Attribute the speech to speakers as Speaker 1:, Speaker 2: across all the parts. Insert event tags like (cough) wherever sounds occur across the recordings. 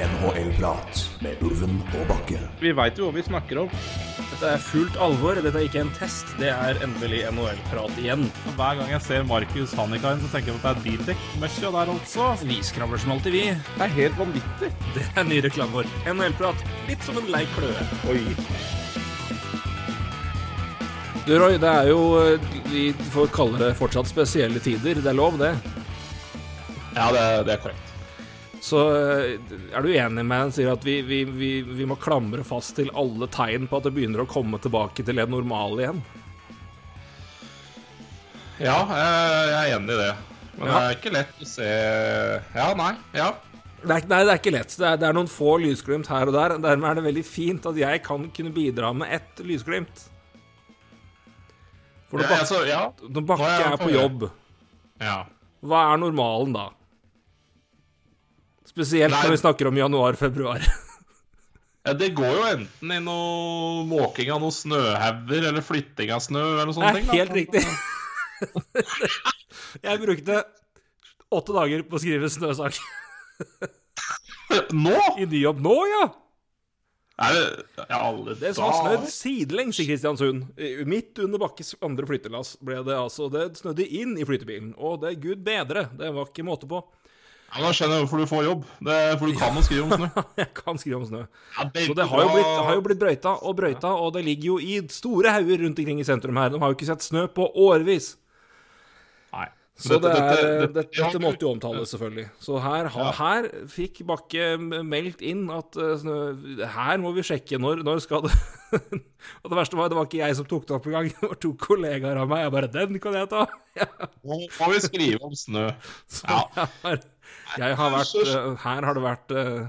Speaker 1: NHL-prat med Ulven og Bakke.
Speaker 2: Vi veit jo hva vi snakker om.
Speaker 3: Dette er fullt alvor. Dette er ikke en test. Det er endelig NHL-prat igjen.
Speaker 2: Hver gang jeg ser Markus Hannikainen, så tenker jeg at det er bildekk-møkkja der altså.
Speaker 3: Vi skravler som alltid, vi.
Speaker 2: Det er helt vanvittig.
Speaker 3: Det er ny reklame vår. NHL-prat. Litt som en lei kløe.
Speaker 2: Oi.
Speaker 3: Du, Roy, det er jo Vi får kalle det fortsatt spesielle tider. Det er lov, det.
Speaker 2: Ja, det, det er korrekt.
Speaker 3: Så eh, er du enig med og sier at vi, vi, vi, vi må klamre fast til alle tegn på at det begynner å komme tilbake til det normale igjen?
Speaker 2: Ja, jeg jeg er enig i det. Men
Speaker 3: Ja.
Speaker 2: det er ikke lett å se Ja, nei. Ja.
Speaker 3: Det er, nei, det er ikke lett. Det er, det er noen få lysglimt her og der. Dermed er det veldig fint at jeg kan kunne bidra med ett lysglimt. For når,
Speaker 2: Ja,
Speaker 3: Bak
Speaker 2: altså, ja.
Speaker 3: når Bakke
Speaker 2: er
Speaker 3: på jobb,
Speaker 2: ja.
Speaker 3: hva er normalen da? Spesielt
Speaker 2: Nei.
Speaker 3: når vi snakker om januar-februar. (laughs)
Speaker 2: Ja, Det går jo enten i noe måking av noen snøhauger eller flytting av snø eller noe sånt.
Speaker 3: Det er helt riktig. (laughs) Jeg brukte åtte dager på å skrive snøsak
Speaker 2: Nå?
Speaker 3: i ny jobb nå, ja!
Speaker 2: Er det ja, alle
Speaker 3: Det som har snødd sidelengs i Kristiansund. Midt under Bakkes andre flyttelass ble det altså Det snødde inn i flytebilen. Og det er gud bedre. Det var ikke måte på.
Speaker 2: Ja, Da skjønner jeg hvorfor du får jobb. Det er For du kan å skrive om snø. (laughs)
Speaker 3: Jeg kan skrive om snø.
Speaker 2: Ja,
Speaker 3: Så det har jo blitt, har jo blitt brøyta og brøyta, og det ligger jo i store hauger rundt omkring i sentrum her. De har jo ikke sett snø på årevis. Så det
Speaker 2: Dette-
Speaker 3: er,
Speaker 2: dette-
Speaker 3: dette,
Speaker 2: ja,
Speaker 3: dette måtte jo omtales, selvfølgelig. Så her, her fikk Bakke meldt inn at eh, her må vi sjekke når, når skal det (laughs) Og det verste var, det var ikke jeg som tok det opp engang. (laughs) Det var to kollegaer av meg. Jeg bare 'Den kan jeg ta'. (laughs)
Speaker 2: Nå må vi skrive om snø.
Speaker 3: Så
Speaker 2: Ja.
Speaker 3: jeg jeg har vært eh, Her har det vært eh,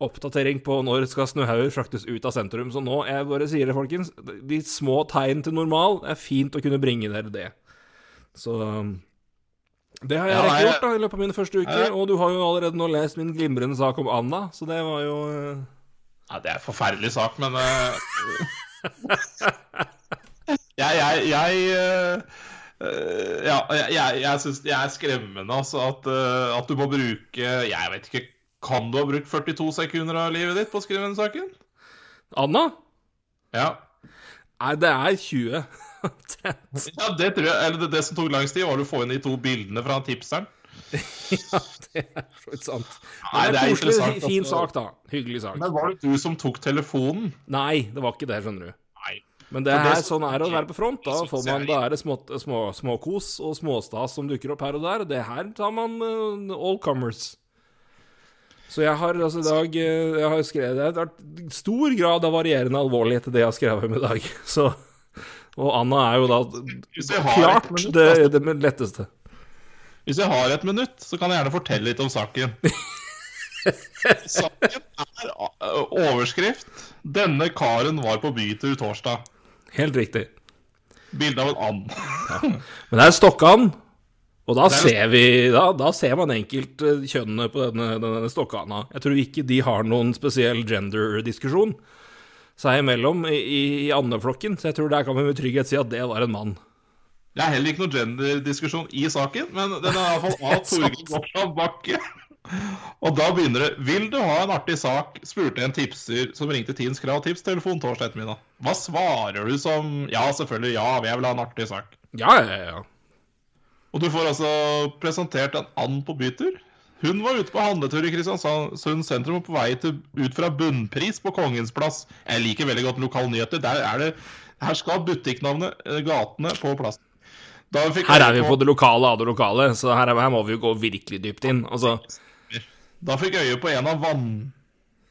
Speaker 3: oppdatering på når skal snøhauger fraktes ut av sentrum. Så nå, jeg bare sier det, folkens, de små tegn til normal er fint å kunne bringe dere det. Så um, det har jeg
Speaker 2: Ja,
Speaker 3: gjort da, i løpet av mine første uker.
Speaker 2: Ja.
Speaker 3: Og du har jo allerede nå lest min glimrende sak om Anna, så det var jo eh,
Speaker 2: Ja, det er en forferdelig sak, men uh... (laughs) Jeg, jeg, jeg uh... Ja, jeg, jeg, jeg syns det er skremmende, altså, at, at du må bruke Jeg vet ikke Kan du ha brukt 42 sekunder av livet ditt på å skrive den saken?
Speaker 3: Anna?
Speaker 2: Ja.
Speaker 3: Nei, det er 20.
Speaker 2: ja det tror jeg Eller det, det som tok langst tid, var å få inn de to bildene fra tipseren. (laughs)
Speaker 3: ja, det er så sant.
Speaker 2: Nei, det er
Speaker 3: koselig, fin
Speaker 2: altså.
Speaker 3: sak, da. Hyggelig sak.
Speaker 2: Men var det du som tok telefonen?
Speaker 3: Nei, det var ikke det, skjønner du.
Speaker 2: Nei.
Speaker 3: Men det er sånn er å være på front. Da får man, da er det små, små, småkos og småstas som dukker opp her og der. Det her tar man uh, all comers. Så jeg har altså i dag eh, Jeg har skrevet Det har vært stor grad av varierende alvorlighet i det jeg har skrevet om i dag. (laughs) Så Og Anna er jo da
Speaker 2: Hvis jeg har
Speaker 3: klart
Speaker 2: minutt,
Speaker 3: det, det letteste.
Speaker 2: Hvis jeg har et minutt, så kan jeg gjerne fortelle litt om saken. (laughs) saken er uh, overskrift 'Denne karen var på bytur torsdag'.
Speaker 3: Helt riktig.
Speaker 2: Bilde av en and.
Speaker 3: Men det er stokkand, Og da
Speaker 2: er-
Speaker 3: ser vi da, da ser man enkelt eh, kjønnene på denne, denne stokkanda. Jeg tror ikke de har noen spesiell gender-diskusjon seg imellom i, i, andeflokken, så jeg tror der kan vi med trygghet si at det var en mann.
Speaker 2: Det er heller ikke noe gender-diskusjon i saken, men den er iallfall (laughs) av Torgeir Gottschalk Bakke. Og da begynner det 'Vil du ha en artig sak?' spurte en tipser som ringte Tidens Krav Tipstelefon torsdag ettermiddag. Hva svarer du som 'ja, selvfølgelig, ja, jeg vil ha en artig sak'?
Speaker 3: Ja, ja, ja.
Speaker 2: Og du får altså presentert en and på bytur. Hun var ute på handletur i Kristiansand sentrum og på vei til, ut fra Bunnpris på Kongens plass. Jeg liker veldig godt lokale nyheter. Der er det, her skal butikknavnet, eh, gatene, på plass.
Speaker 3: Her er vi på det lokale av det lokale, så her, er- her må vi jo gå virkelig dypt inn. Altså,
Speaker 2: Da fikk jeg øye på en av vann,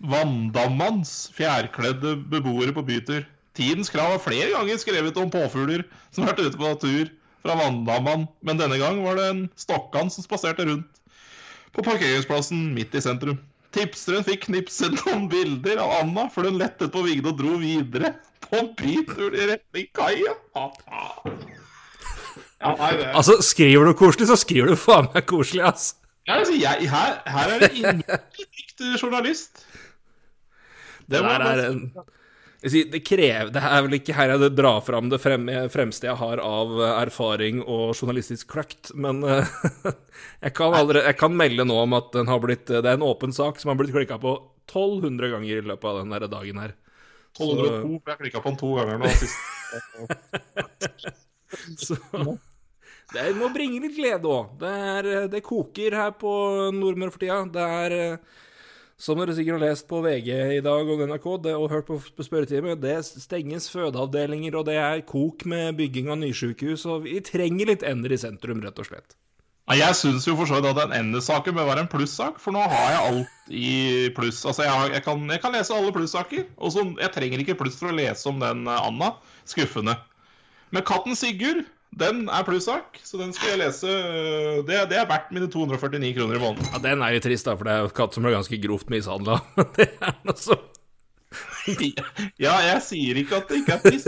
Speaker 2: Vanndammanns fjærkledde beboere på bytur. Tidens Krav har flere ganger skrevet om påfugler som har vært ute på tur fra Vanndamman, men denne gang var det en stokkan som spaserte rundt på parkeringsplassen midt i sentrum. Tipseren fikk knipset noen bilder av Anna før hun lettet på vingene og dro videre på en bytur i retning kaia. Ja,
Speaker 3: altså, skriver du koselig, så skriver du faen meg koselig, ass.
Speaker 2: Ja, altså, jeg, her, her er det ingen riktig journalist.
Speaker 3: Det
Speaker 2: må jeg bare
Speaker 3: sier, det, krever, det er vel ikke her jeg drar fram det frem, fremste jeg har av eh, erfaring og journalistisk kløkt, men eh, (laughs) jeg, kan allerede, jeg kan melde nå om at den har blitt, det er en åpen sak som har blitt klikka på 1200 ganger i løpet av den der dagen her.
Speaker 2: 1202, for jeg klikka på den to ganger nå sist. (laughs)
Speaker 3: Så det er, må bringe litt glede òg. Det, er- det koker her på Nordmøre for tida. Det er, eh, som dere sikkert har lest på VG i dag og NRK det, og hørt på, på spørretime, det stenges fødeavdelinger, og det er kok med bygging av nysykehus, og vi trenger litt ender i sentrum, rett og slett.
Speaker 2: Jeg syns jo for så vidt at den NS-saken bør være en plussak, for nå har jeg alt i pluss. Altså, jeg, jeg, kan, jeg kan lese alle plussaker, og så jeg trenger ikke pluss for å lese om den eh, Anna. Skuffende. Men katten Sigurd, den er plussak, så den skal jeg lese. Det, det er verdt mine 249 kroner i måneden.
Speaker 3: Ja, Den er litt trist, da, for det er jo en katt som ble ganske grovt mishandla. (laughs) det er noe så (laughs)
Speaker 2: Ja, jeg sier ikke at det ikke er trist.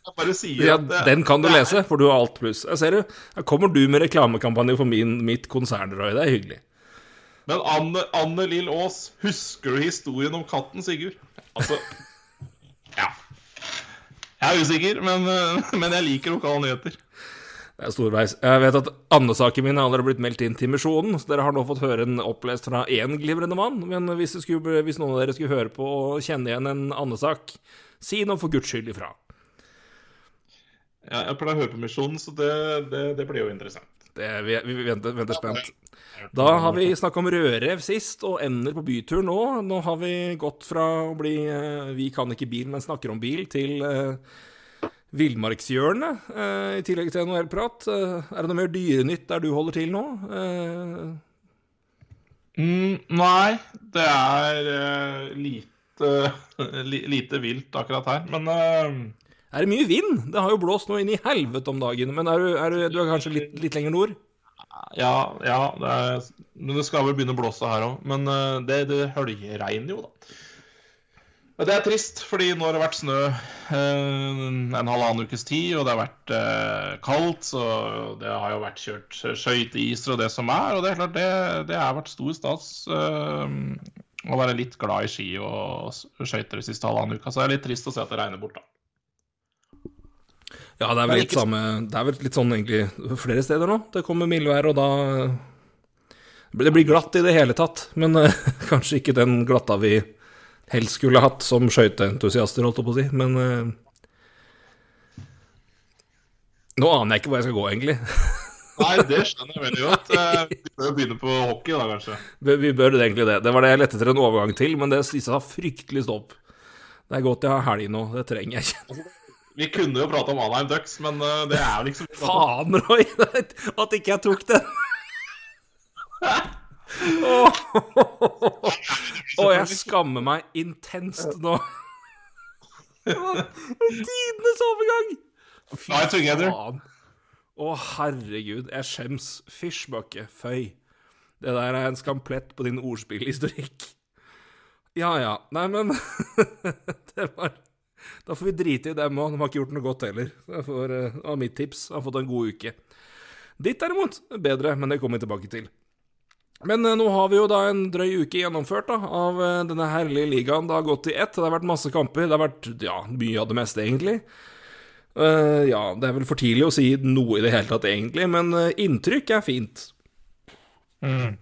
Speaker 2: Jeg bare sier
Speaker 3: ja,
Speaker 2: at det,
Speaker 3: Den kan du
Speaker 2: det er-
Speaker 3: lese, for du har alt pluss. Jeg ser du, her kommer du med reklamekampanje for min, mitt konsern, Roy. Det er hyggelig.
Speaker 2: Men Anne, Anne Lill Aas, husker du historien om katten Sigurd? Altså (laughs) Ja. Jeg er usikker, men, men jeg liker lokale nyheter.
Speaker 3: Det er storveis. Jeg vet at andesaken min har allerede blitt meldt inn til Misjonen, så dere har nå fått høre en opplest fra én glimrende mann. Men hvis, skulle, hvis noen av dere skulle høre på og kjenne igjen en andesak, si nå for guds skyld ifra.
Speaker 2: Ja, jeg pleier å høre på Misjonen, så det, det, det blir jo interessant.
Speaker 3: Det, vi, vi venter, venter spent. Da har vi snakka om rødrev sist, og ender på bytur nå. Nå har vi gått fra å bli eh, Vi kan ikke bil, men snakker om bil, til eh, villmarkshjørnet, eh, i tillegg til NHL-prat. Eh, er det noe mer dyrenytt der du holder til nå? Eh,
Speaker 2: Mm, nei, det er uh, lite, (laughs) li, lite vilt akkurat her. Men uh,
Speaker 3: er det mye vind? Det har jo blåst nå inn i helvete om dagen. Men er du, er du, du er kanskje litt, litt lenger nord?
Speaker 2: ja, ja det er, det skal vel begynne å blåse her òg. Men eh, det, det høljeregner jo, da. Det er trist, fordi nå har det vært snø eh, en halvannen ukes tid, og det har vært eh, kaldt, så det har jo vært kjørt skøyteiser og det som er. Og det er klart, det, det har vært stor stas eh, å være litt glad i ski og skøyter de siste halvannen uka. Så det er litt trist å se at det regner bort, da.
Speaker 3: Ja, det er vel litt samme Det er vel litt sånn egentlig flere steder nå. Det kommer mildvær, og da Det blir glatt i det hele tatt. Men (laughs) kanskje ikke den glatta vi helst skulle hatt som skøyteentusiaster, holdt jeg på å si. Men uh, Nå aner jeg ikke hvor jeg skal gå, egentlig. (laughs)
Speaker 2: Nei, det skjønner jeg veldig godt. Eh, Vi bør jo begynne på hockey, da, kanskje.
Speaker 3: Vi bør det egentlig det. Det var det jeg lette etter en overgang til, men det sa fryktelig stopp. Det er godt jeg har helg nå. Det trenger jeg ikke.
Speaker 2: Vi kunne jo prate om Anheim Ducks, men eh, det er jo ikke så mye å prate om.
Speaker 3: Faen, Roy! (laughs) At ikke jeg tok den. (laughs) Åh, oh, jeg skammer meg intenst nå. Tidenes overgang! Fy faen. Å, herregud. Jeg skjems. Fishbucket. Føy. Det der er en skamplett på din ordspillhistorikk. Ja ja. Nei, men (laughs) Det var Da får vi drite i dem òg. De har ikke gjort noe godt heller. Det eh, det var mitt tips. Har fått en god uke. Ditt derimot, bedre, men det kommer vi tilbake til. Men eh, nå har vi jo da en drøy uke gjennomført da, av eh, denne herlige ligaen. Det har gått i ett. Det har vært masse kamper. Det har vært ja, mye av det meste, egentlig. Uh, ja, det er vel for tidlig å si noe i det hele tatt, egentlig, men uh, inntrykk er fint.
Speaker 2: Mm.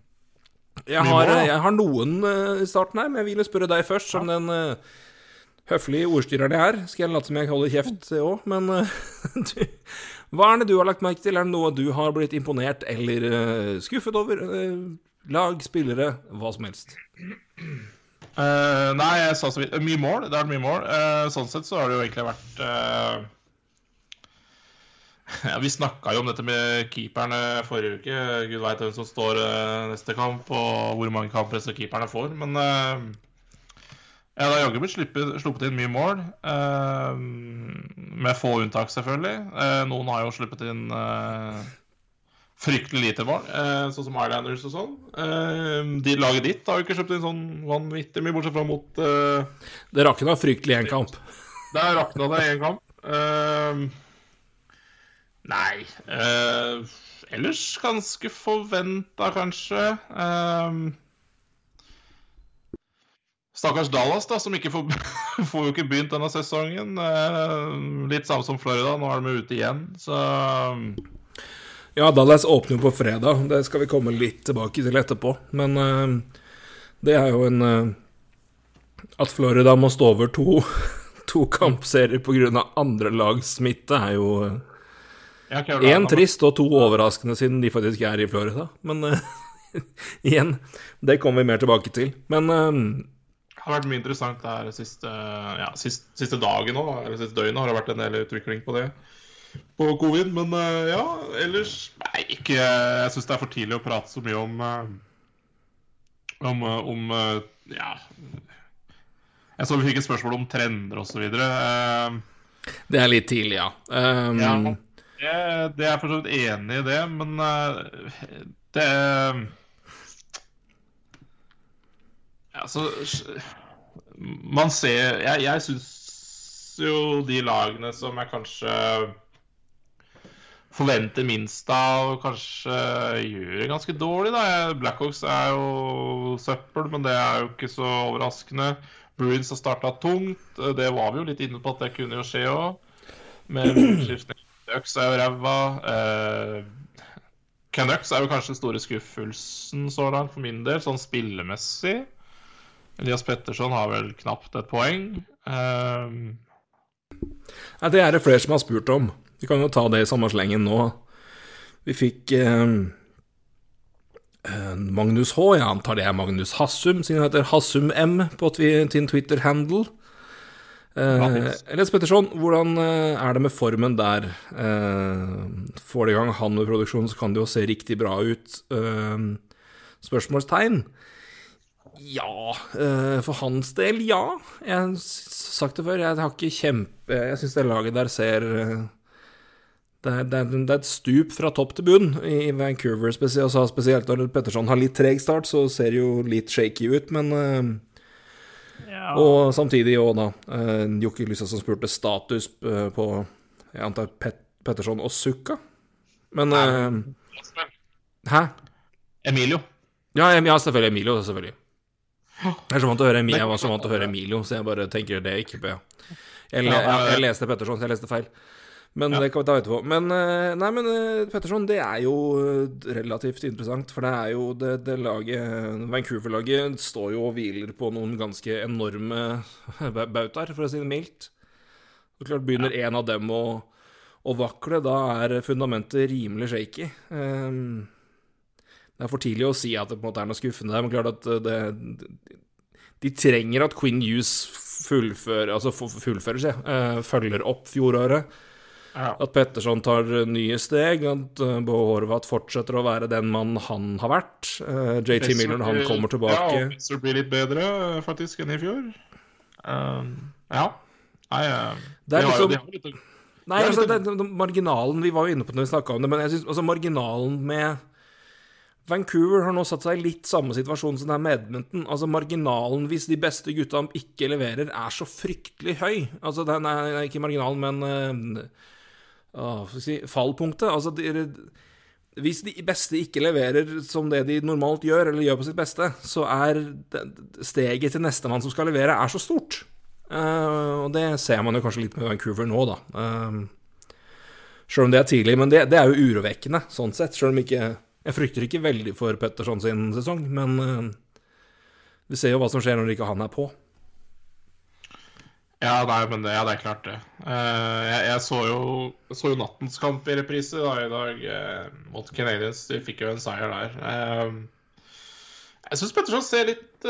Speaker 3: Jeg har, jeg har noen uh, i starten her, men jeg ville spørre deg først, som den eh, høflige ordstyreren jeg er. Skal jeg late som jeg holder kjeft òg, men (laughs) du, hva er det du har lagt merke til? Er det noe du har blitt imponert eller skuffet over? Eh, lag, spillere, hva som helst.
Speaker 2: Uh, nei, jeg sa så vidt Mye mål. Det har vært mye mål. Uh, sånn sett så har det jo egentlig vært uh... (laughs) ja, Vi snakka jo om dette med keeperne forrige uke. Gud veit hvem som står eh, neste kamp, og hvor mange kamper disse keeperne får. Men eh, ja, det har jaggu blitt sluppet, sluppet inn mye mål. eh, med få unntak, selvfølgelig. Eh, noen har jo sluppet inn eh, fryktelig lite mål, eh, sånn som Islanders og sånn. Eh, de Laget ditt har jo ikke kjøpt inn sånn vanvittig mye, bortsett fra mot uh,
Speaker 3: Det rakna fryktelig en kamp. (laughs)
Speaker 2: Der rakna det én kamp. Uh, nei uh, Ellers ganske forventa, kanskje. Stakkars Dallas, da, som ikke får, (laughs) får jo ikke begynt denne sesongen. Litt samme som Florida, nå er de ute igjen, så
Speaker 3: Ja, Dallas åpner jo på fredag. Det skal vi komme litt tilbake til etterpå. Men uh, det er jo en uh, At Florida må stå over to, (laughs) to kampserier pga. andre lags smitte, er jo Én uh, trist og to overraskende, siden de faktisk er i Florida. Men eh, (laughs) igjen, det kommer vi mer tilbake til. Men
Speaker 2: Det har vært mye interessant der siste, ja, siste, siste dagen òg, eller siste døgnet har det vært en del utvikling på det. På covid, men eh, ja, ellers Nei, ikke Jeg syns det er for tidlig å prate så mye om eh, Om, eh, om Ja. Jeg så vi fikk et spørsmål om trender osv. Uh,
Speaker 3: det er litt tidlig, ja. Um,
Speaker 2: ja, det, det er for så vidt enig i det, men uh, det Altså Man ser Jeg, jeg syns jo de lagene som jeg kanskje forventer minst av, kanskje gjør det ganske dårlig. da Blackhawks er jo søppel, men det er jo ikke så overraskende. Bruins har starta tungt. Det var vi jo litt inne på at det kunne jo skje òg. Med. Ducks er jo ræva. Eh, Canucks er jo kanskje den store skuffelsen så langt for min del, sånn spillemessig. Elias Petterson har vel knapt et poeng. Eh,
Speaker 3: Ja, det er det flere som har spurt om. Vi kan jo ta det i samme slengen nå. Vi fikk eh, Magnus H, jeg antar det er Magnus Hassum, siden han heter Hassum M på sin Twitter-handle. Eh,
Speaker 2: Grattis.
Speaker 3: Petterson, hvordan eh, er det med formen der? Eh, får det i gang han med produksjonen, så kan det jo se riktig bra ut. Eh, spørsmålstegn? Ja, eh, for hans del, ja. Jeg har sagt det før, jeg har ikke kjempe Jeg syns det laget der ser eh, det er, det, er, det er et stup fra topp til bunn i Vancouver spesielt. Altså, spesielt når Petterson har litt treg start, så ser det jo litt shaky ut, men eh, Og samtidig òg, da, uh, Jokke Lysa som spurte status eh, på Jeg antar Pet Petterson og Sukka. Men uh, Hæ?
Speaker 2: Emilio.
Speaker 3: Ja, ja, selvfølgelig. Emilio, selvfølgelig. Jeg er så vant til å høre Emilio, jeg var så vant til å høre Emilio, så jeg bare tenker det ikke på, ja. Jeg, le, jeg, jeg leste Petterson, så jeg leste feil. Men det kan vi ta etterpå. Men eh, nei, men eh, Petterson, det er jo eh, relativt interessant, for det er jo det, det laget Vancouver-laget står jo og hviler på noen ganske enorme (laughs) ba- bautaer, for å si det mildt. Og klart, begynner en av dem å, å vakle, da er fundamentet rimelig shaky. Um, det er for tidlig å si at det på en måte er noe skuffende der, men klart at eh, det, de trenger at Queen Hughes fullfører, altså fullfører seg, eh, følger opp fjoråret.
Speaker 2: Ja.
Speaker 3: At Petterson tar nye steg, at uh, Bo Horvath fortsetter å være den mann han har vært. Eh, JT Miller, når han kommer
Speaker 2: Ja,
Speaker 3: tilbake
Speaker 2: og Pittsburgh blir litt bedre faktisk enn i fjor. Um, ja. Nei, eh,
Speaker 3: Det er
Speaker 2: de har
Speaker 3: liksom-
Speaker 2: de har litt
Speaker 3: Nei, altså, det, det, marginalen Vi var jo inne på det når vi snakka om det, men jeg synes, altså, marginalen med Vancouver har nå satt seg i litt samme situasjon som det er med Edmonton. Altså, marginalen, hvis de beste gutta ikke leverer, er så fryktelig høy. Altså, den er ikke marginalen, men si, fallpunktet. Altså, de, hvis de beste ikke leverer som det de normalt gjør, eller gjør på sitt beste, så er steget til nestemann som skal levere, er så stort. Uh, og det ser man jo kanskje litt med Vancouver nå, da. Uh, Sjøl om det er tidlig, men det, det er jo urovekkende, sånn sett. Selv om ikke Jeg frykter ikke veldig for Petterson sin sesong, men uh, vi ser jo hva som skjer når ikke han er på.
Speaker 2: Ja, nei, men det, ja, det er klart, det. Uh, jeg, jeg, så jo, så jo nattens kamp i reprise da, i dag uh, mot Canadiens. De fikk jo en seier der. Uh, jeg syns Petterson ser litt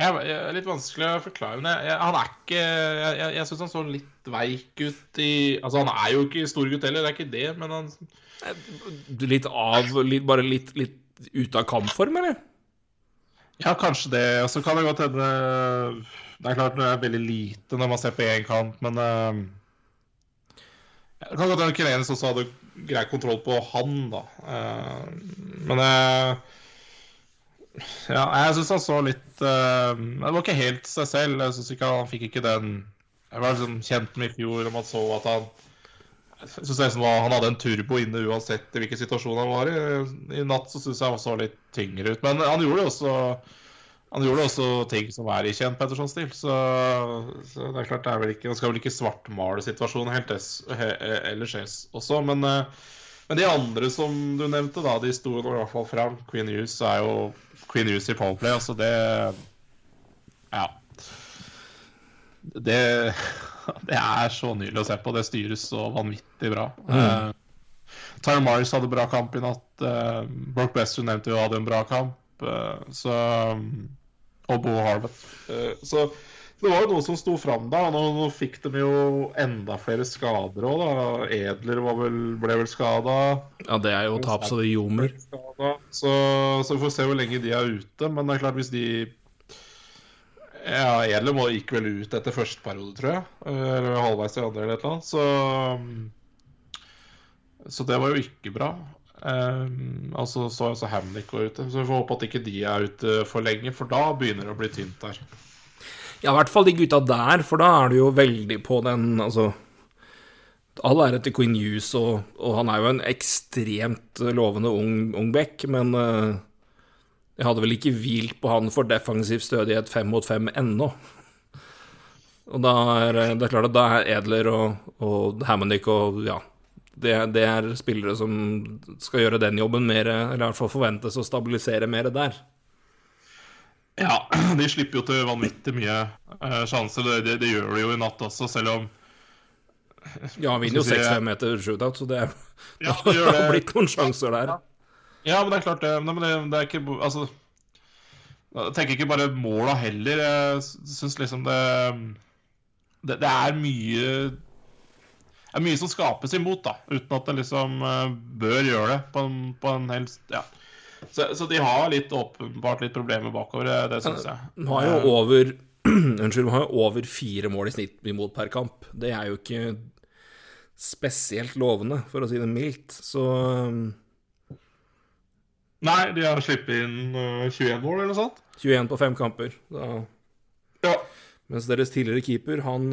Speaker 2: jeg, er litt vanskelig å forklare, men jeg, han er ikke jeg, jeg syns han så litt veik ut i Altså, han er jo ikke stor gutt heller, det er ikke det, men han
Speaker 3: Litt av litt, Bare litt, litt ute av kampform, eller?
Speaker 2: Ja, kanskje det. Og så kan det godt hende Det er klart det er veldig lite når man ser på én kant, men uh, Det kan godt hende Kirenes også hadde grei kontroll på han, da. Uh, men uh, Ja, jeg syns han så litt uh, Det var ikke helt seg selv. Jeg syns ikke Han fikk ikke den Jeg var liksom kjent med i fjor, om man så at han jeg synes jeg, Han hadde en turbo inne uansett i hvilken situasjon han var i. I natt så syns jeg han så litt tyngre ut. Men han gjorde også han gjorde også ting som er i kjent Petterson-stil. Så, så, det er klart det er vel ikke Han skal vel ikke svartmale situasjonen helt ellers også. Men, eh, men, de andre som du nevnte, da, de sto i hvert fall fram. Queen Hughes er jo Queen Hughes i Powerplay. Altså det Ja. Det, (laughs) det er så nydelig å se på. Det styres så vanvittig bra. Mm. Uh, Tyler Mars hadde bra kamp i natt. Uh, Brock Bester nevnte jo hadde en bra kamp. Uh, så um, og Bo Harvett. Eh, så det var jo noe som sto fram da. Nå, nå fikk de jo enda flere skader òg, da. Edler vel, ble vel skada.
Speaker 3: Ja, det er jo tap så det ljomer.
Speaker 2: Så, så vi får se hvor lenge de er ute. Men det er klart, hvis de Ja, Edler må, gikk vel ut etter første periode, tror jeg. Eller halvveis i andre, eller et eller annet. Så, så det var jo ikke bra. Um, altså så altså Hamlick var ute. Så vi får håpe at ikke de er ute for lenge, for da begynner det å bli tynt der.
Speaker 3: Ja, i hvert fall de gutta der, for da er du jo veldig på den Altså All ære til Queen Hughes, og, og, han er jo en ekstremt lovende ung, ung back, men uh, jeg hadde vel ikke hvilt på han for defensiv stødighet fem mot fem ennå. Og da er det er klart at da er Edler og, og Hammonick og ja, det, det, er spillere som skal gjøre den jobben mer, eller i hvert fall forventes å stabilisere mer der.
Speaker 2: Ja, (clears throat) de slipper jo til vanvittig mye eh, sjanser. Det, det, det, gjør de jo i natt også, selv om
Speaker 3: Ja, han vinner jo 6-5 meter shootout, så det, ja, det, (laughs) det har blitt noen sjanser der.
Speaker 2: Ja, men det er klart det. Men det, det er ikke Altså Jeg tenker ikke bare måla heller. Jeg syns liksom det, det er mye det er mye som skapes imot, da, uten at det liksom uh, bør gjøre det på en, på en helst Ja. Så, så, de har litt åpenbart litt problemer bakover, eh, det syns jeg.
Speaker 3: De har jo eh. over (clears throat) Unnskyld, de har jo over fire mål i snitt imot per kamp. Det er jo ikke spesielt lovende, for å si det mildt, så
Speaker 2: Nei, de har sluppet inn 21 mål, eller noe sånt?
Speaker 3: 21 på fem kamper. Da.
Speaker 2: Ja.
Speaker 3: Mens deres tidligere keeper, han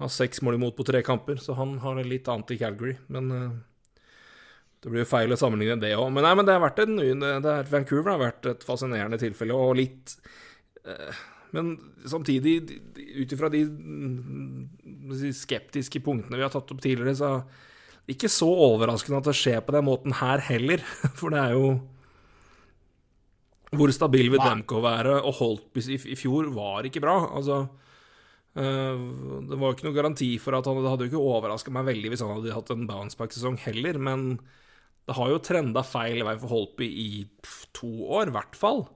Speaker 3: har seks mål imot på tre kamper, så han har litt annet i Calgary. Men uh, det blir jo feil å sammenligne det òg. Men, nei, men det har vært en, det er, Vancouver har vært et fascinerende tilfelle, og litt uh, Men samtidig, ut ifra de, de skeptiske punktene vi har tatt opp tidligere, så ikke så overraskende at det skjer på den måten her heller. (laughs) For det er jo Hvor stabil vil Demko være? Og Holtby i, fjor var ikke bra. Altså Eh, det var ikke noe garanti for at han Det hadde jo ikke overraska meg veldig hvis han hadde hatt en bounceback-sesong heller, men det har jo trenda feil vei for Holtby i to år, i hvert fall.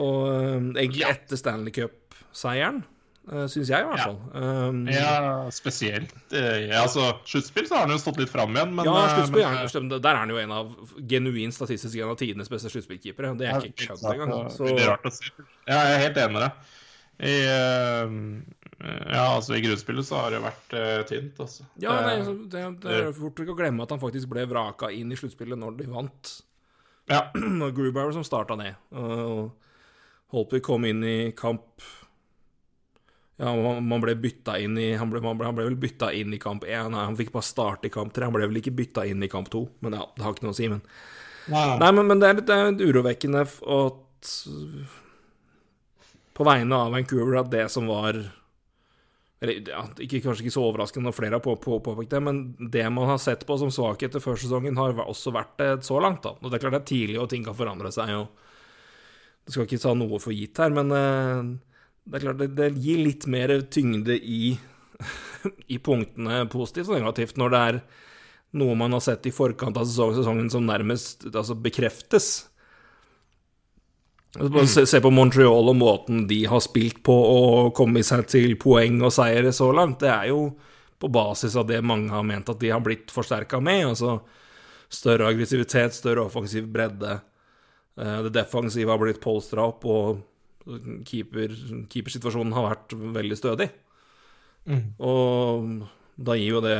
Speaker 3: Og uh, egentlig etter Stanley Cup-seieren, uh, eh, syns jeg i hvert fall.
Speaker 2: Um, ja, spesielt. Uh, ja, altså, Sluttspill så har han jo stått litt fram igjen, men
Speaker 3: Ja, sluttspill er, der er han jo en av genuin statistisk en av tidenes beste sluttspillkeepere. Det er ikke kødd engang.
Speaker 2: Så... Rart å si. Ja, jeg er helt enig med deg. I, ja, altså I grunnspillet så har det vært uh, tynt, altså.
Speaker 3: Ja, nei, det, det, er fort ikke å glemme at han faktisk ble vraka inn i sluttspillet når de vant.
Speaker 2: Ja. (clears throat)
Speaker 3: Grubauer som starta ned. Og Holtby kom inn i kamp Ja, man ble bytta inn i Han ble, ble, han ble vel bytta inn i kamp én. Nei, han fikk bare starte i kamp tre. Han ble vel ikke bytta inn i kamp to. Men ja, det har ikke noe å si. Men, nei, nei men, men, det er litt, det er urovekkende at på vegne av Vancouver at det som var eller, ja, ikke, Kanskje ikke så overraskende når flere har påpekt på, på, det, men det man har sett på som svakheter før sesongen, har også vært det så langt. da. Og Det er klart det er tidlig, og ting kan forandre seg. og Det skal ikke ta noe for gitt her, men uh, det er klart det, det, gir litt mer tyngde i, (laughs) i punktene positivt og negativt når det er noe man har sett i forkant av sesongen som nærmest altså, bekreftes. Bare se, se, på Montreal og måten de har spilt på og kommet seg til poeng og seire så langt. Det er jo på basis av det mange har ment at de har blitt forsterka med. Altså større aggressivitet, større offensiv bredde. Eh, det defensive har blitt polstra opp, og keeper, keepersituasjonen har vært veldig stødig. Mm. Og da gir jo det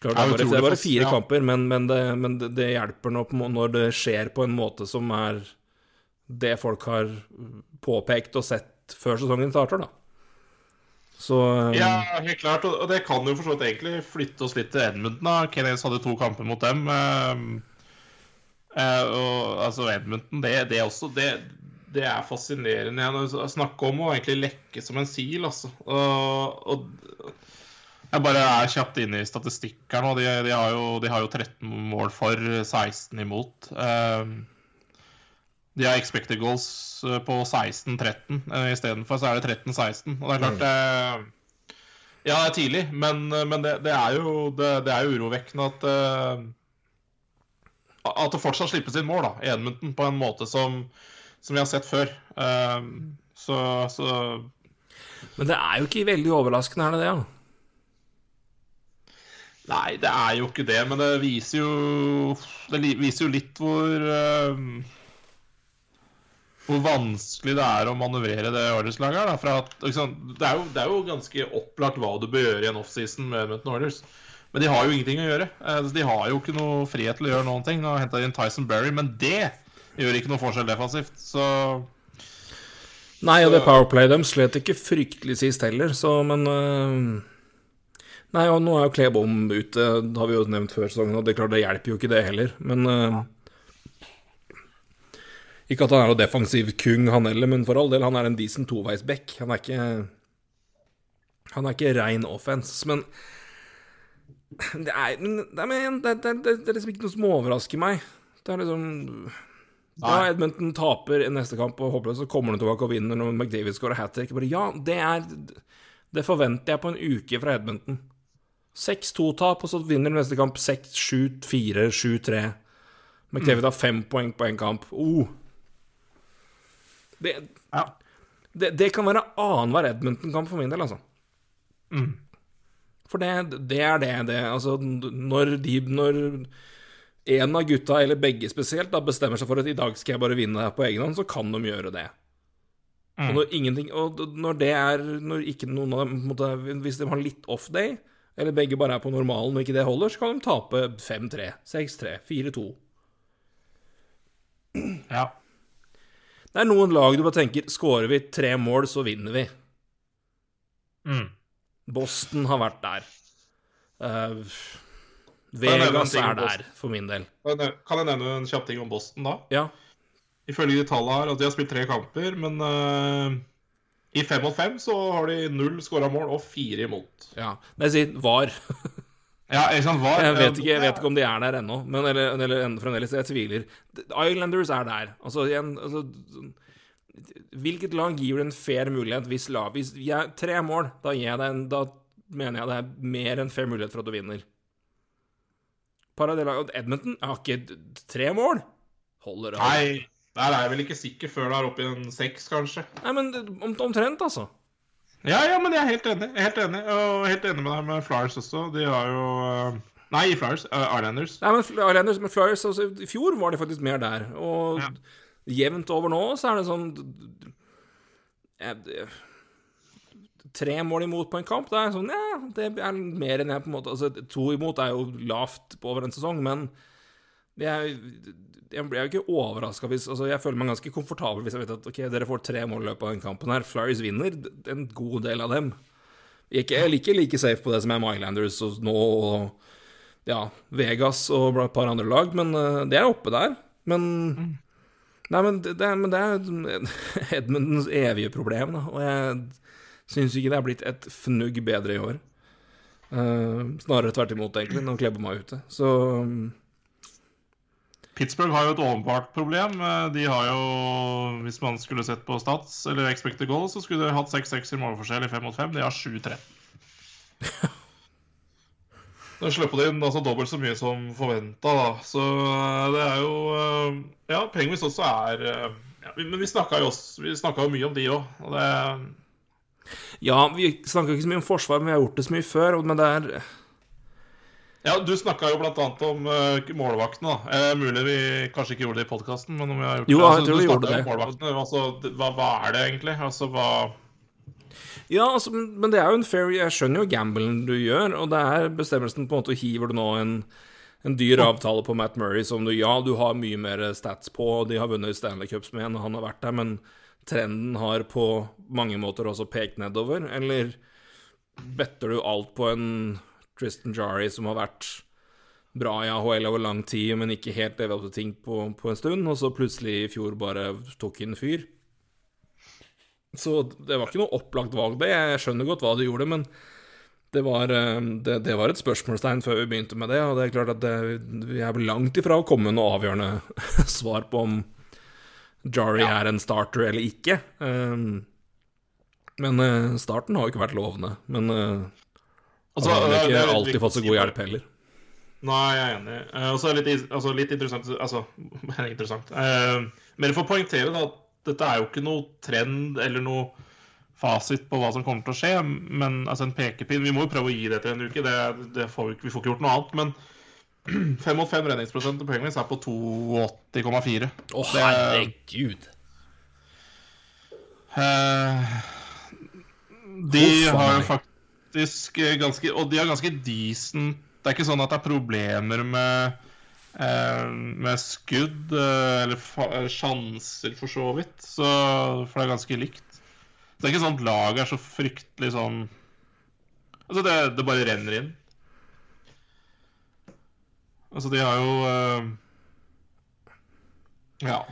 Speaker 3: Klart, det, er bare, det er bare fire kamper, men, men, det, men det, hjelper når det skjer på en måte som er det folk har påpekt og sett før sesongen starter, da. Så um,
Speaker 2: Ja, helt klart. Og det kan jo for egentlig flytte oss litt til Edmundton. Kenneth hadde to kamper mot dem. ehm, eh, og altså Edmundton, det, det også det, det er fascinerende igjen å snakke om å egentlig lekke som en sil, altså. Og, og jeg bare er kjapt inne i statistikk her nå. De, de, har jo, de har jo 13 mål for, 16 imot. Ehm, de har expected goals eh, på 16-13. Uh, Istedenfor så er det 13-16. Og det er klart eh, Ja, det er tidlig, men, men det, det, er jo, det, det er jo urovekkende at eh, At det fortsatt slippes inn mål da, i Edmundton, på en måte som, som vi har sett før. Um, så, så
Speaker 3: Men det er jo ikke veldig overraskende, er det det? Ja?
Speaker 2: Nei, det er jo ikke det, men det viser jo Det viser jo litt hvor um, Hvor vanskelig det er å manøvrere det Oilers-laget her. da, at, liksom, det, er jo, det er jo ganske opplagt hva du bør gjøre i en offseason med Edmonton Oilers. Men de har jo ingenting å gjøre. Eh, De har jo ikke noe frihet til å gjøre noen ting. Nå henta de inn Tyson Berry, men det gjør ikke noe forskjell defensivt. Så
Speaker 3: Nei, og det Powerplay dem slet ikke fryktelig sist heller, så men øh, Nei, og nå er jo Klebom ute, det har vi jo nevnt før sesongen, og det er klart det hjelper jo ikke det heller, men øh, Ikke at han er noe defensiv kung, han heller, men for all del, han er en decent toveisback. Han er ikke Han er ikke rein offense, men det er, men det, er, det, det, det, det er liksom ikke noe som overrasker meg. Det er liksom ja, Edmonton taper i neste kamp og håper så kommer de tilbake og vinner når McDavid skårer hat trick. Ja, det er Det forventer jeg på en uke fra Edmonton. 6-2-tap, og så vinner de neste kamp 6-7-4, 7-3. McDavid har fem poeng på én kamp. Oh. Det,
Speaker 2: ja.
Speaker 3: det, det kan være annenhver Edmonton-kamp for min del, altså.
Speaker 2: Mm.
Speaker 3: For det, det er det. det altså, når de Når en av gutta, eller begge spesielt, da bestemmer seg for at i dag skal jeg bare vinne her på egen hånd, så kan de gjøre det.
Speaker 2: Mm.
Speaker 3: Og når ingenting Og når det er Når ikke noen av dem måtte, Hvis de har litt off day, eller begge bare er på normalen og ikke det holder, så kan de tape 5-3, 6-3, 4-2.
Speaker 2: Ja.
Speaker 3: Det er noen lag du bare tenker Skårer vi tre mål, så vinner vi.
Speaker 2: Mm.
Speaker 3: Boston har vært der. Uh, Vegas er der, for min del.
Speaker 2: Kan jeg nevne en kjapp ting om Boston, da?
Speaker 3: Ja.
Speaker 2: Ifølge de tallene her, at de har spilt tre kamper, men uh, i fem mot fem så har de null skåra mål og fire imot.
Speaker 3: ja. men jeg sier var.
Speaker 2: Ja, ikke sant, var,
Speaker 3: Jeg vet ikke, jeg vet ikke om de er der ennå, men eller, eller fremdeles. Jeg tviler. Islanders er der. Altså, igjen altså, Hvilket lag gir du en fair mulighet hvis lag Hvis jeg tre mål, da jeg en Da mener jeg det er mer enn fair mulighet for at du vinner. Par av de lag- Edmonton har ikke tre mål. Holder det?
Speaker 2: Nei, der er jeg vel ikke sikker før det er oppe i en seks, kanskje.
Speaker 3: Nei, men omtrent, altså.
Speaker 2: Ja, ja, men jeg er helt enig. Helt enig, og helt enig med deg med Flyers også. De har jo eh, Nei, i Flyers. Uh, Islanders.
Speaker 3: Nei, men Islanders men Flyers altså, I fjor var de faktisk mer der. Og
Speaker 2: Ja.
Speaker 3: jevnt over nå så er det sånn jeg, Tre mål imot på en kamp, det er sånn Ja, det er mer enn jeg på en måte Altså, to imot er jo lavt på over en sesong, men det er, jeg blir jo ikke overraska hvis Altså, jeg føler meg ganske komfortabel hvis jeg vet at ok, dere får tre mål i løpet av den kampen her. Flyers vinner en god del av dem. Ikke, jeg er ikke like safe på det som er Mylanders og nå og ja, Vegas og et par andre lag, men eh, det er oppe der. Men Nei, men det, det, men det er (laughs) Edmundens evige problem, da. Og jeg syns ikke det er blitt et fnugg bedre i år. Uh, snarere tvert imot, egentlig, når Klebom er ute. Så mm,
Speaker 2: Pittsburgh har jo et åpenbart problem. Eh, De har jo, hvis man skulle sett på stats eller expected goals, så skulle de hatt 6-6 i målforskjell i 5 mot 5. De har 7-13. Da (laughs) slipper de inn altså dobbelt så mye som forventa, da. Så eh, det er jo Ja, Penguins også er ja, Men vi snakka jo, også- vi snakket jo mye om de òg. Og det
Speaker 3: Ja, vi snakker ikke så mye om forsvar, men vi har gjort det så mye før, men det er
Speaker 2: Ja, Du snakka jo blant annet om uh, målvaktene. da. Eh, mulig vi kanskje ikke gjorde det i podkasten, men om vi har gjort
Speaker 3: Jo,
Speaker 2: det.
Speaker 3: jeg tror vi gjorde det.
Speaker 2: Målvaktene. Altså, hva, hva er det egentlig? Altså, hva
Speaker 3: Ja, altså, men men det er jo en fair Jeg skjønner jo gamblen du gjør, og det er bestemmelsen på en måte Hiver du nå en, en dyr avtale på Matt Murray som du Ja, du har mye mer stats på, og de har vunnet Stanley Cups med en, og han har vært der, men trenden har på mange måter også pekt nedover, eller better du alt på en Tristan Jari som har vært bra i AHL over lang tid, men ikke helt levd opp til ting på, på en stund, og så plutselig i fjor bare tok inn fyr. Så det var ikke noe opplagt valg, det. Jeg skjønner godt hva du gjorde, men det var, eh, det, det var et spørsmålstegn før vi begynte med det, og det er klart at det, vi er langt ifra å komme med noe avgjørende (laughs) svar på om Jari er en starter eller ikke. Um, men uh, starten har jo ikke vært lovende. Men uh,
Speaker 2: Altså,
Speaker 3: han har ikke
Speaker 2: det det,
Speaker 3: alltid fått så god hjelp heller.
Speaker 2: Nei, jeg er enig. Uh, Og så er det litt, altså, litt interessant Altså, (laughs) interessant. Uh, mer for å poengtere da, at dette er jo ikke noe trend eller noe fasit på hva som kommer til å skje, men altså en pekepinn Vi må jo prøve å gi det til en uke, det, det får vi, vi får ikke gjort noe annet. Men fem mot fem redningsprosent til Penguins er på 82,4.
Speaker 3: Å,
Speaker 2: er-
Speaker 3: herregud.
Speaker 2: Eh, De
Speaker 3: Huff
Speaker 2: har jo faktisk eh, ganske Og de har ganske decent Det er ikke sånn at det er problemer med eh, med skudd eh, eller eh, sjanser, for så vidt. Så, for det er ganske likt. Så det er ikke sånn at laget er så fryktelig sånn Altså, det, det bare renner inn. Altså, de har jo eh, Ja.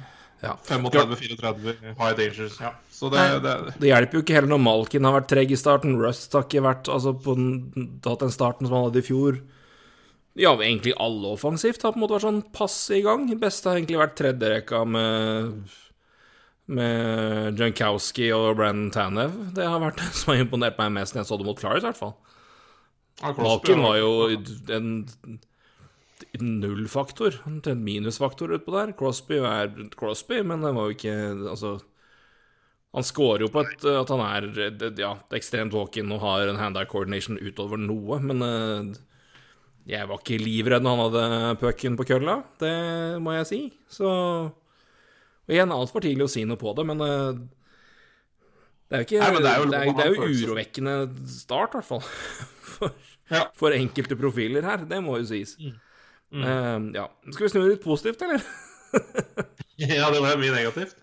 Speaker 3: Ja.
Speaker 2: 35-34 high dangers. Ja. Så det,
Speaker 3: Nei.
Speaker 2: det
Speaker 3: Det hjelper jo ikke heller når Malkin har vært treg i starten. Rust har ikke vært altså, på den, tatt den starten som han hadde i fjor. Ja, egentlig alle offensivt har på en måte vært sånn passe i gang. Beste har egentlig vært tredjerekka med med Jankowski og Brennan Tanev. Det har vært (laughs) det som har imponert meg mest når jeg så det mot Clarice, i hvert fall.
Speaker 2: Ja,
Speaker 3: Malkin var jo en nullfaktor, en minusfaktor utpå der. Crosby er Crosby, men det var jo ikke Altså Han scorer jo på et, at han er ja, ekstremt walk-in og har en hand-eye coordination utover noe, men eh, jeg var ikke livredd når han hadde pucken på kølla, det må jeg si. Så Og igjen, altfor tidlig å si noe på det, men eh, det er jo ikke
Speaker 2: Nei, det er jo
Speaker 3: det er, det er jo urovekkende start, i hvert fall. (laughs) For,
Speaker 2: Ja.
Speaker 3: for enkelte profiler her, det må jo sies.
Speaker 2: Mm.
Speaker 3: Eh, ja. Skal vi snu det litt positivt, eller? (laughs)
Speaker 2: ja, det var mye negativt.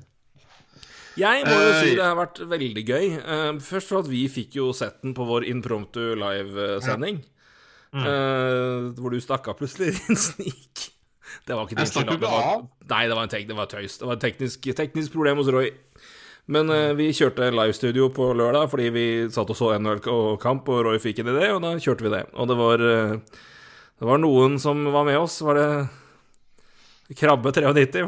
Speaker 3: Jeg må jo
Speaker 2: Eh,
Speaker 3: si det har vært veldig gøy. Eh, først for at vi fikk jo sett den på vår impromptu livesending.
Speaker 2: Mm.
Speaker 3: Uh, hvor du stakk av plutselig i en snik. Det var ikke din
Speaker 2: Jeg stakk
Speaker 3: skyld.
Speaker 2: jo.
Speaker 3: Det
Speaker 2: ikke
Speaker 3: var,
Speaker 2: av.
Speaker 3: nei, det var, en tek, det var tøys. Det var et teknisk, teknisk problem hos Roy. Men uh, vi kjørte livestudio på lørdag fordi vi satt og så NHL-kamp, og Roy fikk en idé, og da kjørte vi det. Og det var, eh, det var noen som var med oss. Var det Krabbe 93?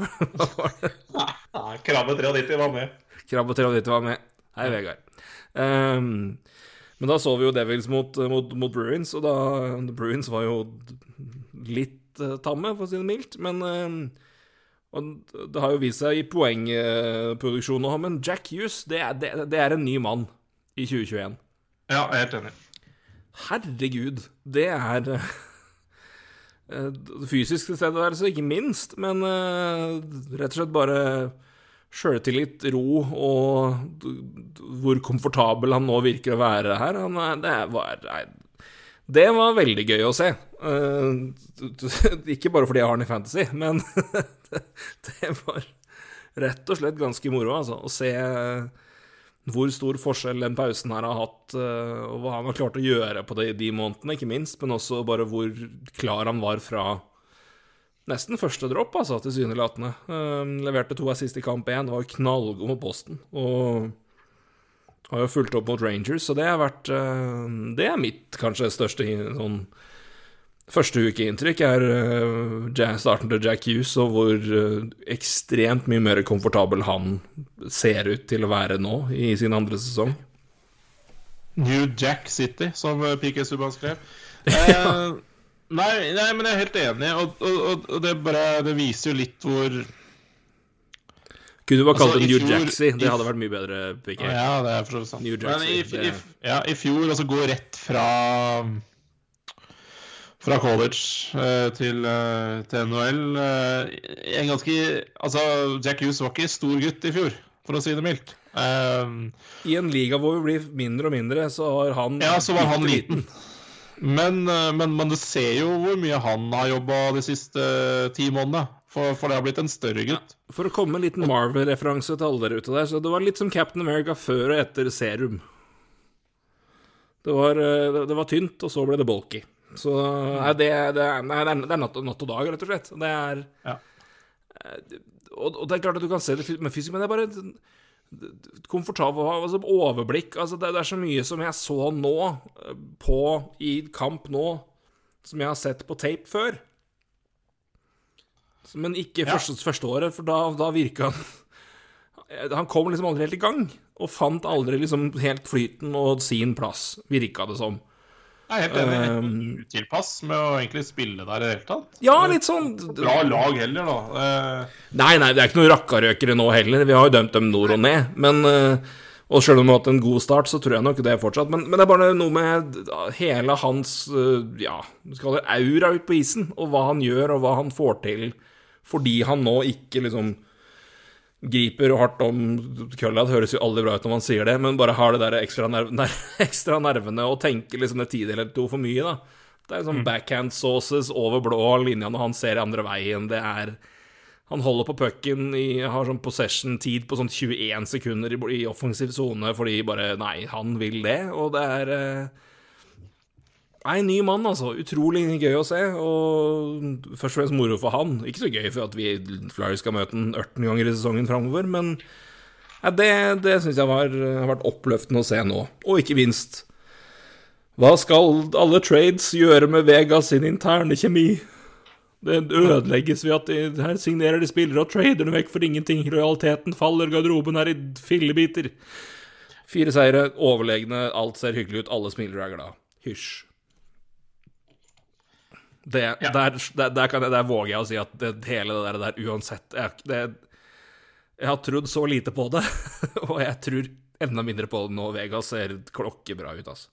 Speaker 2: Nei, (laughs) Krabbe 93 var med.
Speaker 3: Krabbe 93 var med. Hei, Vegard. Um, men da så vi jo Devils mot, mot, mot Bruins, og da Bruins var jo litt uh, tamme, for å si det mildt. Men og det har jo vist seg i poengproduksjon òg, men Jack Hughes, det er, det, det er en ny mann i 2021.
Speaker 2: Ja, jeg er helt enig.
Speaker 3: Herregud, det er fysisk tilstedeværelse, ikke minst, men eh, rett og slett bare sjøltillit, ro og hvor komfortabel han nå virker å være her. Er, det, var, nei, det var veldig gøy å se. Eh, (laughs) ikke bare fordi jeg har han i Fantasy, men (laughs) det var rett og slett ganske moro, altså, å se hvor stor forskjell den pausen her har hatt, eh, og hva han har klart å gjøre på de, de månedene, ikke minst, men også bare hvor klar han var fra nesten første dropp, altså, tilsynelatende. Um, leverte to assist i kamp én, var knallgod mot Boston, og har jo fulgt opp mot Rangers, så det har vært eh, Det er mitt kanskje største sånn Første ukeinntrykk er uh, starten til Jack Hughes, og hvor uh, ekstremt mye mer komfortabel han ser ut til å være nå i sin andre sesong.
Speaker 2: New Jack City, som eh, PK Subhaan skrev. (laughs) Eh, nei, nei, men jeg er helt enig, og, og, og- det, bare, det viser jo litt hvor
Speaker 3: Kunne du bare kalt
Speaker 2: Altså,
Speaker 3: det New
Speaker 2: fjor-
Speaker 3: Jacksy.
Speaker 2: i-
Speaker 3: Det hadde vært mye bedre. PK.
Speaker 2: Ja, det er for så vidt sant.
Speaker 3: New
Speaker 2: Men i, i, ja, i fjor, altså gå rett fra fra college eh, til, eh, til NHL eh, En ganske Altså, Jack Hughes var ikke stor gutt i fjor, for å si det mildt. Um,
Speaker 3: I en liga hvor vi blir mindre og mindre, så har han
Speaker 2: ja, så var han liten. Men, men, men du ser jo hvor mye han har jobba de siste ti månedene. For, for det har blitt en større gutt.
Speaker 3: For å komme med en liten Marvel-referanse til alle der ute der, så det var litt som Captain America før og etter serum. Det var, det, det var tynt, og så ble det bulky. Så nei, det, det, nei, det er, natt, natt og dag, rett og slett. Det er
Speaker 2: Ja.
Speaker 3: Eh, og, og det er klart at du kan se det med fysisk, men det er bare komfortabel altså, overblikk. Altså, det, det er så mye som jeg så nå, eh, på i kamp nå, som jeg har sett på tape før. Men ikke
Speaker 2: Ja.
Speaker 3: første, første året, for da, da virka han (laughs) Han kom liksom aldri helt i gang, og fant aldri liksom helt flyten og sin plass, virka det som.
Speaker 2: Jeg er helt enig.
Speaker 3: Um,
Speaker 2: Utilpass med å egentlig spille der i det hele tatt.
Speaker 3: Ja, litt sånn
Speaker 2: Bra lag heller, da. Uh,
Speaker 3: Nei, nei, det er ikke noen rakkarøkere nå heller. Vi har jo dømt dem nord og ned. Men uh, Og selv om vi har hatt en god start, så tror jeg nok det fortsatt. Men, men det er bare noe med hele hans uh, ja, vi skal det aura ut på isen, og hva han gjør, og hva han får til, fordi han nå ikke liksom griper hardt om kølla. Det høres jo aldri bra ut når man sier det, men bare har det der ekstra, nerv, (laughs) ner, ekstra nervene og tenker liksom det tidel eller to for mye, da. Det er sånn backhand sauces over blå linja når han ser andre veien. Det er Han holder på pucken Har sånn possession-tid på sånn 21 sekunder i, i offensiv sone fordi bare Nei, han vil det, og det er eh, Nei, ny mann, altså. Utrolig gøy å se. Og først og fremst moro for han. Ikke så gøy for at vi Flyers skal møte den 18 ganger i sesongen framover, men ja, det, det syns jeg har vært oppløftende å se nå. Og ikke minst Hva skal alle trades gjøre med Vegas sin interne kjemi? Det ødelegges ved at de, her signerer de spillere og trader dem vekk for ingenting. Lojaliteten faller, garderoben er i fillebiter. Fire seire, overlegne, alt ser hyggelig ut, alle smiler og er glad. Hysj. Det,
Speaker 2: Ja.
Speaker 3: der, der, der, kan jeg, der våger jeg å si at det, hele det der, der uansett jeg, det, jeg har trodd så lite på det, (laughs) og jeg tror enda mindre på det nå. Vegas ser klokkebra ut, altså.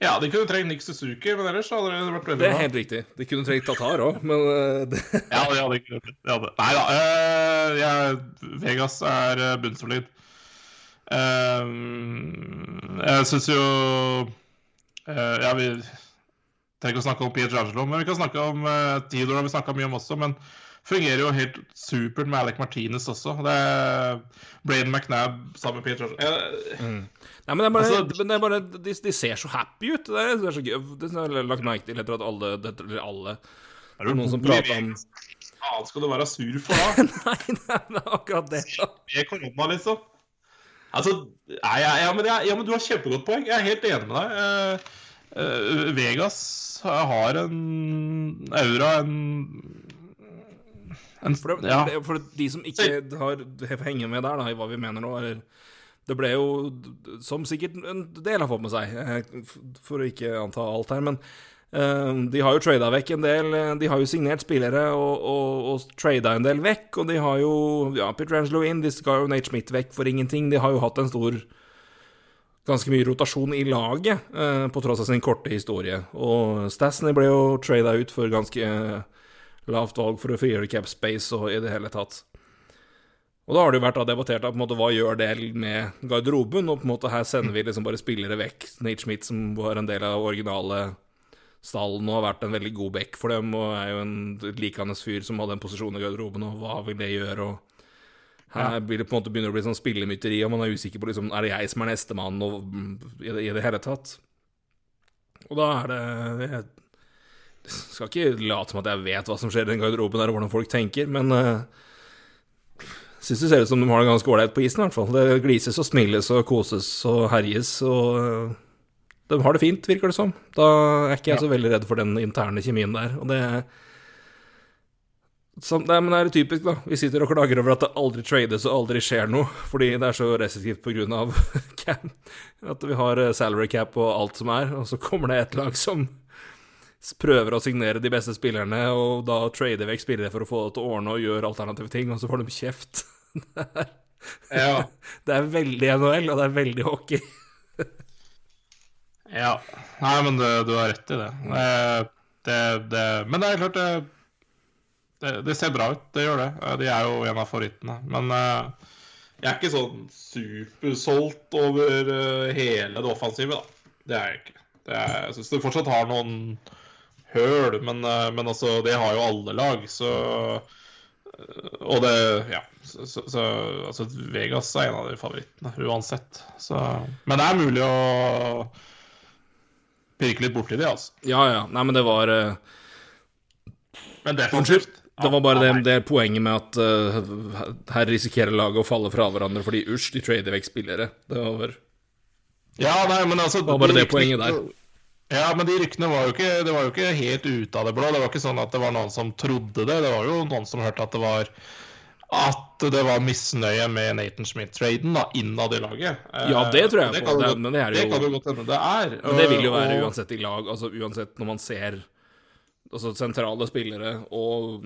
Speaker 2: ja, de kunne trengt Nick Suzuki, men ellers hadde det vært veldig
Speaker 3: Det er
Speaker 2: bra.
Speaker 3: helt riktig. De kunne trengt Tatar òg, men eh, det,
Speaker 2: Ja, de hadde ikke det. Nei da. Uh, jeg- Vegas er uh, bunnsolid. Uh, jeg syns jo uh, Ja, vi trenger ikke å snakke om Pietrangelo, men vi kan snakke om uh, Theodore har vi snakka mye om også. Men fungerer jo helt supert med Alec Martinez også. Det er Braden McNabb sammen med Pietrangelo. mm.
Speaker 3: Nei, men det er bare,
Speaker 2: Altså-
Speaker 3: men det er bare de, de ser så happy ut. Det er, det er så gøy. Det er lagt merke til etter at alle, det, eller alle
Speaker 2: er det
Speaker 3: Noen som prater om-
Speaker 2: Hva annet skal du være sur for (laughs) da?
Speaker 3: Nei, nei, det er akkurat det.
Speaker 2: med korona, liksom. Altså, nei, ja, ja, men jeg, ja, men du har kjempegodt poeng. Jeg er helt enig med deg. Eh, eh, Vegas har en aura, en, en
Speaker 3: For, det,
Speaker 2: ja.
Speaker 3: for de som ikke har henger med der, da, i hva vi mener nå, eller Det ble jo, som sikkert en del har fått med seg, eh, for å ikke anta alt her, men uh, de har jo trada vekk en del eh, De har jo signert spillere og, og, og trada en del vekk, og de har jo Ja, Petrangelo inn, de skal jo Nate Schmidt vekk for ingenting. De har jo hatt en stor Ganske mye rotasjon i laget, eh, på tross av sin korte historie. Og Stasney ble jo trada ut for ganske lavt valg for å frigjøre cap space og i det hele tatt. Og da har det jo vært da debattert da, på en måte, hva gjør det med garderoben, og på en måte her sender vi liksom bare spillere vekk. Nate Schmidt, som var en del av originale stallen og har vært en veldig god back for dem, og er jo en likende fyr som hadde en posisjon i garderoben, og hva vil det gjøre, og her blir det på en måte begynner å bli sånn spillemytteri, og man er usikker på liksom, er det jeg som er nestemann, mm, i det, i det hele tatt. Og da er det jeg, skal ikke late som at jeg vet hva som skjer i den garderoben der, og hvordan folk tenker, men uh, syns det ser ut som de har det ganske ålreit på isen, i hvert fall. Det glises og smiles og koses og herjes, og uh, de har det fint, virker det som. Da er ikke jeg så veldig redd for den interne kjemien der, og det Sam, nei, men det er typisk, da. Vi sitter og klager over at det aldri trades og aldri skjer noe, fordi det er så grunn av (laughs) cap. At vi har eh, salary cap og alt som er, og så kommer det et lag som prøver å signere de beste spillerne, og da trader vekk spillere for å få det til å ordne og gjøre alternative ting, og så får de kjeft. (laughs) Det er,
Speaker 2: ja. (laughs)
Speaker 3: det er veldig NHL, og det er veldig hockey.
Speaker 2: ja. Nei, men du, du har rett i det. Eh, det, det. Men det er klart det, det, det ser bra ut, det gjør det. Eh, De er jo en av favorittene. Men uh, jeg er ikke sånn supersolgt over uh, hele det offensive, da. Det er jeg ikke. Det er, jeg syns det fortsatt har noen høl, men, uh, men altså, det har jo alle lag, så og det Ja. Så, så, så, altså, Vegas er en av de favorittene uansett. Så, men det er mulig å pirke litt borti det, altså.
Speaker 3: Ja, ja. Nei, men det var uh...
Speaker 2: Men defensivt
Speaker 3: Det var bare det, det poenget med at uh, her risikerer laget å falle fra hverandre fordi usj, de trader vekk spillere. Det var bare
Speaker 2: Ja, nei, men altså
Speaker 3: var bare
Speaker 2: de
Speaker 3: det poenget der.
Speaker 2: Ja, men de ryktene var jo ikke Det var jo ikke helt ute av det blå. Det var ikke sånn at det var noen som trodde det. Det var jo noen som hørte at det var At det var misnøye med Nathan Smith-traden da, innad i laget.
Speaker 3: Ja, det tror jeg
Speaker 2: det
Speaker 3: på.
Speaker 2: kan
Speaker 3: Det- men det er
Speaker 2: det
Speaker 3: jo-
Speaker 2: kan jo godt hende det er.
Speaker 3: Men det vil jo være uansett i lag, altså uansett når man ser altså sentrale spillere og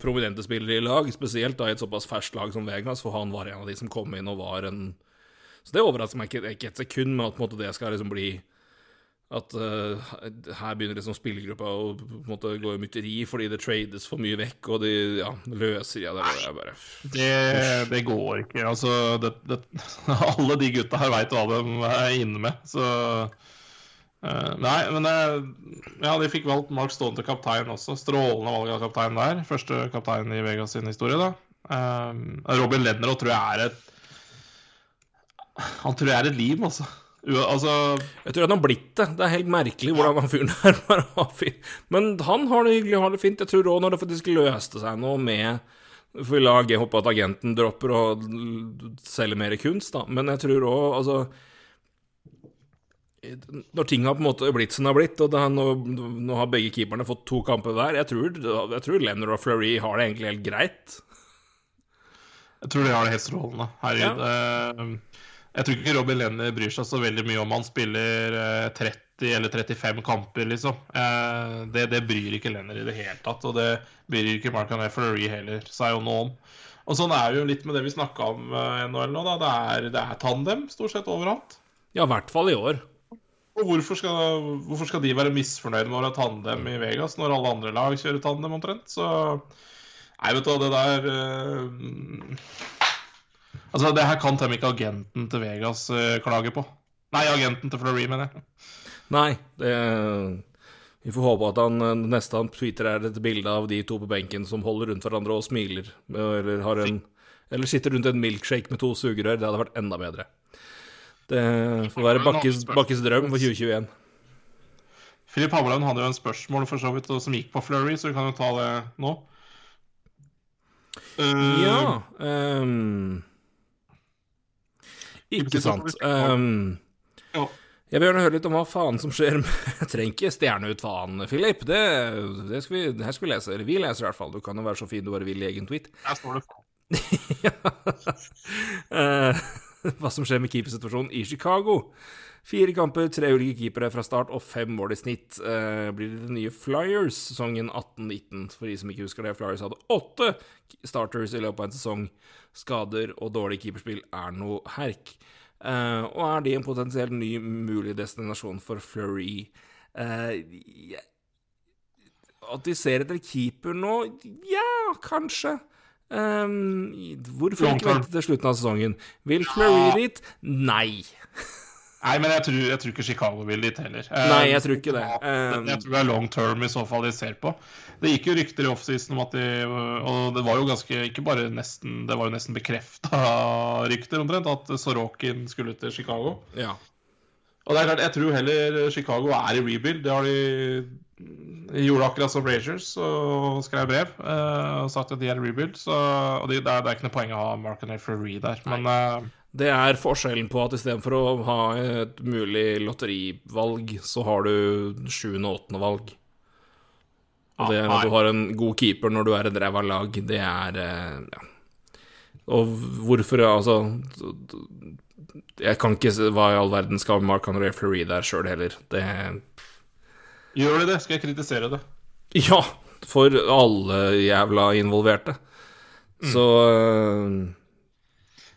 Speaker 3: prominente spillere i lag, spesielt da i et såpass ferskt lag som Vegas, for han var en av de som kom inn og var en Så det overrasker meg ikke, ikke et sekund med at måte, det skal liksom bli at uh, her begynner liksom spillergruppa å på en måte gå i mytteri fordi det trades for mye vekk, og de ja, løser ja, det er bare
Speaker 2: Det, det går ikke. Altså, det, det, (laughs) alle de gutta her veit hva de er inne med, så eh, Nei, men det, ja, de fikk valgt Mark Stone til kaptein også. Strålende valg av kaptein der. Første kaptein i Vegas sin historie, da. Uh, Robin Ledner tror jeg er et Han tror jeg er et liv, altså. U altså
Speaker 3: Jeg tror han har blitt det. Det er helt merkelig hvordan han fyren der (laughs) bare. Men han har det hyggelig, har det fint. Jeg tror òg når det faktisk løste seg noe med For la jeg håpe at agenten dropper og selger mer kunst, da. Men jeg tror òg, altså Når ting har på en måte blitt som det har blitt, og det er, nå, nå har begge keeperne fått to kamper hver Jeg tror, jeg tror Lenner og Fleury har det egentlig helt greit.
Speaker 2: Jeg tror de har det helt strålende. Herregud. Ja. Jeg tror ikke Robin Lenner bryr seg så veldig mye om han spiller eh, 30 eller 35 kamper, liksom. Eh, Det, det bryr ikke Lenner i det hele tatt, og det bryr ikke Marcan Fleury heller seg jo noe om. Og sånn er det jo litt med det vi snakka om eh, NHL nå, da. Det er, det er tandem stort sett overalt.
Speaker 3: Ja, i hvert fall i år.
Speaker 2: Og hvorfor skal, hvorfor skal de være misfornøyde med å ha tandem i Vegas, når alle andre lag kjører tandem omtrent? Så Nei, vet du hva, det der uh, Altså, det her kan temmelig ikke agenten til Vegas uh, klage på. Nei, agenten til Fleury, mener jeg.
Speaker 3: Nei, det Vi får håpe at han eh, neste han tweeter er et bilde av de to på benken som holder rundt hverandre og smiler, eller har en Eller sitter rundt en milkshake med to sugerør. Det hadde vært enda bedre. Det får være Bakkes, Bakkes drøm for 2021.
Speaker 2: Filip Hammerland hadde jo en spørsmål for så vidt som gikk på Flurry, så vi kan jo ta det nå. Uh,
Speaker 3: Ja um, Ikke sant.
Speaker 2: Um,
Speaker 3: jeg vil gjerne høre litt om hva faen som skjer med (laughs) Jeg trenger ikke stjerne ut faen, Philip. Det, det, skal vi, det her skal vi lese. Eller vi leser i hvert fall. Du kan jo være så fin du bare vil i egen tweet.
Speaker 2: Her står det (laughs) faen. (laughs)
Speaker 3: Eh, (laughs) hva som skjer med keepersituasjonen i Chicago. Fire kamper, tre ulike keepere fra start og fem mål i snitt. Eh, blir det den nye Flyers sesongen 18-19? For de som ikke husker det, Flyers hadde åtte starters i løpet av en sesong. Skader og dårlig keeperspill er noe herk. Eh, og er de en potensielt ny mulig destinasjon for Fleury? Eh. At de ser etter keeper nå? Ja, kanskje. Um, hvorfor ikke vente til slutten av sesongen? Vil Fleury dit? Nei.
Speaker 2: Nei, men jeg tror, jeg tror ikke Chicago vil dit heller.
Speaker 3: Nei, jeg tror ikke det.
Speaker 2: Jeg,
Speaker 3: Um,
Speaker 2: jeg tror det er long term i så fall de ser på. Det gikk jo rykter i offseason om at de Og det var jo ganske Ikke bare nesten Det var jo nesten bekrefta (laughs) rykter omtrent at Sorokin skulle til Chicago.
Speaker 3: ja.
Speaker 2: Og det er klart, jeg tror heller Chicago er i rebuild. Det har de gjorde akkurat som Rangers og skrev brev uh, og sagt at de er rebuild. Så, og de, det, er, det er ikke noe poeng å ha Mark and Referee der. Men uh,
Speaker 3: Det er forskjellen på at istedenfor å ha et mulig lotterivalg, så har du sjuende og åttende valg. Og det at du har en god keeper når du er et ræva lag, det er uh, Ja. Og hvorfor, altså Jeg kan ikke se hva i all verden skal Mark André Referee der sjøl heller. Det
Speaker 2: gjør de det, skal jeg kritisere det. (laughs)
Speaker 3: Ja, for alle jævla involverte. Så uh,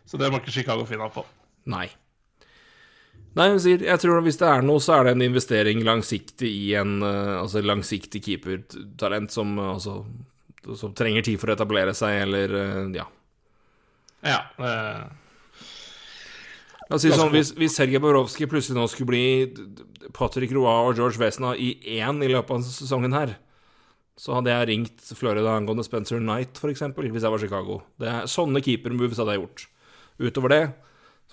Speaker 2: Så det må ikke Chicago finne på.
Speaker 3: Nei. Nei, hun sier, jeg tror at hvis det er noe, så er det en investering langsiktig i en uh, altså langsiktig keepertalent som, uh, altså, som trenger tid for å etablere seg, eller uh, ja.
Speaker 2: Ja. Eh,
Speaker 3: La oss si sånn, hvis, hvis Sergej Borovskij plutselig nå skulle bli Patrick Roa og George Vesna i én i løpet av sesongen her, så hadde jeg ringt Florida angående Spencer Knight, f.eks., hvis jeg var Chicago. Det er Sånne keepermoves hadde jeg gjort. Utover det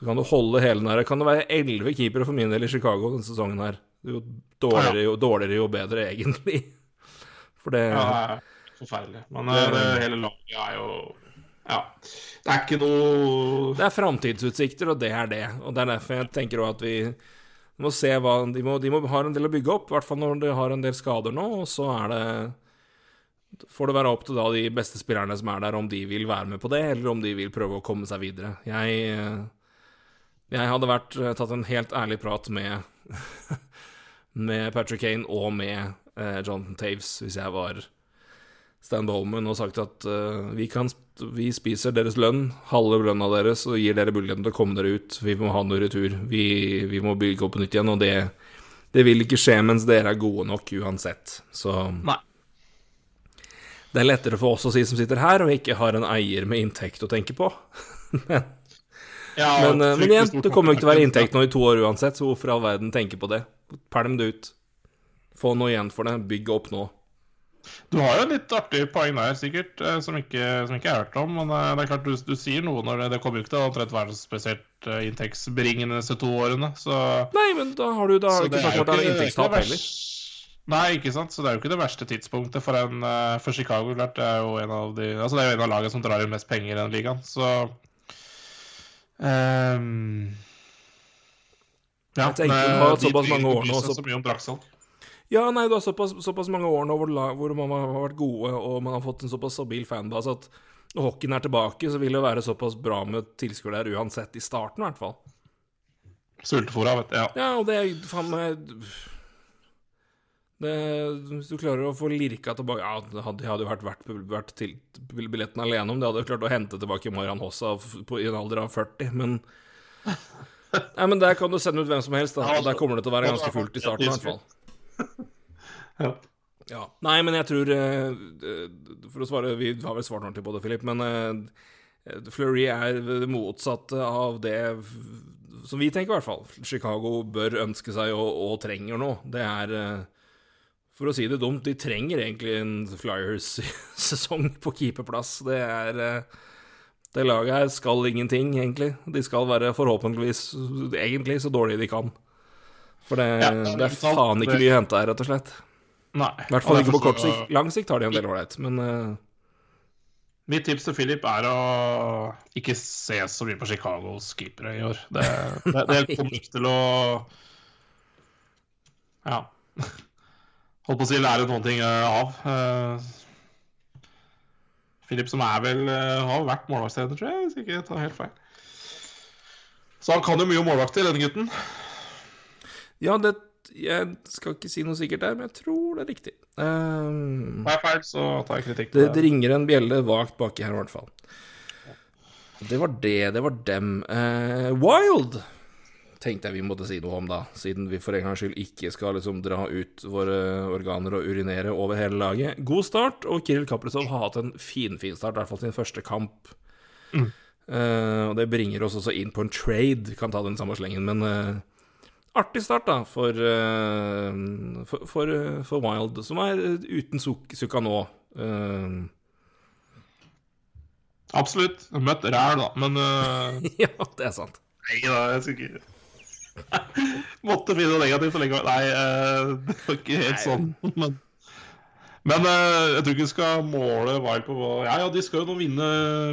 Speaker 3: så kan du holde hele den her Kan det være elleve keepere for min del i Chicago denne sesongen her? Jo dårligere, jo, dårligere, jo bedre, egentlig. (laughs) For det
Speaker 2: Ja, det er forferdelig. Men det, det, hele laget er jo Ja. Det er ikke noe
Speaker 3: Det er framtidsutsikter, og det er det. Og det er derfor jeg tenker at vi må se hva De må, de må ha en del å bygge opp, i hvert fall når de har en del skader nå, og så er det får det være opp til da de beste spillerne som er der, om de vil være med på det, eller om de vil prøve å komme seg videre. Jeg, jeg hadde vært, tatt en helt ærlig prat med, (laughs) med Patrick Kane og med eh, Jonathan Taves hvis jeg var Stan Bowman og sagt at uh, vi, kan, vi spiser deres lønn, halve lønna deres, og gir dere muligheten til å komme dere ut. Vi må ha noe retur. Vi, vi må bygge opp på nytt igjen, og det, det vil ikke skje mens dere er gode nok uansett. Så
Speaker 2: Nei.
Speaker 3: det er lettere for oss å si som sitter her, og ikke har en eier med inntekt å tenke på. (laughs) men,
Speaker 2: Ja,
Speaker 3: men, eh, men igjen, det kommer jo ikke til å være (laughs) inntekt nå i to år uansett, så hvorfor i all verden tenke på det? Pælm det ut. Få noe igjen for det. Bygg opp nå.
Speaker 2: Du har jo litt artig poeng der, sikkert, eh, som ikke, som ikke jeg har hørt om. Men eh, det er klart du, du sier noe når det, det kommer jo ikke til å omtrent være så spesielt eh, inntektsbringende disse to årene. Så,
Speaker 3: Nei, men da har du da ikke sagt at det er inntektstap heller.
Speaker 2: Nei, ikke sant. Så det er jo ikke det verste tidspunktet for, en, for Chicago. Klart, det er jo en av de Altså det er jo en av lagene som drar inn mest penger i den ligaen, så um, ja,
Speaker 3: Jeg tenker
Speaker 2: det,
Speaker 3: de, har hatt
Speaker 2: de
Speaker 3: såpass
Speaker 2: bryr-
Speaker 3: mange
Speaker 2: de
Speaker 3: Ja, nei, du har såpass, såpass mange år nå hvor, hvor man har vært gode, og man har fått en såpass stabil fanbase at når hockeyen er tilbake, så vil det være såpass bra med tilskuere der uansett, i starten i hvert fall.
Speaker 2: Sultefòra, vet du. Ja.
Speaker 3: Ja, og det er faen meg det, Hvis du klarer å få lirka tilbake Ja, det hadde, hadde jo vært verdt vært til billetten alene om det hadde jo klart å hente tilbake Marian Hossa på, i en alder av 40, men (laughs) Nei, men der kan du sende ut hvem som helst, da. Og der kommer det til å være ganske fullt i starten, i hvert fall.
Speaker 2: Ja.
Speaker 3: Ja. Nei, men jeg tror eh, For å svare Vi har vel svart ordentlig på det, Philip, men eh, Fleury er det motsatte av det som vi tenker, i hvert fall. Chicago bør ønske seg og, og trenger nå. Det er eh, For å si det dumt, de trenger egentlig en Flyers-sesong (laughs) på keeperplass. Det er Det laget her skal ingenting, egentlig. De skal være forhåpentligvis egentlig så dårlige de kan. For det,
Speaker 2: Ja, det
Speaker 3: det er faen ikke mye å hente her, rett og slett.
Speaker 2: Nei.
Speaker 3: I hvert fall ikke på kort sikt. Lang sikt har de en del ålreit, men uh...
Speaker 2: Mitt tips til Philip er å ikke se så mye på Chicagos keepere i år. Det, det, det kommer (laughs) til å Ja. (laughs) Holdt på å si lære noen ting eh, av. Uh, Philip som er vel uh, har vært målvaktstrener, tror jeg, hvis jeg ikke tar helt feil. Så han kan jo mye om målvakter, denne gutten.
Speaker 3: Ja, det Jeg skal ikke si noe sikkert der, men jeg tror det er riktig. Um,
Speaker 2: det er feil, så tar jeg kritikk.
Speaker 3: det, det ringer en bjelle vagt baki her, i hvert fall. Det var det. Det var dem. Uh, Wild tenkte jeg vi måtte si noe om, da. Siden vi for en gangs skyld ikke skal liksom dra ut våre organer og urinere over hele laget. God start, og Kiril Kaprizov har hatt en finfin fin start, i hvert fall sin første kamp. Eh, og det bringer oss også inn på en trade, kan ta den samme slengen, men eh, artig start, da, for, eh, for, for, eh, for Wild, som er eh, uten suk sukka nå. Uh...
Speaker 2: Absolutt. Møtt ræl, da, men uh... (laughs)
Speaker 3: ja, det er sant.
Speaker 2: Nei da, jeg skulle ikke (laughs) Måtte finne noe negativt å legge Nei, uh, det var ikke helt sånn. Men, men uh, jeg tror ikke vi skal måle Wild på Ja, ja, de skal jo nå vinne,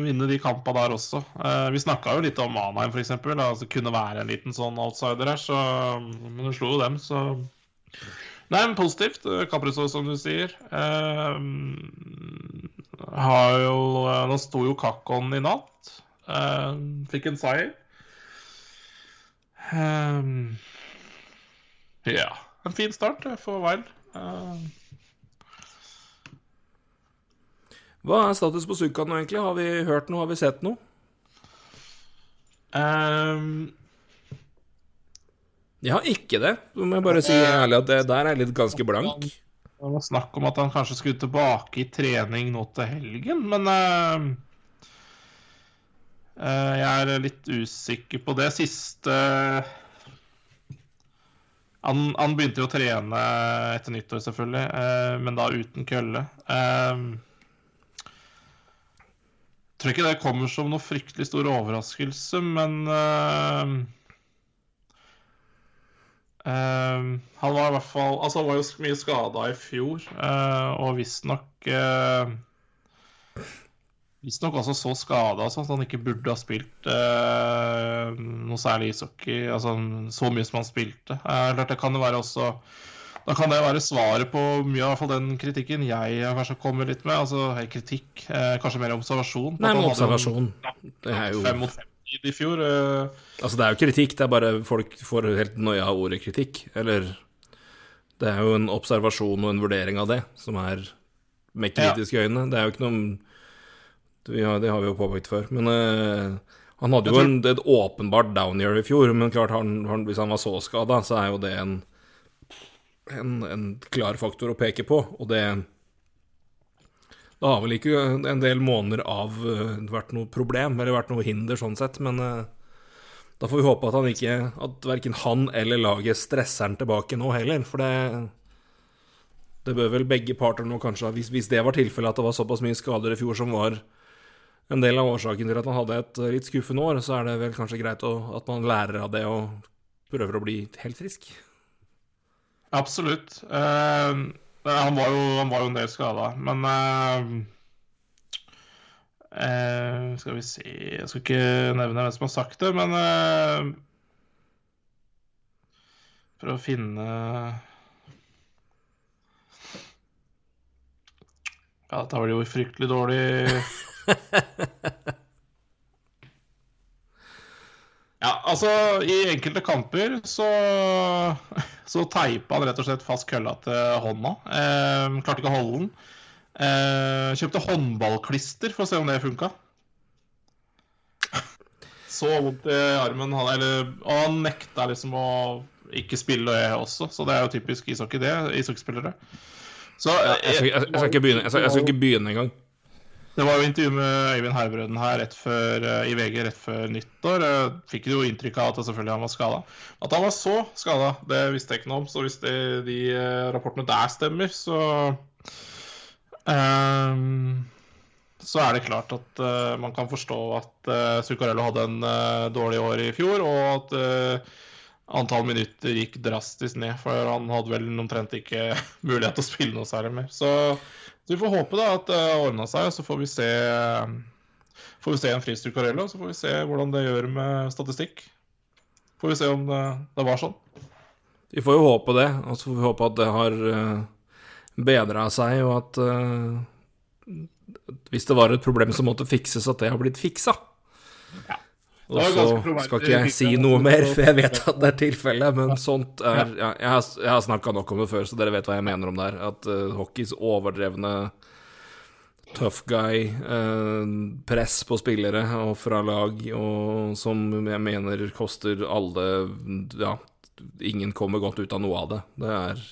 Speaker 2: vinne de kampene der også. Uh, vi snakka jo litt om Manheim, f.eks. Altså, kunne være en liten sånn outsider her, så Men hun slo jo dem, så Nei, men positivt. eh, Kaprizov, som du sier. Uh, har jo Nå sto jo Kakon i natt. Eh, fikk en seier. Ja. En fin start eh, for Wild. Ehm,
Speaker 3: Hva er status på Sukka nå, egentlig? Har vi hørt noe? Har vi sett noe?
Speaker 2: Um,
Speaker 3: Jeg har ikke det. Så må jeg bare si ærlig at det der er litt ganske blank.
Speaker 2: det var snakk om at han kanskje skulle tilbake i trening nå til helgen, men uh, jeg er litt usikker på det. Siste han, han, begynte jo å trene etter nyttår, selvfølgelig, eh, men da uten kølle. Eh, tror ikke det kommer som noe fryktelig stor overraskelse, men uh, uh, Han var i hvert fall Altså, han var jo mye skada i fjor, uh, og visstnok uh, Visstnok også så skada sånn at han ikke burde ha spilt noe særlig ishockey. Altså så mye som han spilte. Det kan jo være også Da kan det være svaret på mye av den kritikken jeg har kanskje kommet litt med. Altså kritikk, eh, kanskje mer observasjon.
Speaker 3: Nei, men observasjon. Det er jo
Speaker 2: Fem mot fem i fjor. Eh.
Speaker 3: Altså, det er jo kritikk, det er bare folk får helt noia av ordet kritikk. Eller Det er jo en observasjon og en vurdering av det som er med kritiske øyne. Det er jo ikke noe ja, det har vi jo påpekt før. Men eh, han hadde jo en, et åpenbart down year i fjor. Men klart, han, han, hvis han var så skada, så er jo det en, en, en, klar faktor å peke på. Og det Det har vel ikke en del måneder av uh, vært noe problem, eller vært noe hinder sånn sett, men uh, da får vi håpe at han ikke At verken han eller laget stresser han tilbake nå heller, for det det bør vel begge parter nå kanskje hvis, hvis det var tilfellet at det var såpass mye skader i fjor som var en del av årsaken til at han hadde et litt skuffende år, så er det vel kanskje greit å, at man lærer av det og prøver å bli helt frisk.
Speaker 2: Absolutt. Uh, han, var jo, han, var jo, en del skada, men uh, uh, Skal vi se Jeg skal ikke nevne hvem som har sagt det, men for å finne Ja, dette var jo fryktelig dårlig (laughs) ja, altså, i enkelte kamper så, (laughs) så teipa han rett og slett fast kølla til hånda. Eh, klarte ikke å holde den. Eh, kjøpte håndballklister for å se om det funka. (laughs) Så vondt i armen, han, eller, og han nekta liksom å ikke spille og jeg også, så det er jo typisk ishockey, det. Ishockeyspillere.
Speaker 3: Så jeg, jeg, jeg, jeg, skal ikke begynne, jeg skal, skal ikke begynne engang.
Speaker 2: Det var jo intervju med Øyvind Herbrøden her før, eh, i VG rett før nyttår. Jeg fikk jo inntrykk av at selvfølgelig han var skada. At han var så skada, det visste jeg ikke noe om. Så hvis det, de eh, rapportene der stemmer, så um, Så er det klart at uh, man kan forstå at uh, Zuccarello hadde en uh, dårlig år i fjor, og at uh, antall minutter gikk drastisk ned. For han hadde vel omtrent ikke (laughs) mulighet til å spille noe særlig mer. Så så vi får håpe da at det har ordna seg, og så får vi se Får vi se en fristur Carello, så får vi se hvordan det gjør med statistikk. Får vi se om det, det var sånn.
Speaker 3: Vi får jo håpe det, og så får vi håpe at det har eh, bedra seg, og at uh, hvis det var et problem som måtte fikses, at det har blitt fiksa. Ja. Og så skal ikke jeg si noe mer, for jeg vet at det er tilfellet, men sånt er ja, Jeg har, jeg har snakka nok om det før, så dere vet hva jeg mener om det her. At uh, hockeys overdrevne tough guy-press uh, på spillere og fra lag, og som jeg mener koster alle Ja, ingen kommer godt ut av noe av det. Det er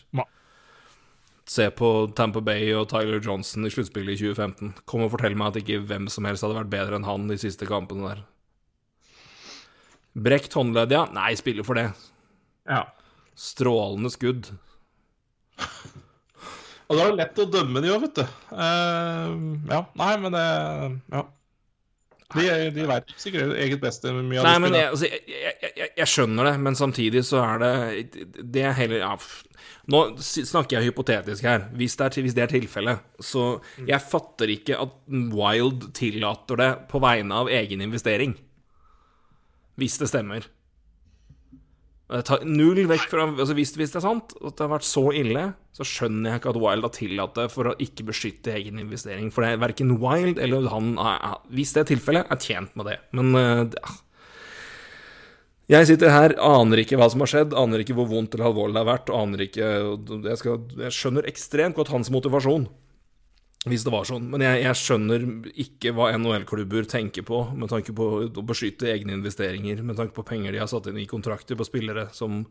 Speaker 3: Se på Tamper Bay og Tyler Johnson i sluttspillet i 2015. Kom og fortell meg at ikke hvem som helst hadde vært bedre enn han de siste kampene der. Brekt håndledd, ja. Nei, spiller for det.
Speaker 2: Ja.
Speaker 3: Strålende skudd.
Speaker 2: Og da er det lett å dømme de òg, vet du. Uh, ja, nei, men det Ja. De, de veit sikkert eget beste. Mye
Speaker 3: av Nei, men jeg, altså, jeg, jeg, jeg, skjønner det, men samtidig så er det Det er heller ja, Nå snakker jeg hypotetisk her. Hvis det er, hvis det er tilfellet, så Jeg fatter ikke at Wild tillater det på vegne av egen investering hvis det stemmer. Null vekk fra altså hvis, hvis, det er sant, at det har vært så ille, så skjønner jeg ikke at Wild har tillatt det for å ikke beskytte egen investering. For det er verken Wild eller han, hvis det er tilfellet, er tjent med det. Men ja. Jeg sitter her, aner ikke hva som har skjedd, aner ikke hvor vondt eller alvorlig det har vært, aner ikke jeg, skal, jeg skjønner ekstremt godt hans motivasjon hvis det var sånn. Men jeg, jeg skjønner ikke hva NHL-klubber tenker på med tanke på å beskytte egne investeringer, med tanke på penger de har satt inn i kontrakter på spillere som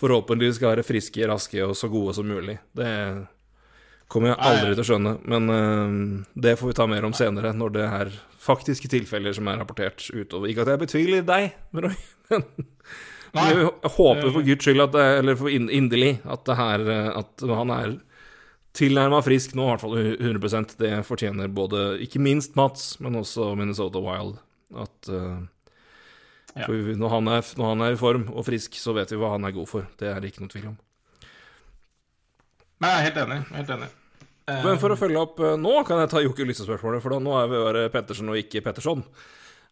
Speaker 3: forhåpentligvis skal være friske, raske og så gode som mulig. Det kommer jeg aldri til å skjønne, men uh, det får vi ta mer om senere, når det er faktiske tilfeller som er rapportert utover. Ikke at jeg betviler deg, (laughs) men
Speaker 2: Nei.
Speaker 3: Jeg håper for guds skyld, at det, eller for inderlig, at det her eh, At han er tilnærma frisk nå, i hvert fall 100% Det fortjener både, ikke minst Mats, men også Minnesota Wild. At uh,
Speaker 2: Ja.
Speaker 3: når, han er, når han er i form og frisk, så vet vi hva han er god for. Det er det ikke noe tvil om.
Speaker 2: Nei, helt enig. Helt enig. Eh,
Speaker 3: Men for å følge opp eh, nå, kan jeg ta Jokke Lystespørsmålet, for da nå er vi bare Pettersen og ikke Petterson.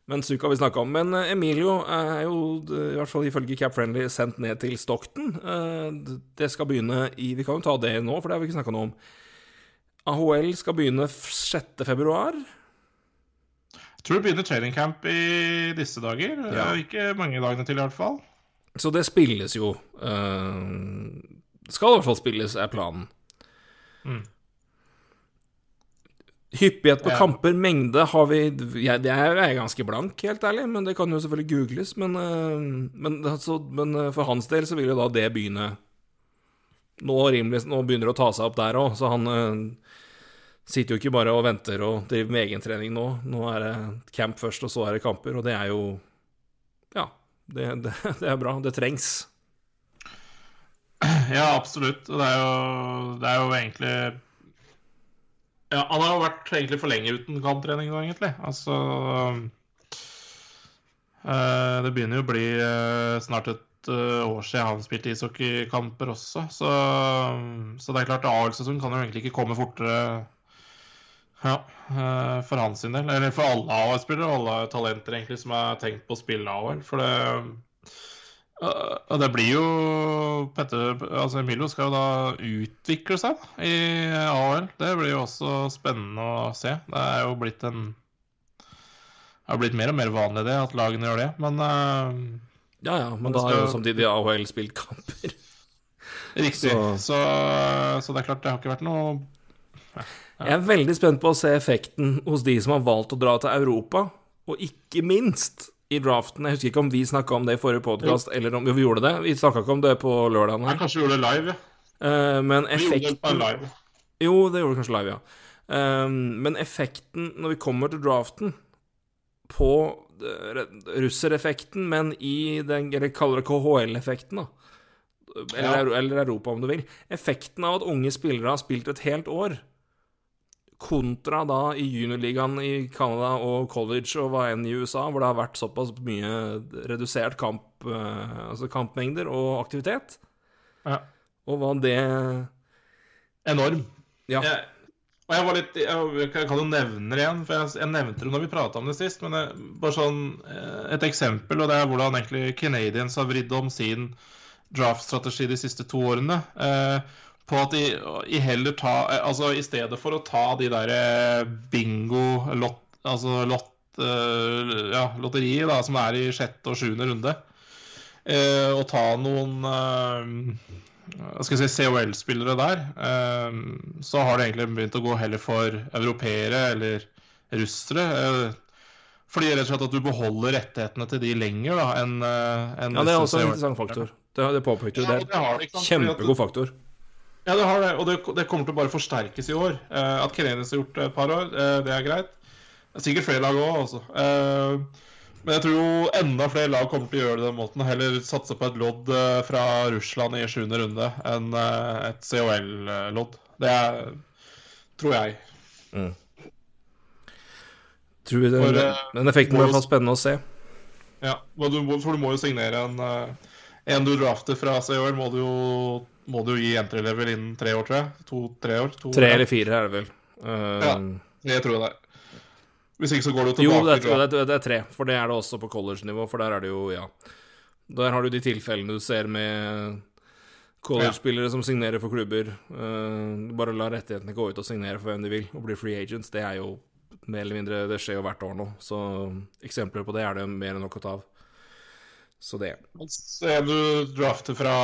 Speaker 3: Men Suk vi snakka om. Men eh, Emilio er jo, eh, i hvert fall ifølge Cap Friendly, sendt ned til Stockton. Eh, Det skal begynne i Vi kan jo ta det nå, for det har vi ikke snakka noe om. AHL skal begynne f- 6. februar.
Speaker 2: Jeg tror det begynner training camp i disse dager.
Speaker 3: Ja.
Speaker 2: Eh, Ikke mange dagene til, i hvert fall.
Speaker 3: Så det spilles jo. eh, Skal i hvert fall spilles, er planen.
Speaker 2: Mm.
Speaker 3: Hyppighet på
Speaker 2: Ja.
Speaker 3: kamper, mengde, har vi jeg, Det er jeg ganske blank, helt ærlig, men det kan jo selvfølgelig googles. Men, eh, men, altså, men eh, for hans del så vil jo da det begynne Nå, rimelig, nå begynner det å ta seg opp der òg, så han eh, sitter jo ikke bare og venter og driver med egentrening nå. Nå er det camp først, og så er det kamper, og det er jo Ja, det, det, (laughs) det er bra. Det trengs.
Speaker 2: Ja, absolutt. Og det er jo, det er jo egentlig Ja, han har jo vært egentlig for lenge uten kamptrening nå, egentlig. Altså øh, Det begynner jo å bli øh, snart et øh, år siden han spilte ishockeykamper også, så, så det er klart AL-sesongen kan jo egentlig ikke komme fortere ja, for hans del. Eller for alle AL-spillere og alle talenter egentlig som er tenkt på å spille AL. For det og det blir jo Petter, altså Emilio skal jo da utvikle seg i AHL. Det blir jo også spennende å se. Det er jo blitt en Det har blitt mer og mer vanlig det, at lagene gjør det. Men uh,
Speaker 3: Ja ja, men da har jo samtidig AHL spilt kamper. (laughs)
Speaker 2: riktig.
Speaker 3: Så-
Speaker 2: Så, så det er klart, det har ikke vært noe
Speaker 3: Jeg er veldig spent på å se effekten hos de som har valgt å dra til Europa, og ikke minst i draften. Jeg husker ikke om vi snakka om det i forrige podkast, eller om jo, vi gjorde det. Vi snakka ikke om det på lørdagen
Speaker 2: Jeg
Speaker 3: her.
Speaker 2: kanskje gjorde det live, ja.
Speaker 3: Eh, men
Speaker 2: Vi gjorde det live.
Speaker 3: Jo, det gjorde vi kanskje live, ja. Um, men effekten når vi kommer til draften på eh, russereffekten, men i den Eller kaller det KHL-effekten, da. Eller,
Speaker 2: Ja.
Speaker 3: eller Europa, om du vil. Effekten av at unge spillere har spilt et helt år, kontra da i juniorligaen i Canada og college og hva enn i USA, hvor det har vært såpass mye redusert kamp, eh, altså kampmengder og aktivitet,
Speaker 2: Ja.
Speaker 3: og hva det
Speaker 2: Enorm.
Speaker 3: Ja.
Speaker 2: Jeg, og jeg var litt Jeg, jeg kan jo nevne det igjen, for jeg, jeg nevnte det når vi prata om det sist. Men det, bare sånn eh, et eksempel, og det er hvordan egentlig Canadians har vridd om sin draftstrategi de siste to årene. Eh, på at de i heller ta Altså i stedet for å ta de der eh, bingo, lott, altså lott, eh, ja, lotteriet da, som er i sjette og sjuende runde, eh, og ta noen skal jeg si, COL-spillere der, så har det egentlig begynt å gå heller for europeere eller russere. fordi rett og slett at du beholder rettighetene til de lenger da, enn en
Speaker 3: Ja, det er også en interessant faktor. Det, det påpekte du. Det er
Speaker 2: sant?
Speaker 3: kjempegod faktor.
Speaker 2: Ja, det har det, og det, det kommer til å bare forsterkes i år. Uh, at Canadiens har gjort det et par år, uh, det er greit. Det er sikkert flere lag òg, altså. Uh, men jeg tror jo enda flere lag kommer til å gjøre det den måten. Heller satse på et lodd fra Russland i sjuende runde enn et COL-lodd. Det er, tror jeg.
Speaker 3: Tror den,
Speaker 2: For,
Speaker 3: den effekten blir i hvert fall spennende å se.
Speaker 2: Ja, For du må jo signere en En du drafter fra COL, må du jo må du gi entry-level innen tre år, tror jeg. To-tre år. To,
Speaker 3: Tre
Speaker 2: ja.
Speaker 3: eller fire er det vel. Uh,
Speaker 2: Ja. Det tror jeg det er. Hvis ikke så går du tilbake.
Speaker 3: Jo, det er, det, det er tre, for det er det også på college-nivå. For der er det jo, ja Der har du de tilfellene du ser med college-spillere som signerer for klubber. Uh, bare la rettighetene gå ut og signere for hvem de vil, og bli free agents. Det er jo mer eller mindre Det skjer jo hvert år nå. Så eksempler på det er det mer enn nok å ta av. Så det.
Speaker 2: Mens en du drafter fra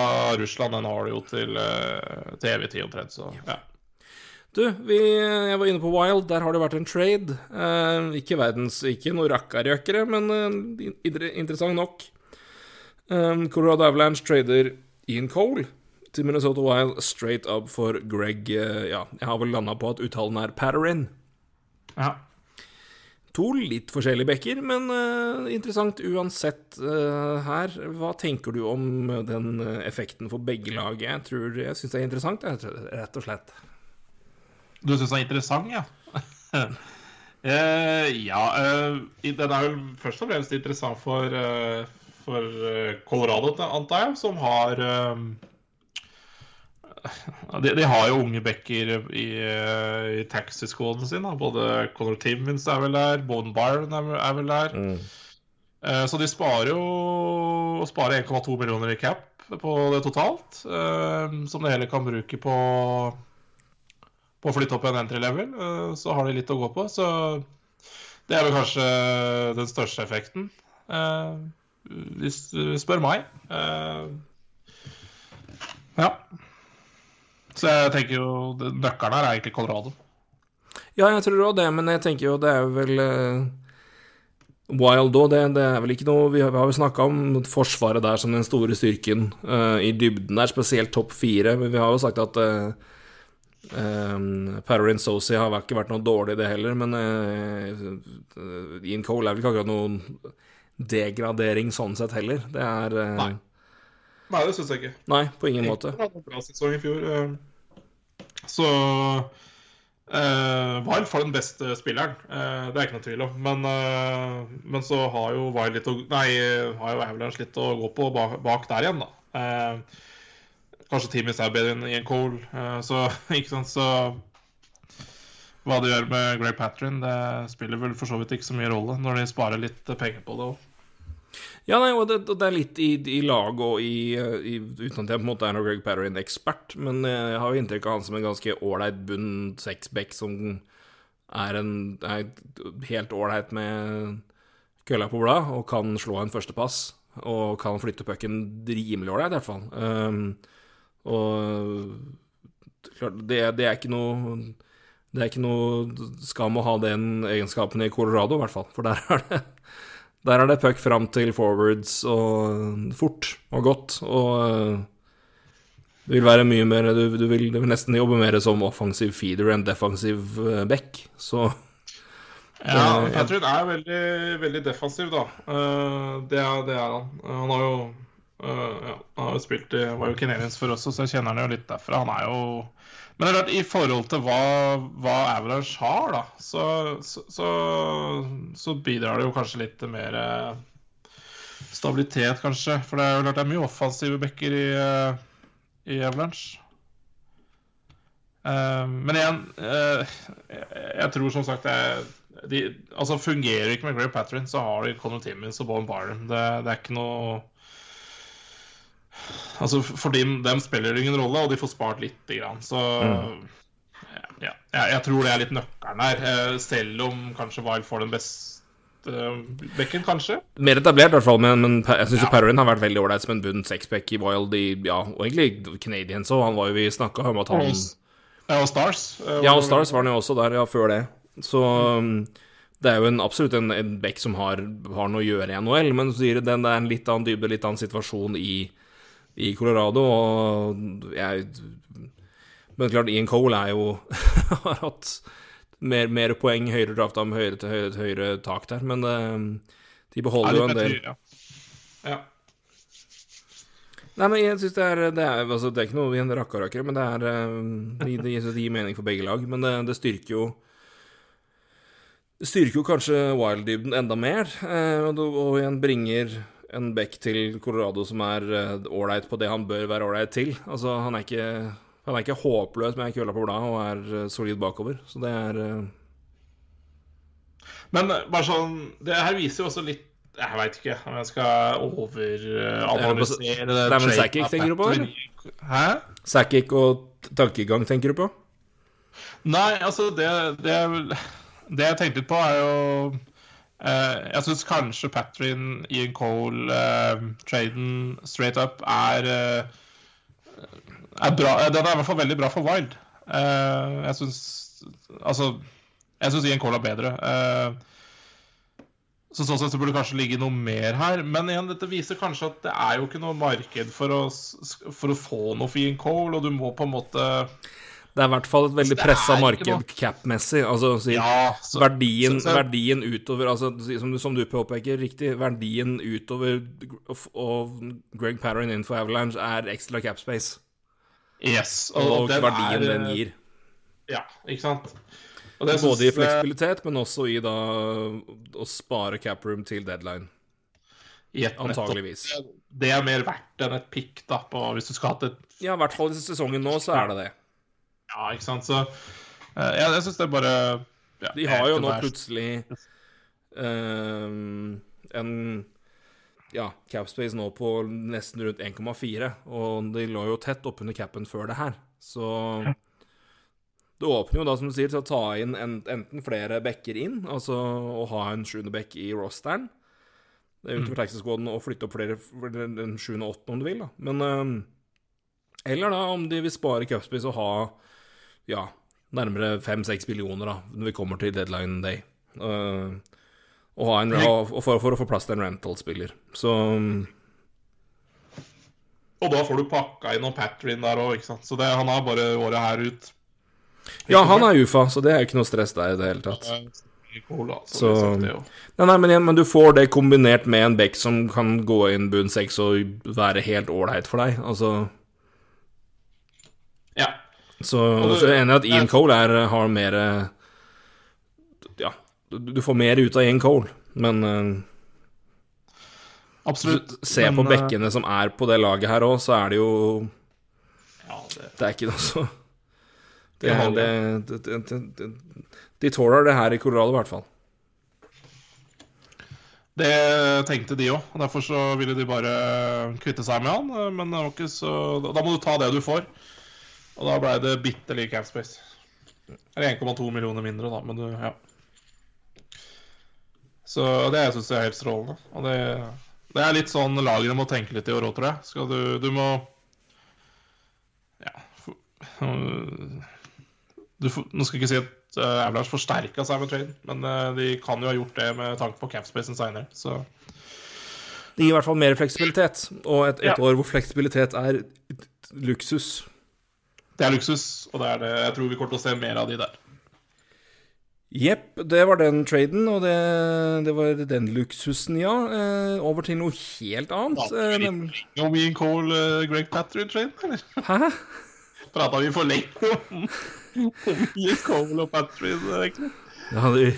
Speaker 2: Russland, den har du jo til, eh, til evig tid omtrent. Så ja.
Speaker 3: Du, vi, jeg var inne på Wild. Der har det vært en trade. Eh, ikke verdens Ikke noe rakkarjøkere, men eh, interessant nok. Eh, Colorado Avalanche trader Ian Cole til Minnesota Wild straight up for Greg eh, Ja, jeg har vel landa på at uttalen er Patterin.
Speaker 2: ja.
Speaker 3: To litt forskjellige bekker, men uh, interessant uansett uh, her. Hva tenker du om den effekten for begge lag? Jeg tror jeg syns det er interessant, rett og slett.
Speaker 2: Du syns det er interessant, ja? uh, (laughs) ja, den er vel først og fremst interessant for, for Colorado, antar jeg, som har de, de, har jo unge backer i, i taxisquaden sin. Da. Både Conor Timmins er vel der, Bone Byron er, er, vel der. Mm. Uh, så de sparer jo sparer 1,2 millioner i cap på det totalt. Uh, som de heller kan bruke på, på å flytte opp en entry level. Uh, så har de litt å gå på. Så det er vel kanskje den største effekten, hvis du spør meg. ja. Så jeg tenker jo nøkkelen her er egentlig Colorado.
Speaker 3: Ja, jeg tror òg det, men jeg tenker jo det er vel uh, Wild òg, det, det, er vel ikke noe Vi har, jo snakka om forsvaret der som den store styrken uh, i dybden der, spesielt topp fire, men vi har jo sagt at uh, um, Parorin Sosi har ikke vært noe dårlig, det heller, men uh, Ian Cole er vel ikke akkurat noen degradering sånn sett heller. Det er
Speaker 2: Nei. Nei, det syns jeg ikke.
Speaker 3: Nei, på ingen måte.
Speaker 2: Han hadde en bra sesong i fjor. Eh. Så uh, Wild får den beste spilleren, uh, det er ikke noe tvil om. Men, uh, men så har jo Wild litt å Nei, har jo Avalanche litt å gå på bak, bak der igjen, da. kanskje teamet er bedre enn Ian Cole, så (laughs) ikke sant, så hva de gjør med Grey Patrin, det spiller vel for så vidt ikke så mye rolle når de sparer litt penger på det òg.
Speaker 3: Ja, nei, og det, det er litt i, i lag og i, i, Uten at jeg på en måte er noen Greg Patterin-ekspert, men jeg har jo inntrykk av han som en ganske ålreit bunn sexback som er, en, er helt ålreit med kølla på blad og kan slå en førstepass. Og kan flytte pucken rimelig ålreit, i hvert fall. Um, og klart, det, det, er ikke noe Det er ikke noe skam å ha den egenskapen i Colorado, i hvert fall. For der er det der er det puck fram til forwards og fort og godt, og uh, det vil være mye mer du, du, vil, du, vil, nesten jobbe mer som offensiv feeder enn defensiv uh, back, så (laughs)
Speaker 2: Ja, jeg tror han er veldig, veldig defensiv, da. Uh, det, er, det, er, han. Han har jo ja, han har jo spilt i var jo Canadiens for også, så jeg kjenner han jo litt derfra. Han er jo men det er klart, i forhold til hva, hva Average har, da, så, så, så, så, bidrar det jo kanskje litt mer eh, stabilitet, kanskje. For det er jo klart det er mye offensive backer i, uh, i Avalanche. Uh, men igjen, jeg, jeg, tror som sagt det de, altså Fungerer ikke med Grey Patrin, så har de Conor Timmins og Bowen Byron. Det, det er ikke noe Altså, For dem, dem, spiller det ingen rolle, og de får spart lite grann. Så mm. ja, ja, jeg tror det er litt nøkkelen her. Eh, selv om kanskje Wild får den beste bekken, kanskje.
Speaker 3: Mer etablert, i hvert fall, men, men jeg syns ja. Perrin har vært veldig ålreit som en bunn sexback i Wild i Ja, og egentlig Canadian, så Han var jo vi snakka om at han
Speaker 2: Ja, og Stars.
Speaker 3: Eh, ja, og Stars var han jo også der, ja, før det. Så det er jo en, absolutt en, en back som har, har, noe å gjøre i NHL, men så sier det, det er en litt annen dybde, litt annen situasjon i i Colorado, og jeg Men klart, Ian Cole er jo (laughs) har hatt mer, mer, poeng, høyere drafta med høyere til høyere, høyere tak der, men uh, de beholder jo en del.
Speaker 2: Ja. ja.
Speaker 3: Nei, men jeg syns det Det altså, det er ikke noe igjen rakkarakker, men det er uh, de, de, gir mening for begge lag. Men det, det styrker jo Det styrker jo kanskje Wild-dybden enda mer, og, og igjen bringer en back til Colorado som er eh, ålreit på det han bør være ålreit til. Altså, han er ikke, han er ikke håpløs med kølla på bladet og er uh, solid bakover, så det er uh...
Speaker 2: Men bare sånn Det her viser jo også litt Jeg veit ikke om jeg skal overanalysere
Speaker 3: det. Det er Sakic tenker du på, eller?
Speaker 2: Hæ?
Speaker 3: Sakic og tankegang tenker du på?
Speaker 2: Nei, altså det, det, det jeg tenkte litt på, er jo jeg syns kanskje Patrin, Ian Cole, uh, Traden straight up er, uh, er bra. Den er i hvert fall veldig bra for Wild. jeg syns Altså, jeg syns Ian Cole er bedre. så sånn sett så burde det kanskje ligge noe mer her. Men igjen, dette viser kanskje at det er jo ikke noe marked for å, for å få noe for Ian Cole, og du må på en måte
Speaker 3: Det er i hvert fall et veldig
Speaker 2: det
Speaker 3: pressa marked cap-messig. Altså si,
Speaker 2: Ja, så-
Speaker 3: verdien,
Speaker 2: så- så-
Speaker 3: verdien utover altså, som, du- som du påpeker riktig, verdien utover og, og Greg Parron innenfor Avalanche er ekstra cap space.
Speaker 2: Yes.
Speaker 3: Og,
Speaker 2: den
Speaker 3: verdien
Speaker 2: er,
Speaker 3: den gir.
Speaker 2: Ja, ikke sant. Og det
Speaker 3: Både
Speaker 2: synes i
Speaker 3: fleksibilitet, men også i da å spare cap room til deadline.
Speaker 2: Nettopp.
Speaker 3: Antageligvis.
Speaker 2: Det er mer verdt enn et pick, da, på, hvis du skal ha hatt et
Speaker 3: Ja, i hvert fall i sesongen nå, så er det det.
Speaker 2: Ja, ikke sant, så eh, Jeg, syns det er bare ja,
Speaker 3: De har jo nå plutselig ehm, en ja, capspace nå på nesten rundt 1,4, og de lå jo tett oppunder capen før det her. Så det åpner jo da, som du sier, til å ta inn en, enten flere backer inn, altså å ha en sjuende back i rosteren Det er utover taxisquaden å flytte opp flere, den en sjuende og åttende om du vil, da. Men ehm, Eller da om de vil spare capspace og ha ja, nærmere fem-seks millioner da, når vi kommer til deadline day. Uh, og, ha en, og for, for å få plass til en rental-spiller. Så um,
Speaker 2: Og da får du pakka inn og Patrin der òg, ikke sant. Så det, han har bare året her ut.
Speaker 3: Ja, han er UFA, så det er ikke noe stress der i det hele tatt.
Speaker 2: Cool, så det jo.
Speaker 3: Nei, nei, men igjen, men du får det kombinert med en back som kan gå inn bunn seks og være helt ålreit for deg. Altså. Så,
Speaker 2: du-
Speaker 3: så jeg er enig i at Ian Cole er, har mer Ja, du, får mer ut av Ian Cole, men uh,
Speaker 2: Absolutt.
Speaker 3: se
Speaker 2: Men,
Speaker 3: på
Speaker 2: eh,
Speaker 3: bekkene som er på det laget her òg, så er det jo
Speaker 2: Ja, det,
Speaker 3: Det er ikke noe så det,
Speaker 2: Det
Speaker 3: det, det, De tåler det her i Colorado, i hvert fall.
Speaker 2: det tenkte de òg. Derfor så ville de bare kvitte seg med han. eh, Men så Da må du ta det du får. Og da blei det bitte litt cap space. Eller 1,2 millioner mindre, da, men du, ja. Så det syns jeg er helt strålende. Og det, det er litt sånn lageret må tenke litt i år òg, tror jeg. Skal du, du må Ja. Du, nå skal jeg ikke si at uh, Avalanche forsterka seg med trade, men uh, de kan jo ha gjort det med tanke på capspacen seinere. Så
Speaker 3: Det gir i hvert fall mer fleksibilitet, og et, et
Speaker 2: Ja.
Speaker 3: år hvor fleksibilitet er luksus.
Speaker 2: Det er luksus, og det er det. jeg tror vi kommer til å se mer av de der.
Speaker 3: Jepp, det var den traden, og det, det var den luksusen, ja. Eh, over til noe helt annet. Eh, nemlig
Speaker 2: Om Ian Cole, uh, Greg Patrick traden, eller?
Speaker 3: Hæ?
Speaker 2: Prata vi for lenge om Ian Cole og Patrick, egentlig?
Speaker 3: Ja, de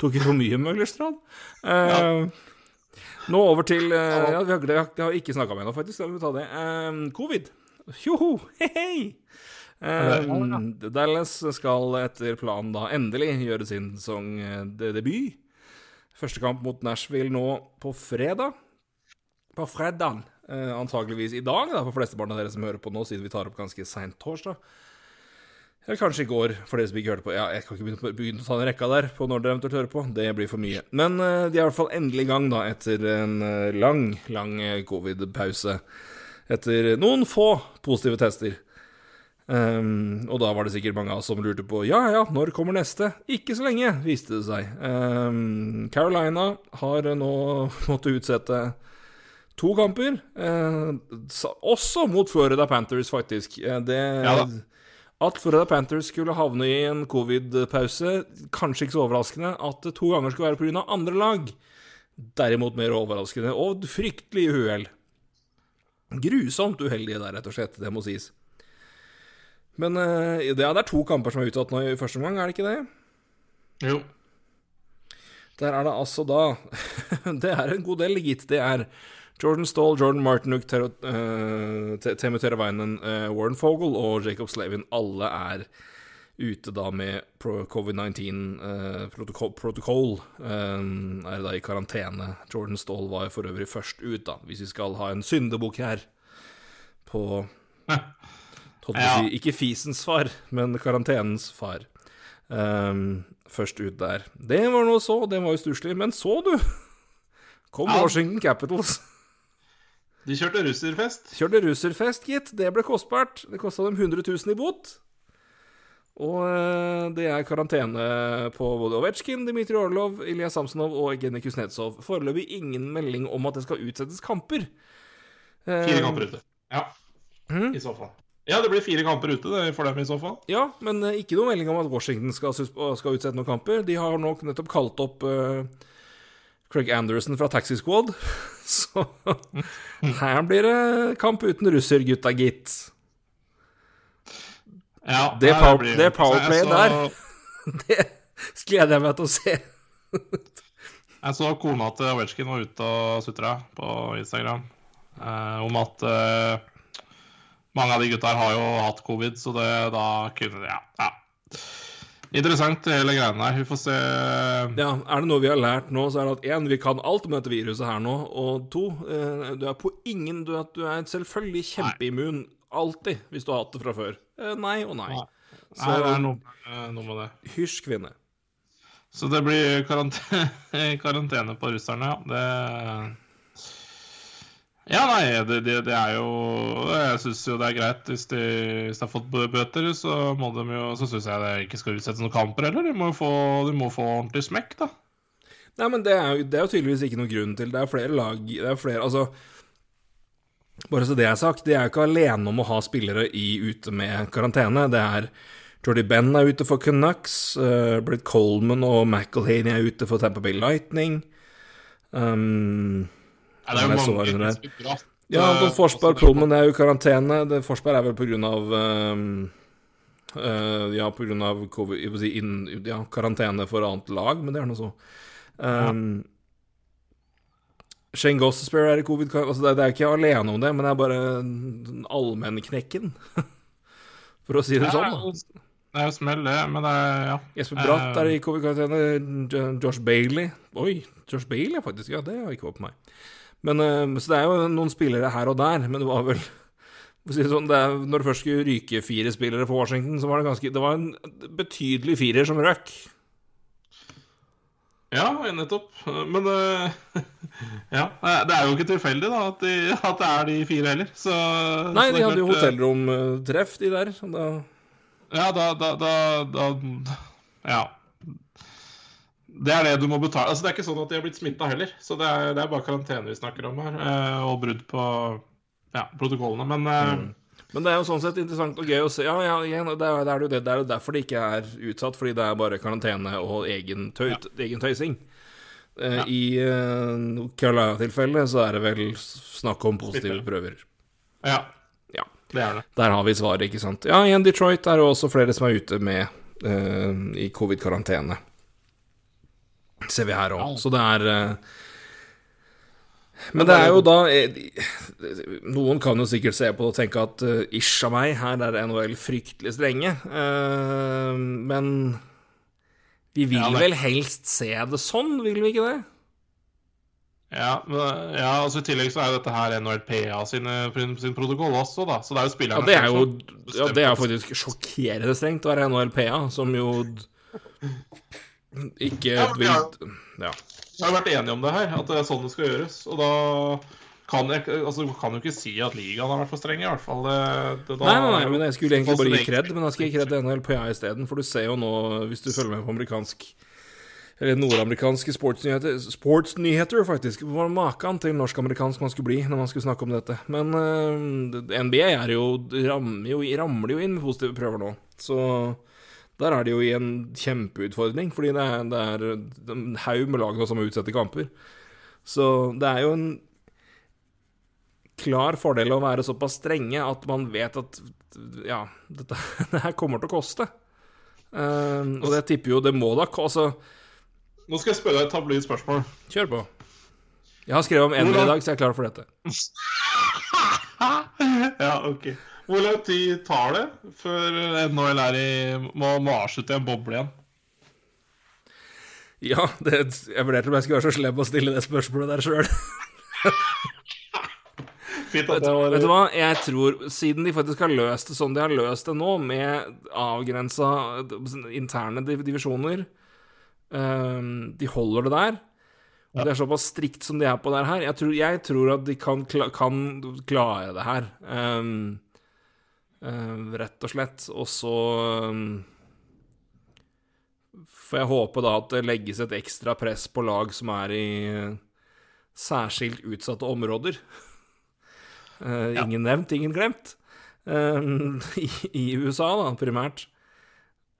Speaker 3: tok ikke for mye Møglerstrand. Eh, Nå over til eh, Ja, vi har, vi har, vi ikke snakka om ennå, faktisk. Da vi ta det. Eh, covid. Tjoho! Hei! Eh, Dallas skal etter planen da endelig gjøre sin sesongdebut. Første kamp mot Nashville nå på fredag. På fredag. Eh, antageligvis i dag, da, for flesteparten av dere som hører på nå, siden vi tar opp ganske seint torsdag. Eller kanskje i går, for dere som ikke hørte på. Ja, jeg kan ikke begynne, begynne å ta den rekka der på når dere eventuelt hører på. Det blir for mye. Men eh, de er i hvert fall endelig i gang, da, etter en eh, lang, lang eh, covid-pause. Etter noen få positive tester. Ehm, og da var det sikkert mange av oss som lurte på ja, ja, når kommer neste? Ikke så lenge, viste det seg. Um, Carolina har nå (laughs) måttet utsette to kamper. uh, også mot Florida Panthers, faktisk. Eh, det,
Speaker 2: Ja
Speaker 3: at Florida Panthers skulle havne i en covid-pause, kanskje ikke så overraskende. At det to ganger skulle være pga. andre lag, derimot mer overraskende. Og fryktelig uhell. Grusomt uheldige der, rett og slett. Det må sies. Men eh, det, ja, det er to kamper som er utsatt nå i første omgang, er det ikke det?
Speaker 2: Jo.
Speaker 3: Der er det altså da (laughs) Det er en god del, gitt. Det er Jordan Stahl, Jordan Martinuk, Tero, uh, Temu Teravainen, eh, Warren Fogel og Jacob Slavin. Alle er ute da med covid-19-protokoll. Uh, eh, er da i karantene. Jordan Stahl var for øvrig først ut, da, hvis vi skal ha en syndebukk her på (laughs)
Speaker 2: Ja.
Speaker 3: si, ikke fisens far, men karantenens far. Um, først ut der. Det var noe så, det var jo stusslig. Men så, du! Kom
Speaker 2: Ja.
Speaker 3: Washington Capitals.
Speaker 2: De kjørte russerfest.
Speaker 3: Kjørte russerfest, gitt. Det ble kostbart. Det kosta dem 100 000 i bot. Og eh, det er karantene på både Ovetsjkin, Dmitrij Orlov, Ilja Samsonov og Evgenij Kuznetsov. Foreløpig ingen melding om at det skal utsettes kamper.
Speaker 2: Fire kamper ute. Ja.
Speaker 3: Mm.
Speaker 2: I så fall. Ja, det blir fire kamper ute det for dem i så fall.
Speaker 3: Ja, men eh, ikke noe melding om at Washington skal, skal utsette noen kamper. De har nok nettopp kalt opp uh, Craig Anderson fra Taxi Squad. (laughs) Så her blir det kamp uten russer, gutta gitt.
Speaker 2: Ja,
Speaker 3: Det power-
Speaker 2: blir-
Speaker 3: det powerplay
Speaker 2: der så- (laughs)
Speaker 3: Det gleder jeg meg til å se. (laughs)
Speaker 2: Jeg så kona til Ovetsjkin var ute og sutra på Instagram eh, om at eh, mange av de gutta har jo hatt covid, så det da kunne Ja. ja. Interessant, hele greiene her. Vi får se.
Speaker 3: Ja, Er det noe vi har lært nå, så er det at én, vi kan alt om dette viruset her nå, og to, eh, du er på ingen Du er, du er selvfølgelig kjempeimmun. Alltid, hvis du har hatt det fra før. Eh, nei og nei.
Speaker 2: Nei.
Speaker 3: Så
Speaker 2: Nei, det er noe, eh, noe med det.
Speaker 3: hysj, kvinne.
Speaker 2: Så det blir karantene, (laughs) karantene på russerne, ja. Det Ja, nei, det, det, det er jo Jeg syns jo det er greit. Hvis de, hvis de har fått bøter, så må de jo Så syns jeg det ikke skal utsettes noen kamper heller. De må jo få, må få ordentlig smekk, da.
Speaker 3: Nei, men det er, jo, det er jo tydeligvis ikke noen grunn til. Det er flere lag Det er flere Altså Bare så det er sagt, de er jo ikke alene om å ha spillere i ute med karantene. Det er Jordy Benn er ute for Canucks. Uh, Britt Coleman og McElhaney er ute for Tampa Bay Lightning. Um,
Speaker 2: Nei, det er jo mange
Speaker 3: der.
Speaker 2: spillere, ass.
Speaker 3: ja,
Speaker 2: Eh,
Speaker 3: Anton Forsberg,
Speaker 2: det-
Speaker 3: er jo i karantene. Det, Forsberg er vel av um, uh, Ja, av covid, jeg inn, ja, karantene for annet lag, men det er nå så. Um, Shane Gossespear er i covid altså det, det er ikke alene om det, men det er bare den allmennknekken, (laughs) for å si det
Speaker 2: Ja,
Speaker 3: sånn. da.
Speaker 2: det er jo smell, det, men det er Ja.
Speaker 3: Jesper Bratt er i covid-karantene. Josh Bailey Oi, Josh Bailey er faktisk Ja, det har ikke vært på meg. Men, eh, så det er jo noen spillere her og der, men det var vel det sånn, det er, Når det først skulle ryke fire spillere for Washington, så var det ganske Det var en betydelig firer som røk.
Speaker 2: Ja, nettopp. Men eh, (laughs) Ja. Det er jo ikke tilfeldig, da, at, de, at det er de fire heller. Så
Speaker 3: Nei,
Speaker 2: så
Speaker 3: de hadde
Speaker 2: klart, jo
Speaker 3: hotellromtreff, de der. Da,
Speaker 2: Ja, da, da, da Ja. Det er det du må betale. Altså, Det er ikke sånn at de har blitt smitta heller. Så det er, det er bare karantene vi snakker om her, eh, og brudd på ja, protokollene. Men eh,
Speaker 3: Mm. men det er jo sånn sett interessant og gøy å se. Ja, ja, ja det er, det er det. Det er jo derfor de ikke er utsatt, fordi det er bare karantene og egen, tøy, egen tøysing. Eh,
Speaker 2: Ja.
Speaker 3: I uh, Carolina-tilfellet så er det vel snakk om positive prøver.
Speaker 2: ja,
Speaker 3: Ja.
Speaker 2: det er det.
Speaker 3: Der har vi svaret, ikke sant. Ja, igjen Detroit er det også flere som er ute med uh, i covid-karantene. Ser vi her òg. Så det er eh, Men det er jo da eh, Noen kan jo sikkert se på det og tenke at uh, ish av meg, her er NHL fryktelig strenge. Uh, men vi vil
Speaker 2: Ja,
Speaker 3: vel helst se det sånn, vil vi ikke det?
Speaker 2: Ja, men, ja, altså I tillegg så er jo dette her NHLPA sine, sin protokoll også, da. Så det er jo
Speaker 3: Ja, det er jo ja, det er jo faktisk sjokkerende strengt å være NHLPA, som jo ikke
Speaker 2: Ja, vi har
Speaker 3: Ja.
Speaker 2: Vi har vært enige om det her, at det er sånn det skal gjøres. Og da kan jeg altså, kan jo ikke si at ligaen har vært for streng, i hvert fall. Det, det, da,
Speaker 3: Nei, nei, nei, men jeg skulle egentlig bare gi kred, men jeg skal gi kred til NHLPA isteden, for du ser jo nå, hvis du følger med på amerikansk eller nordamerikanske sportsnyheter, sportsnyheter faktisk, var maken til norsk-amerikansk man skulle bli når man skulle snakke om dette. Men uh, NBA er jo, rammer jo, ramler jo inn med positive prøver nå, så der er de jo i en kjempeutfordring, fordi det er, det er en haug med lag nå som utsetter utsette kamper. Så det er jo en klar fordel å være såpass strenge at man vet at ja, dette, (laughs) det her kommer til å koste. Uh, og det tipper jo det må da altså.
Speaker 2: Nå skal jeg spørre deg et tabloid spørsmål.
Speaker 3: Kjør på. Jeg har skrevet om Ender i dag, så jeg er klar for dette. (laughs)
Speaker 2: ja, ok. Hvor lang tid tar det før NHL er i, må, må avslutte en boble igjen?
Speaker 3: Ja, det, jeg vurderte om jeg skulle være så slem å stille det spørsmålet der sjøl. (laughs) Vet, vet du hva, jeg tror Siden de faktisk har løst det sånn de har løst det nå, med avgrensa interne divisjoner um, De holder det der. Og det er såpass strikt som de er på det her. Jeg tror, jeg tror at de kan, kan klare det her. Ehm, rett og slett. Og så ehm, får jeg håpe da at det legges et ekstra press på lag som er i eh, særskilt utsatte områder. (laughs) ja. ingen nevnt, ingen glemt. eh, (laughs) i, i USA, da, primært,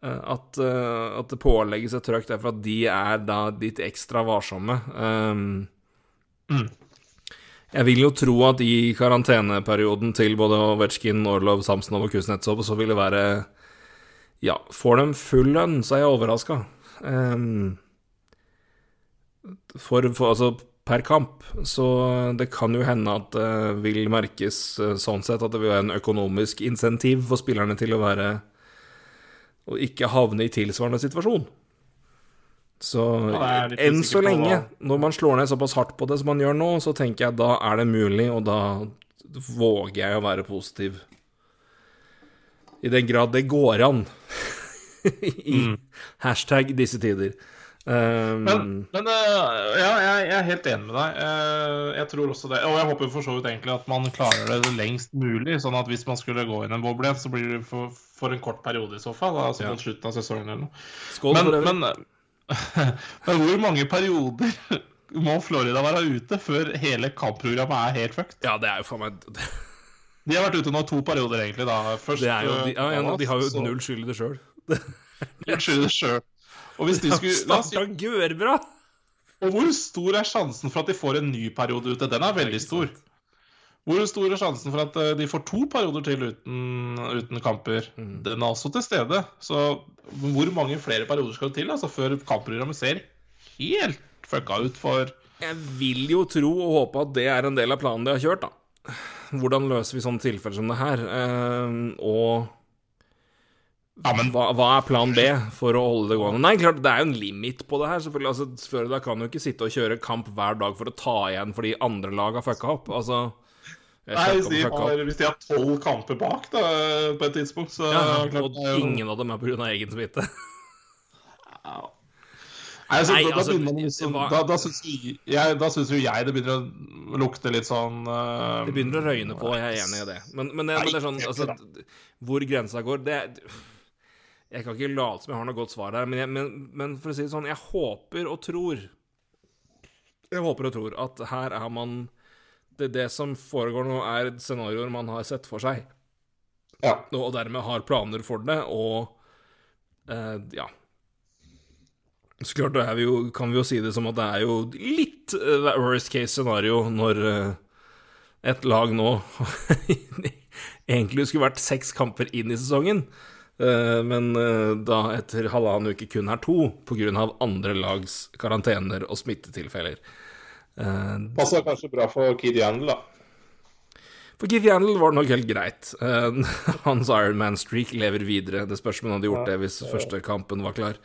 Speaker 3: eh, at, eh, at det pålegges et trøkk derfor at de er da litt ekstra varsomme. Um,
Speaker 2: Mm.
Speaker 3: Jeg vil jo tro at i karanteneperioden til både Ovetsjkin, Orlov, Samsonov og Kuznetsov så vil det være Ja, får de full lønn, så er jeg overraska. Um, for, for altså per kamp, så det kan jo hende at det vil merkes eh, sånn sett at det vil være en økonomisk insentiv for spillerne til å være Å ikke havne i tilsvarende situasjon. Så
Speaker 2: Ja,
Speaker 3: enn så lenge, når man slår ned såpass hardt på det som man gjør nå, så tenker jeg da er det mulig, og da våger jeg å være positiv. I den grad det går an. (laughs) I hashtag disse tider. Um,
Speaker 2: Men, men uh, ja, jeg, jeg er helt enig med deg. Uh, jeg tror også det. Og jeg håper for så vidt egentlig at man klarer det lengst mulig. Sånn at hvis man skulle gå inn en boble så blir det for, for en kort periode i så fall. Altså
Speaker 3: Ja.
Speaker 2: mot slutten av sesongen eller noe.
Speaker 3: skål
Speaker 2: Men,
Speaker 3: for det.
Speaker 2: men, (laughs) men hvor mange perioder (laughs) må Florida være ute før hele kampprogrammet er helt fucked?
Speaker 3: Ja, det er jo for meg (laughs)
Speaker 2: De har vært ute nå to perioder, egentlig. da. Først,
Speaker 3: jo, de, ja, ja, de har jo
Speaker 2: så-
Speaker 3: null skyld i det sjøl.
Speaker 2: skyld i det selv. Og hvis de skulle la oss si! Og hvor stor er sjansen for at de får en ny periode ute? Den er veldig stor. Hvor stor er sjansen for at eh, de får to perioder til uten, uten kamper?
Speaker 3: Mm.
Speaker 2: Den er også til stede. Så hvor mange flere perioder skal det til altså, før kampprogrammet ser helt fucka ut for
Speaker 3: Jeg vil jo tro og håpe at det er en del av planen de har kjørt, da. Hvordan løser vi sånne tilfeller som det her? Eh, og
Speaker 2: Ja, men
Speaker 3: hva, hva er plan B for å holde det gående? Nei, klart, det er jo en limit på det her. selvfølgelig. Altså, Florida kan jo ikke sitte og kjøre kamp hver dag for å ta igjen fordi andre lag har fucka opp. Altså
Speaker 2: Nei, de har, hvis de har tolv kamper bak da, på et tidspunkt, så
Speaker 3: Ja,
Speaker 2: ja,
Speaker 3: og
Speaker 2: klart,
Speaker 3: ingen av dem er pga. egen smitte.
Speaker 2: Ja. Nei, altså,
Speaker 3: Nei,
Speaker 2: da, da,
Speaker 3: altså,
Speaker 2: liksom,
Speaker 3: var-
Speaker 2: da, da syns jo jeg, jeg det begynner å lukte litt sånn uh,
Speaker 3: Det begynner å røyne på, jeg er enig i det. Men, men, det, men det er sånn altså, Hvor grensa går, det Jeg kan ikke late som jeg har noe godt svar der, men, jeg, men, men for å si det sånn, jeg håper og tror Jeg håper og tror at her er man Det, det som foregår nå, er scenarioer man har sett for seg,
Speaker 2: Ja.
Speaker 3: og dermed har planer for det, og eh, ja. Så klart da er vi jo, kan vi jo si det som at det er jo litt uh, worst case scenario når uh, et lag nå (laughs) egentlig skulle vært seks kamper inn i sesongen, uh, men da etter halvannen uke kun er to pga. andre lags karantener og smittetilfeller. Eh,
Speaker 2: Passa kanskje bra for Kid Yandel, da.
Speaker 3: For Keith Yandel var det nok helt greit. Uh, (laughs) hans Ironman-streak lever videre. Det spørs om han hadde gjort det hvis første kampen var klar.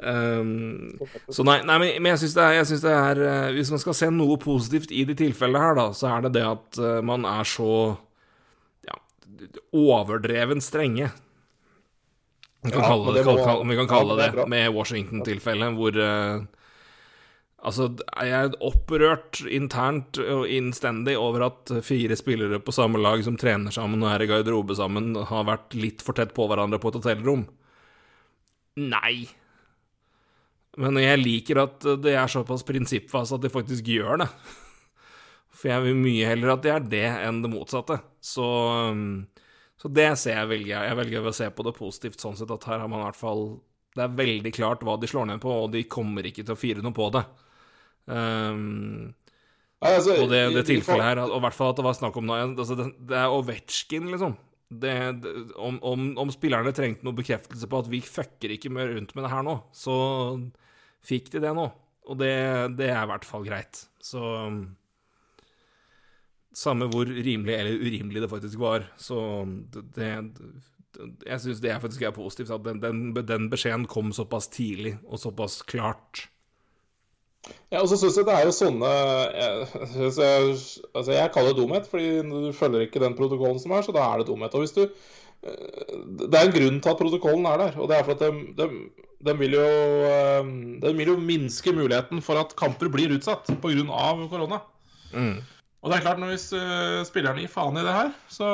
Speaker 3: Um, så nei, nei, men jeg syns det, det er Hvis man skal se noe positivt i de tilfellene her, da, så er det det at man er så ja, overdreven strenge. Vi kan
Speaker 2: Ja,
Speaker 3: kalle det,
Speaker 2: det må-
Speaker 3: kall- kall- vi kan kalle
Speaker 2: men det
Speaker 3: det, med Washington-tilfellet, hvor eh, Altså, er jeg opprørt internt og innstendig over at fire spillere på samme lag som trener sammen og er i garderobe sammen, har vært litt for tett på hverandre på et hotellrom? Nei. Men jeg liker at det er såpass prinsippfast at de faktisk gjør det. For jeg vil mye heller at det er det enn det motsatte. Så, så det ser jeg velger jeg. Jeg velger å se på det positivt sånn sett at her har man i hvert fall Det er veldig klart hva de slår ned på, og de kommer ikke til å fire noe på det. Um,
Speaker 2: Nei, altså,
Speaker 3: og det, det tilfellet her, og i hvert fall at det var snakk om noe altså det, det er Ovetsjkin, liksom. Det, det, om, om, om spillerne trengte noe bekreftelse på at vi fucker ikke mer rundt med det her nå, så fikk de det nå. Og det, det er i hvert fall greit. Så Samme hvor rimelig eller urimelig det faktisk var, så det, Jeg syns det er faktisk er positivt at den, den, den beskjeden kom såpass tidlig og såpass klart.
Speaker 2: Ja, og så synes jeg det er jo sånne jeg, jeg, altså jeg kaller det dumhet, fordi du følger ikke den protokollen som er, så da er det dumhet. Og hvis du eh, Det er en grunn til at protokollen er der, og det er for at de, de, de vil jo eh, Den vil jo minske muligheten for at kamper blir utsatt pga. korona.
Speaker 3: Mm.
Speaker 2: Og det er klart, når hvis uh, spillerne gir faen i det her, så,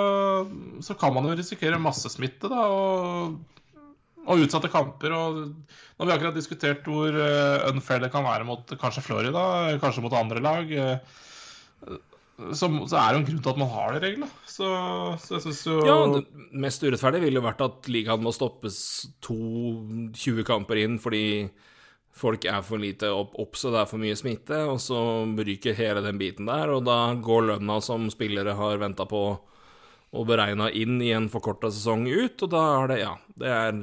Speaker 2: så kan man jo risikere massesmitte da, og, og utsatte kamper. Og nå har vi akkurat diskutert hvor uh, unfair det kan være mot kanskje Florida, kanskje mot andre lag. Uh, så, så er det jo en grunn til at man har de reglene. Så, så jeg syns jo
Speaker 3: Ja, det mest urettferdige ville jo vært at ligaen må stoppes to 20 kamper inn fordi folk er for lite opp, opp så det er for mye smitte, og så ryker hele den biten der, og da går lønna som spillere har venta på og beregna inn i en forkorta sesong ut, og da er det, ja, det er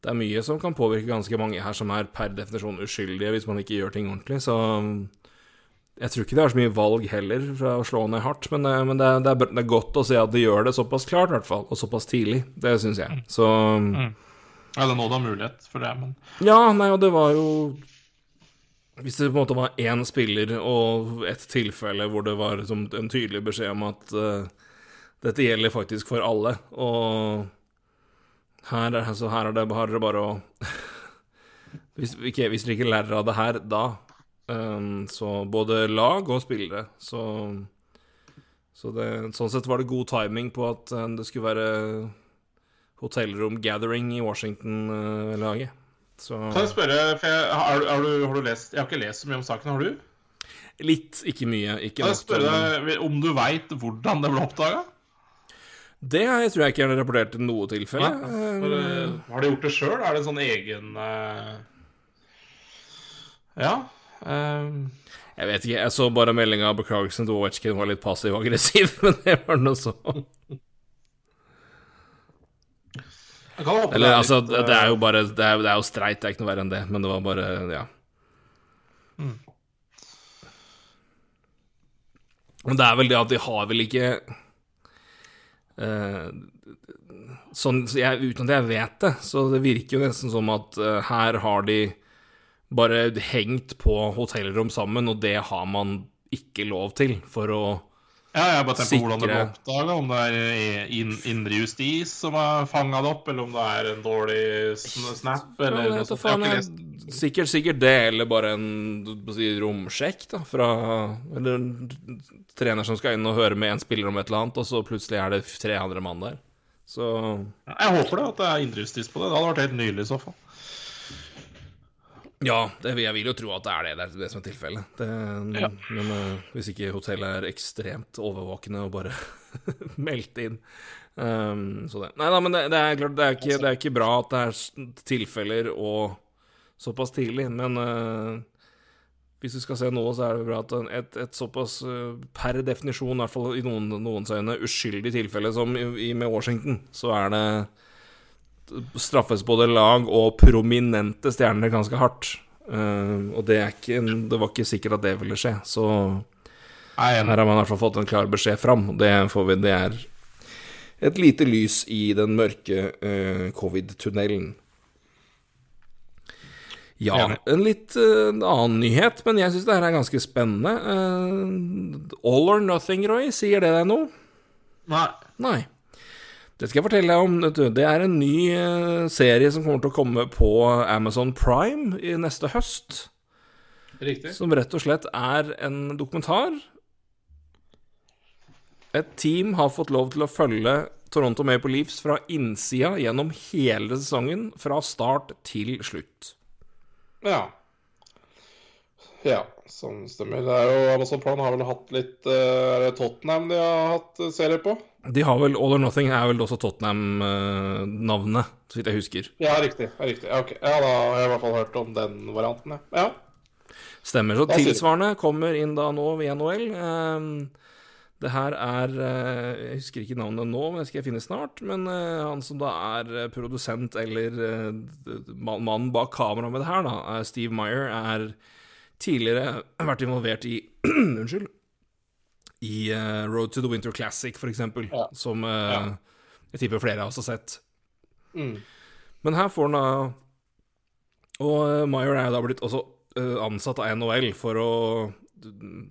Speaker 3: det er mye som kan påvirke ganske mange her som er per definisjon uskyldige hvis man ikke gjør ting ordentlig, så jeg tror ikke det er så mye valg heller fra å slå ned hardt, men, eh, men det, er, det, er, godt å se at de gjør det såpass klart, i hvert fall, og såpass tidlig. Det syns jeg. Så
Speaker 2: mm. Ja, det er nå du har mulighet for det, men
Speaker 3: Ja, nei, og det var jo Hvis det på en måte var én spiller og et tilfelle hvor det var en tydelig beskjed om at uh, dette gjelder faktisk for alle, og her, altså, her er det bare, bare å (laughs) hvis, ikke, hvis dere ikke lærer av det her da, um, så både lag og spillere, så så det, sånn sett var det god timing på at uh, det skulle være hotellrom-gathering i Washington-laget. Så
Speaker 2: Kan jeg spørre, for jeg, har, har, du, har, du, lest Jeg har ikke lest så mye om saken, har du?
Speaker 3: Litt, ikke mye. Ikke
Speaker 2: kan jeg spørre deg om du veit hvordan det ble oppdaga?
Speaker 3: Det jeg tror jeg ikke er rapportert til noe tilfelle.
Speaker 2: Ja, har de gjort det sjøl? Er det en sånn egen uh... Ja. Um...
Speaker 3: Jeg vet ikke. Jeg så bare meldinga av beklagelsen til Ovetsjkin var litt passiv-aggressiv, (laughs) men det var noe sånn. Eller altså, det er jo bare Det er, det er jo streit, det er ikke noe verre enn det, men det var bare Ja. Mm. Men det er vel det at de har vel ikke Sånn jeg, Uten at jeg vet det, så det virker jo nesten som at uh, her har de bare hengt på hotellrom sammen, og det har man ikke lov til for å
Speaker 2: ja, jeg bare tenker på hvordan det ble oppdaga. Om det er indre justis som har fanga det opp, eller om det er en dårlig snap. Eller
Speaker 3: ja, noe sånt. Faen, jeg, sikkert, sikkert det, eller bare en si, romsjekk da, fra Eller en trener som skal inn og høre med en spiller om et eller annet, og så plutselig er det tre andre mann der. Så
Speaker 2: Jeg håper det, at det er indre justis på det. Det hadde vært helt nydelig i så fall.
Speaker 3: Ja, det, jeg vil jo tro at det er det, det, er det som er tilfellet. Ja. Men uh, hvis ikke hotellet er ekstremt overvåkende og bare (laughs) meldte inn um, så det. Nei da, men det, det, er klart, det er, ikke, det er, ikke, bra at det er tilfeller og såpass tidlig, men uh, hvis du skal se noe, så er det bra at et, et såpass, uh, per definisjon, i hvert fall i noen, noens øyne, uskyldig tilfelle som i, i, med Washington, så er det straffes både lag og prominente stjerner ganske hardt. Uh, og det, ikke, det, var ikke sikkert at det ville skje, så her har man i hvert fall fått en klar beskjed fram. Det, vi, det er et lite lys i den mørke uh, covid-tunnelen. Ja, en litt uh, annen nyhet, men jeg syns det her er ganske spennende. All or Nothing, Roy, sier det deg noe?
Speaker 2: Nei.
Speaker 3: Nei. Det skal jeg fortelle deg om. Det er en ny eh, serie som kommer til å komme på Amazon Prime i neste høst.
Speaker 2: Riktig.
Speaker 3: Som rett og slett er en dokumentar. Et team har fått lov til å følge Toronto Maple Leafs fra innsida gjennom hele sesongen, fra start til slutt.
Speaker 2: Ja. Ja, sånn stemmer. Det er jo Amazon Prime har vel hatt litt eh, Er det Tottenham de har hatt serie på?
Speaker 3: De har vel All or Nothing er vel også Tottenham-navnet, så vidt jeg husker.
Speaker 2: Ja, riktig. riktig. Ok, ja, Da har jeg i hvert fall hørt om den varianten, ja.
Speaker 3: Stemmer. Så tilsvarende kommer inn da nå ved NHL. Ehm, det her er eh, Jeg husker ikke navnet nå, men det skal jeg finne snart. Men eh, han som da er eh, produsent, eller mannen bak kameraet med det her, da, Steve Meyer, er tidligere vært involvert i (clears throat) Unnskyld i uh, Road to the Winter Classic, eksempel, ja. som uh, ja. jeg tipper flere av oss har sett.
Speaker 2: Mm.
Speaker 3: Men her får han da Og uh, Meyer er da blitt også ansatt av NHL for å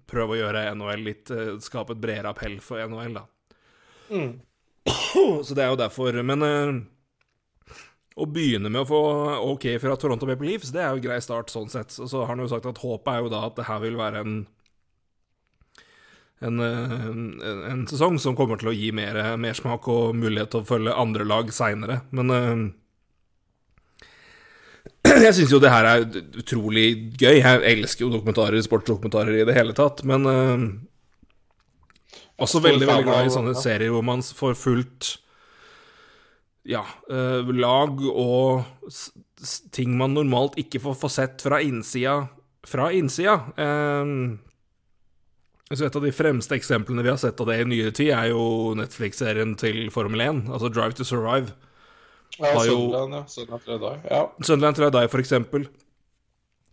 Speaker 3: prøve å gjøre NHL litt Skape et bredere appell for NHL, da.
Speaker 2: Mm. (clears throat)
Speaker 3: Så det er jo derfor Men å begynne med å få OK fra Toronto Maple Leafs, det er jo grei start sånn sett. Og så har han jo sagt at håpet er jo da at det her vil være en en, en, en, sesong som kommer til å gi mer mersmak og mulighet til å følge andre lag seinere. Men uh, (clears throat) jeg syns jo det her er utrolig gøy. Jeg elsker jo dokumentarer, sportsdokumentarer i det hele tatt. Men uh, Også veldig, veldig glad i sånne serier hvor man får fulgt ja, uh, lag og ting man normalt ikke får få sett fra innsida fra innsida. Eh, så et av de fremste eksemplene vi har sett av det i nyere tid, er jo Netflix-serien til Formel 1, altså Drive to Survive.
Speaker 2: Ja, Sunderland, ja. Sunderland det er. Ja.
Speaker 3: Sunderland Die, for eksempel.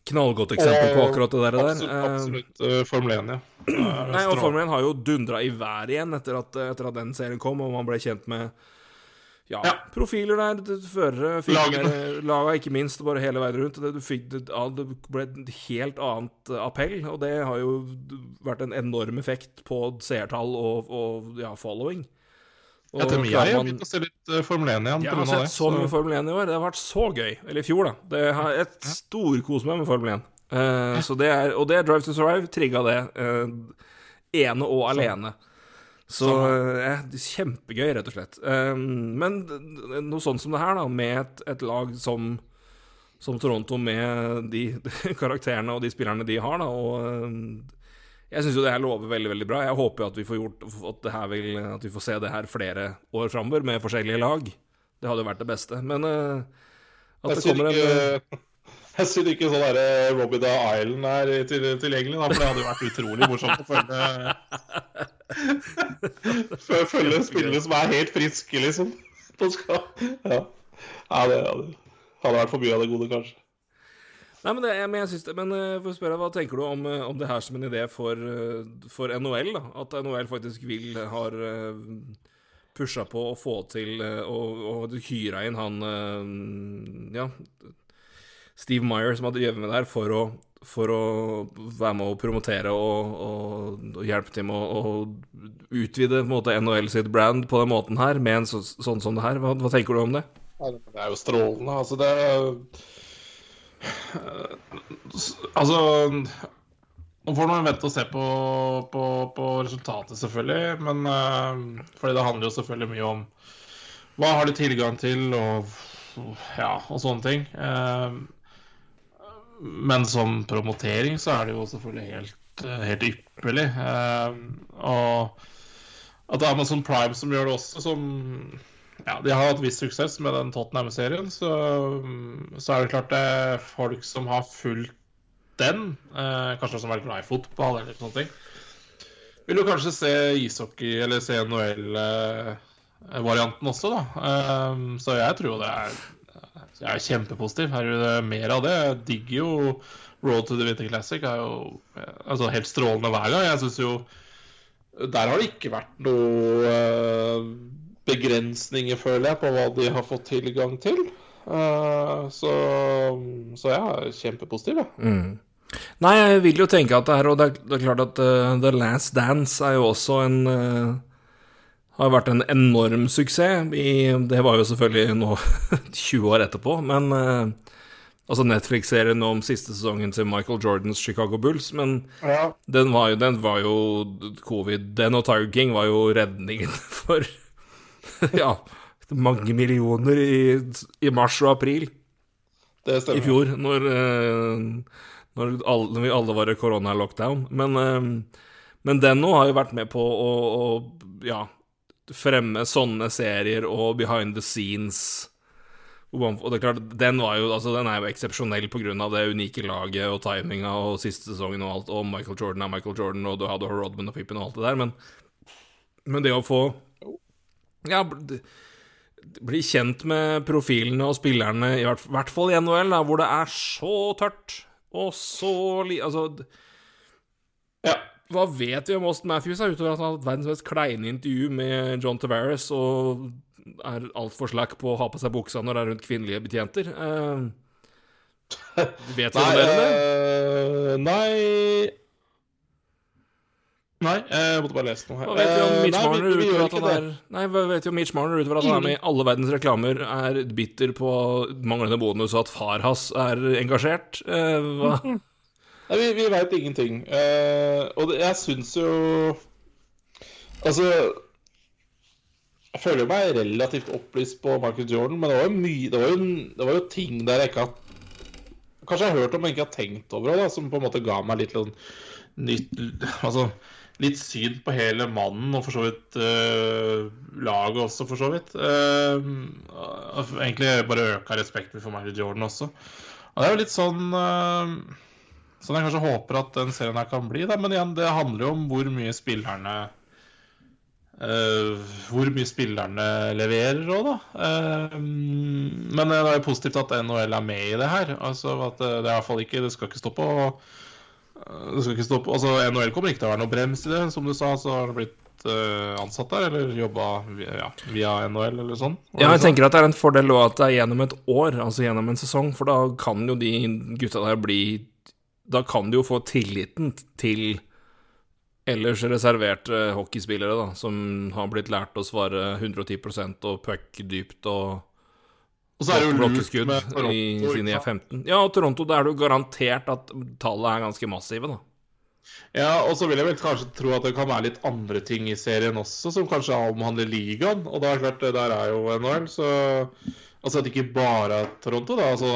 Speaker 3: Knallgodt eksempel på akkurat det der.
Speaker 2: Absolutt,
Speaker 3: Eh,
Speaker 2: absolutt uh, Formel 1, ja. (clears throat) Eh,
Speaker 3: Nei, og Formel 1 har jo dundra i været igjen etter at, etter at den serien kom, og man ble kjent med ja,
Speaker 2: Ja.
Speaker 3: profiler der, førere, filmer, laga ikke minst, bare hele veien rundt. Det, du fikk, det, det ble et helt annet eh, appell, og det har jo vært en enorm effekt på seertall og, og ja, following. Og
Speaker 2: til og jeg har begynt å se litt eh, Formel 1 igjen.
Speaker 3: jeg har sett så mye Formel 1 i år. Det har vært så gøy. Eller i fjor, da. Det har et storkos meg med Formel 1. Uh, så det er, og det Drive to Survive trigga det uh, ene og alene. Så ja, det er kjempegøy, rett og slett. Eh, men noe sånt som det her, da, med et, et lag som som Toronto med de (laughs) karakterene og de spillerne de har, da, og eh, jeg syns jo det her lover veldig veldig bra. Jeg håper jo at vi får gjort at, det her vil, at vi får se det her flere år framover med forskjellige lag. Det hadde jo vært det beste. Men eh, at
Speaker 2: Jeg
Speaker 3: det kommer en eh,
Speaker 2: ikke, jeg synes ikke sånn derre Robbie the Island er til, tilgjengelig, da, for det hadde jo vært utrolig morsomt å følge (laughs) Fø- Følge spillere som er helt friske, liksom. På. Ja. ja, det hadde, hadde vært for mye av det gode, kanskje.
Speaker 3: Nei, men, det, men jeg synes det, men eh, for å spørre, hva tenker du om, eh, om det her som en idé for, eh, for NHL? da? At NHL faktisk vil har pusha på å få til å og, og hyra inn han eh, Ja, Steve Meyer som hadde drevet med det her for å, for å være med å promotere og, og, og hjelpe til med å, utvide måte, NHL sitt brand på den måten her, med en så, sånn som det her. Hva, hva tenker du om det?
Speaker 2: Det er jo strålende. Altså, det er Altså Nå får man vente og se på, på, på resultatet, selvfølgelig. Men uh, fordi det handler jo selvfølgelig mye om hva har du tilgang til, og ja, og sånne ting. Eh, men som promotering så er det jo selvfølgelig helt, eh, helt ypperlig. Eh, og at det er Amazon Prime som gjør det også, som ja, de har hatt viss suksess med den Tottenham-serien, så, så er det klart det er folk som har fulgt den, eh, kanskje som har vært glad i fotball eller sånne ting, vil jo kanskje se ishockey eller se NHL-varianten også, da. Så jeg tror det er jeg er kjempepositiv. Her er det mer av det. Jeg digger jo Road to the Winter Classic. er jo altså, helt strålende hver gang. Jeg synes jo Der har det ikke vært noe uh, begrensninger, føler jeg, på hva de har fått tilgang til. Uh, så, så jeg er kjempepositiv, jeg.
Speaker 3: Nei, jeg vil jo tenke at det er Og det er, det er klart at uh, The Last Dance er jo også en eh, Har vært en enorm suksess. I, det var jo selvfølgelig nå (laughs) 20 år etterpå, men eh, Altså Netflix-serien om siste sesongen til Michael Jordans Chicago Bulls, men
Speaker 2: Ja.
Speaker 3: den var jo, den var jo covid. Den og Tiger King var jo redningen (laughs) for Ja, mange millioner i, i mars og april
Speaker 2: Det stemmer.
Speaker 3: i fjor, når, eh, når, alle, når vi alle var i korona-lockdown. Men, eh, men den nå har jo vært med på å, å ja, fremme sånne serier og behind the scenes. Og det er klart, den, jo, altså, den er jo eksepsjonell pga. det unike laget og timinga og siste sesongen og alt, og Michael Jordan er Michael Jordan, og du hadde Rodman og Pippen og alt det der, men, men det å få Ja, bli kjent med profilene og spillerne, i hvert, hvert fall i NHL, da, hvor det er så tørt og så li... Altså,
Speaker 2: Ja.
Speaker 3: Hva vet vi om Austin Matthews, da, utover at han har hatt verdens mest kleine intervju med John Tavares og er altfor slack på å ha på seg buksa når det er rundt kvinnelige betjenter? Uh, vet vi (laughs)
Speaker 2: Nei,
Speaker 3: noe mer om det?
Speaker 2: eh, nei Nei, jeg måtte bare lese noe her.
Speaker 3: Hva vet vi om
Speaker 2: Eh,
Speaker 3: Mitch
Speaker 2: nei,
Speaker 3: Marner utover at han er. Nei, hva vet vi om Mitch Marner utover at han er med i alle verdens reklamer, er bitter på manglende bonus og at far hans er engasjert? Eh, hva? (laughs)
Speaker 2: Nei, vi, vi veit ingenting. Uh, og det, jeg syns jo Altså Jeg føler meg relativt opplyst på Michael Jordan, men det var jo mye Det var jo, det var jo ting der jeg ikke har Kanskje jeg har hørt om, men ikke har tenkt over, det, som på en måte ga meg litt sånn nytt Altså, litt syn på hele mannen, og for så vidt uh, laget også, for så vidt. Uh, egentlig bare øka respekten for Michael Jordan også. Og det er jo litt sånn uh, Sånn jeg kanskje håper at den serien her kan bli, da. Men igjen, det handler jo om hvor mye spillerne Uh, hvor mye spillerne leverer òg, da. Uh, men det er positivt at NHL er med i det her. Altså at Det er i hvert fall ikke Det skal ikke stå på det skal ikke stå på Altså NHL kommer ikke til å være noe brems i det. Som du sa, så har det blitt uh, ansatt der, eller jobba via, ja, via NHL eller sånn.
Speaker 3: Ja, jeg tenker at det er en fordel òg at det er gjennom et år, altså gjennom en sesong, for da kan jo de gutta der bli Da kan du jo få tilliten til ellers reserverte hockeyspillere, da, som har blitt lært å svare 110 og puck dypt og
Speaker 2: Og så er det jo lurt med Toronto.
Speaker 3: i sine
Speaker 2: ikke sant?
Speaker 3: E15. Ja, og Toronto, da er det jo garantert at tallet er ganske massive, da.
Speaker 2: Ja, og så vil jeg vel kanskje tro at det kan være litt andre ting i serien også, som kanskje omhandler ligaen. Og da er det klart, der er jo NHL, så Altså at det ikke bare er Toronto, da. Altså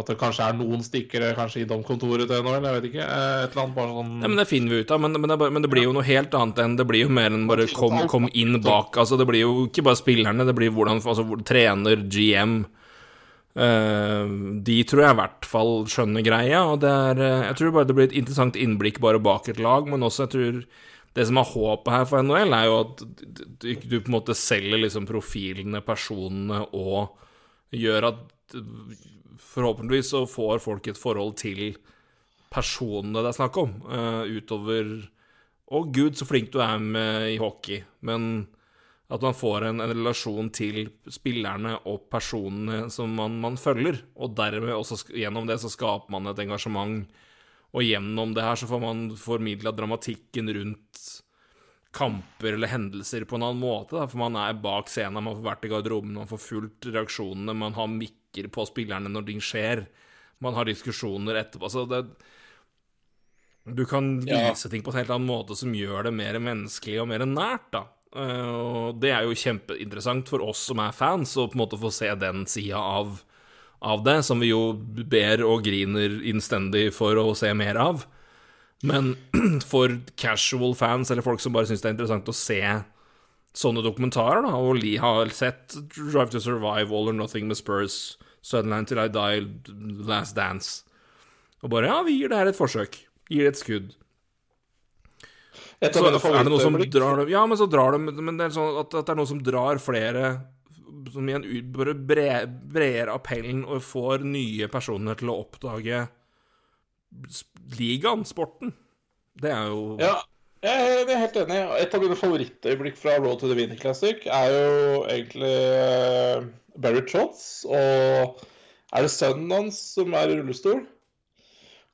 Speaker 2: at det kanskje er noen stikkere kanskje innom kontoret til NHL, jeg vet ikke. eh, Et eller annet bare sånn
Speaker 3: Nei, men Det finner vi ut av, men, men, det, men det blir jo noe helt annet enn Det blir jo mer enn bare kom, kom inn bak. Altså Det blir jo ikke bare spillerne, det blir hvordan altså, trener, GM eh, De tror jeg i hvert fall skjønner greia, og det er eh, Jeg tror bare det blir et interessant innblikk bare bak et lag, men også jeg tror det som er håpet her for NHL, er jo at du, du på en måte selger liksom profilene, personene, og gjør at forhåpentligvis så får folk et forhold til personene det er snakk om, uh, utover Å, gud, så flink du er med i hockey. Men at man får en, en relasjon til spillerne og personene som man, man følger. Og dermed også gjennom det så skaper man et engasjement. Og gjennom det her så får man formidla dramatikken rundt kamper eller hendelser på en annen måte. Da. For man er bak scenen, man får vært i garderoben, man får fulgt reaksjonene, man har mikker på spillerne når ting skjer. Man har diskusjoner etterpå. Altså, det Du kan
Speaker 2: Ja.
Speaker 3: vise ting på en helt annen måte som gjør det mer menneskelig og mer nært, da. Eh, og det er jo kjempeinteressant for oss som er fans, å på en måte få se den sida av, av det, som vi jo ber og griner innstendig for å se mer av. Men (clears throat) for casual fans, eller folk som bare syns det er interessant å se sånne dokumentarer, da, og Lee har sett Drive to Survive, All or Nothing med Spurs, Sutherland Till I Die, Last Dance, og bare ja, vi gir det her et forsøk. Gir det et skudd. Så er det noe som drar dem Ja, men så drar dem Men det er sånn at, at det er noe som drar flere Som igjen bare bre, brer appellen og får nye personer til å oppdage ligaen, sporten. Det er jo
Speaker 2: Ja, jeg er helt enig. Et av mine favorittøyeblikk fra Road to the Winter Classic er jo egentlig eh, Barry Trotts Og er det sønnen hans som er i rullestol?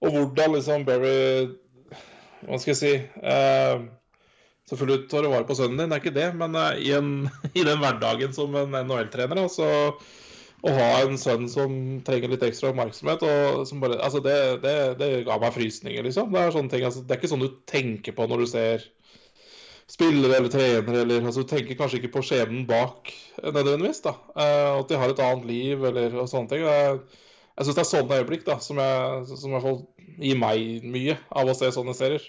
Speaker 2: Og hvordan liksom Barry Hva skal jeg si eh, Selvfølgelig tar du vare på sønnen din, det er ikke det, men eh, i, en, (laughs) i den hverdagen som en NHL-trener, så så å ha en sønn som trenger litt ekstra oppmerksomhet, bare Altså, det, det, det ga meg frysninger, liksom. Det er ting, altså, det er ikke sånn du tenker på når du ser spillere eller trenere, eller altså, Du tenker kanskje ikke på skjebnen bak eh, nødvendigvis, da. Eh, at de har et annet liv, eller og sånne ting. Jeg, jeg syns det er sånne øyeblikk da, som, jeg, som i hvert fall gir meg mye av å se sånne serier.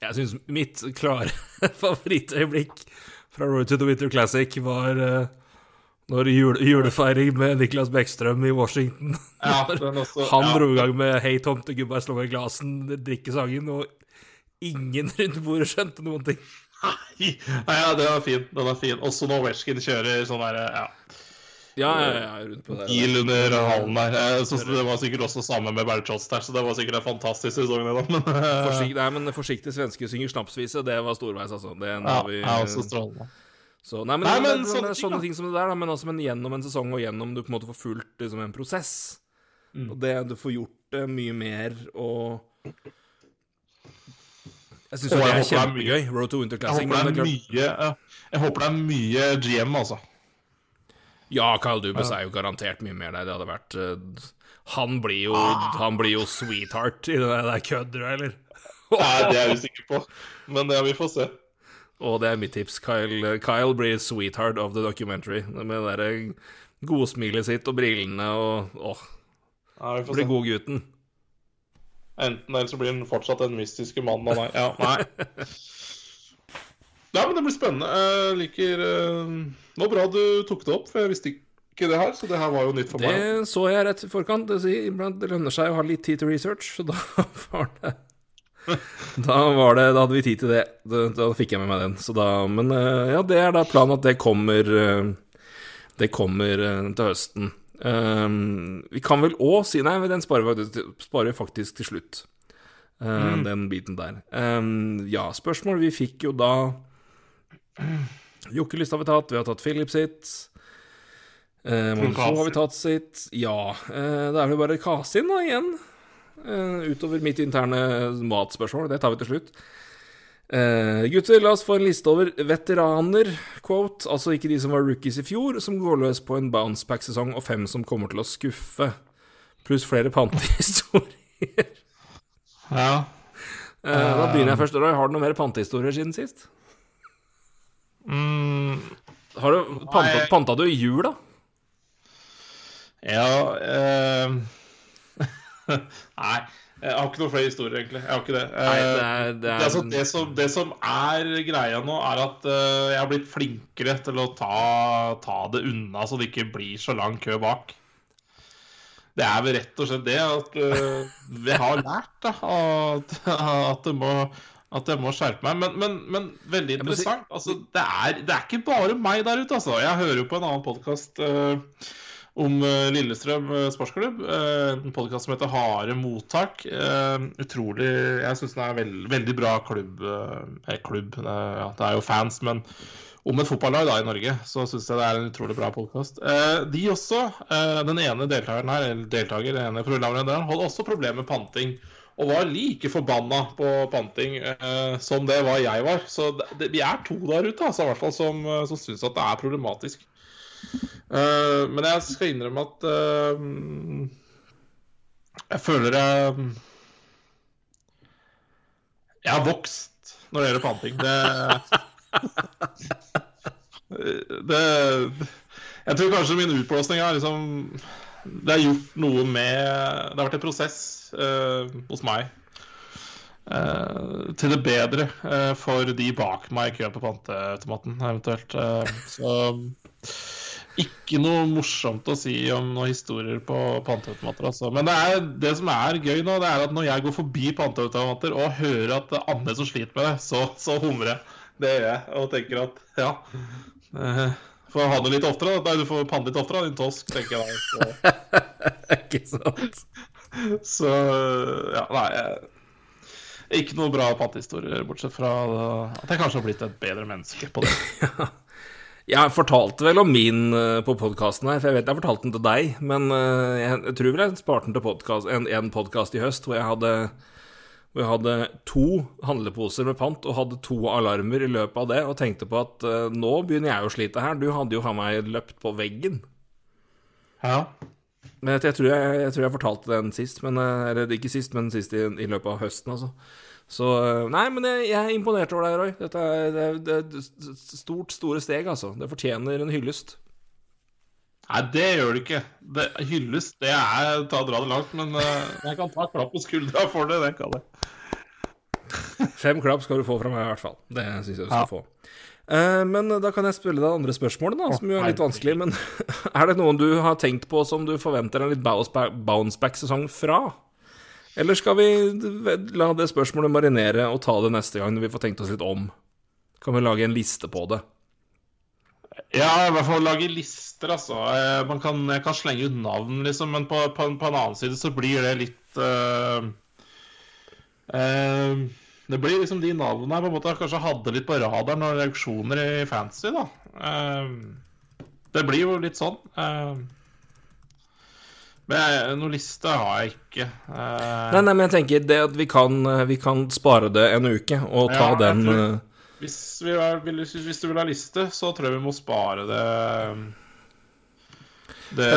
Speaker 3: Jeg syns mitt klare (laughs) favorittøyeblikk fra Road to the Winter Classic var eh, når jule, julefeiring med Niklas Bekkstrøm i Washington.
Speaker 2: Ja, også, (laughs)
Speaker 3: Han
Speaker 2: ja.
Speaker 3: dro i gang med 'Hei, tomtegubbar, slå meg i glasen', drikkesangen, og ingen rundt bordet skjønte noen ting.
Speaker 2: Nei, ja, det var fint. Den er fin. Også når Weshkin kjører sånn der, ja,
Speaker 3: Ja, ja, ja, rundt på det.
Speaker 2: bil under halen der. Eh, Så det var sikkert også samme med Berchots der, så det var sikkert en fantastisk sesong, da. Men,
Speaker 3: forsiktig, nei, men forsiktig svenske synger snapsvise, det var storveis, altså. Det
Speaker 2: ja,
Speaker 3: vi
Speaker 2: ja, også strålende.
Speaker 3: Så, nei, men,
Speaker 2: Nei,
Speaker 3: det,
Speaker 2: men
Speaker 3: det, det,
Speaker 2: sånne
Speaker 3: er sånne ting som det der, da, men, altså, men gjennom en sesong og gjennom du på en måte får fulgt liksom, en prosess.
Speaker 2: Mm.
Speaker 3: Og det, du får gjort det mye mer og Jeg syns det er
Speaker 2: det er
Speaker 3: kjempegøy, Road to Winter
Speaker 2: Jeg
Speaker 3: Classic.
Speaker 2: håper,
Speaker 3: Men det
Speaker 2: det
Speaker 3: er
Speaker 2: mye, jeg håper det er mye GM, altså.
Speaker 3: ja, Kyle Dubas er jo garantert mye mer der. Det hadde vært uh, Han blir jo,
Speaker 2: Ah.
Speaker 3: han blir jo sweetheart i det der kødder, eller?
Speaker 2: Nei, det er jeg (laughs) usikker på. Men ja, vi får se.
Speaker 3: Og det er mitt tips. Kyle, Kyle blir sweetheart of the documentary. Med det derre godsmilet sitt og brillene og Åh,
Speaker 2: Ja,
Speaker 3: blir godgutten.
Speaker 2: Enten eller så blir han fortsatt den mystiske mannen han er. Ja, (laughs) nei. Ja, men det blir spennende. Jeg liker uh, Det var bra du tok det opp, for jeg visste ikke det her. Så det her var jo nytt for meg.
Speaker 3: Det så jeg rett i forkant. Det, det lønner seg å ha litt tid til research, så da (laughs) var det (laughs) da, var det, da hadde vi tid til det. Da, da fikk jeg med meg den. Så da, men uh, ja, det er da planen at det kommer uh, Det kommer uh, til høsten. Um, vi kan vel òg si Nei, den sparer vi, sparer vi faktisk til slutt. Mm. Den biten der. Um, ja, spørsmål. Vi fikk jo da Jokke-lista har vi tatt, vi har tatt Philip sitt. Eh, Monfo har vi tatt sitt. Ja, eh, det er det bare Kasin da igjen. Eh, utover mitt interne matspørsmål. Det tar vi til slutt. Uh, gutter, la oss få en liste over veteraner, quote, altså ikke de som var rookies i fjor, som går løs på en bounceback-sesong, og fem som kommer til å skuffe. Pluss flere pantehistorier.
Speaker 2: ja.
Speaker 3: Uh, da begynner jeg først. Roy, har du noen mer pantehistorier siden sist?
Speaker 2: Mm,
Speaker 3: Har du, panta, panta du i jul, da?
Speaker 2: ja eh, (laughs) Nei, jeg har ikke noen flere historier, egentlig. Jeg har ikke det.
Speaker 3: Nei,
Speaker 2: Eh,
Speaker 3: det er, det
Speaker 2: det,
Speaker 3: er
Speaker 2: altså, det, som, det som er greia nå, er at eh, jeg har blitt flinkere til å ta, ta det unna, så det ikke blir så lang kø bak. Det er vel rett og slett det at uh, vi har lært da, at, at, det må, at jeg må skjerpe meg. Men, men, men veldig
Speaker 3: interessant. si-.
Speaker 2: Altså, det, er, det er ikke bare meg der ute, altså. Jeg hører jo på en annen podkast om eh, Lillestrøm eh, sportsklubb. eh, en podkast som heter Harde mottak. Utrolig Jeg syns den er veld, veldig bra klubb. klubb det, er jo fans, men om et fotballag da i Norge, så syns jeg det er en utrolig bra podkast. De også, den ene deltakeren her, eller deltaker, den ene programlederen, hadde også problemer med panting. Og var like forbanna på panting som det var jeg var. Så vi er to der ute, altså, hvert fall, som, som syns at det er problematisk. Eh, men jeg skal innrømme at uh, jeg føler jeg Jeg har vokst når det gjelder panting. Det, (laughs) det Jeg tror kanskje min utblåsning er liksom Det har gjort noe med Det har vært en prosess uh, hos meg Uh, til det bedre uh, for de bak meg i køen på panteautomaten, eventuelt. Uh, så ikke noe morsomt å si om noen historier på panteautomater. Altså. Men det, er, det som er gøy nå, det er at når jeg går forbi panteautomater og hører at det er andre som sliter med det, så, så humrer jeg. Det gjør jeg. Og tenker at ja eh, Får ha det litt oftere. da. Nei, du får panne litt oftere, din tosk, tenker jeg da. (laughs)
Speaker 3: Ikke sant?
Speaker 2: Så, så ja, nei Ikke noe bra pantehistorier, bortsett fra at jeg kanskje har blitt et bedre menneske på det. (laughs)
Speaker 3: Jeg fortalte vel om min eh, på podkasten her, for jeg vet jeg fortalte den til deg. Men eh, jeg, tror vel jeg sparte den til podcast, en, en podkast i høst hvor jeg hadde hvor jeg hadde to handleposer med pant og hadde to alarmer i løpet av det, og tenkte på at eh, nå begynner jeg å slite her. Du hadde jo faen meg løpt på veggen.
Speaker 2: Ja.
Speaker 3: Men jeg, jeg, tror jeg, jeg tror jeg fortalte den sist, men, eller ikke sist, men sist i, i løpet av høsten, altså. Så eh, Nei, men jeg, jeg er imponert over deg, Roy. Dette er, det, det er et stort, store steg, altså. Det fortjener en hyllest.
Speaker 2: Nei, det gjør det ikke. Det hylles, det er ta dra det langt, men eh, jeg kan ta klapp på skuldra for det. Det kan jeg.
Speaker 3: Fem klapp skal du få fra meg, i hvert fall. Det syns jeg du skal
Speaker 2: Ja.
Speaker 3: få. Eh, men da kan jeg spørre deg andre spørsmål, da, som jo er litt vanskelig. Men (laughs) er det noen du har tenkt på som du forventer en litt bounceback-sesong fra? Eller skal vi la det spørsmålet marinere og ta det neste gang når vi får tenkt oss litt om? Kan vi lage en liste på det?
Speaker 2: Ja, i hvert fall lage lister, altså. Eh, Man kan, kan slenge ut navn, liksom, men på, på, på en annen side så blir det litt uh, uh, Det blir liksom de navnene jeg på en måte kanskje hadde litt på radaren når reaksjoner i fantasy, da. Uh, det blir jo litt sånn. Eh, men noen liste har jeg ikke. Uh...
Speaker 3: Nei, nei, men jeg tenker det at vi kan, vi kan spare det en uke og ta
Speaker 2: Ja,
Speaker 3: den
Speaker 2: tror-
Speaker 3: eh,
Speaker 2: Hvis, vi er, hvis du vil ha liste, så tror jeg vi må spare det det,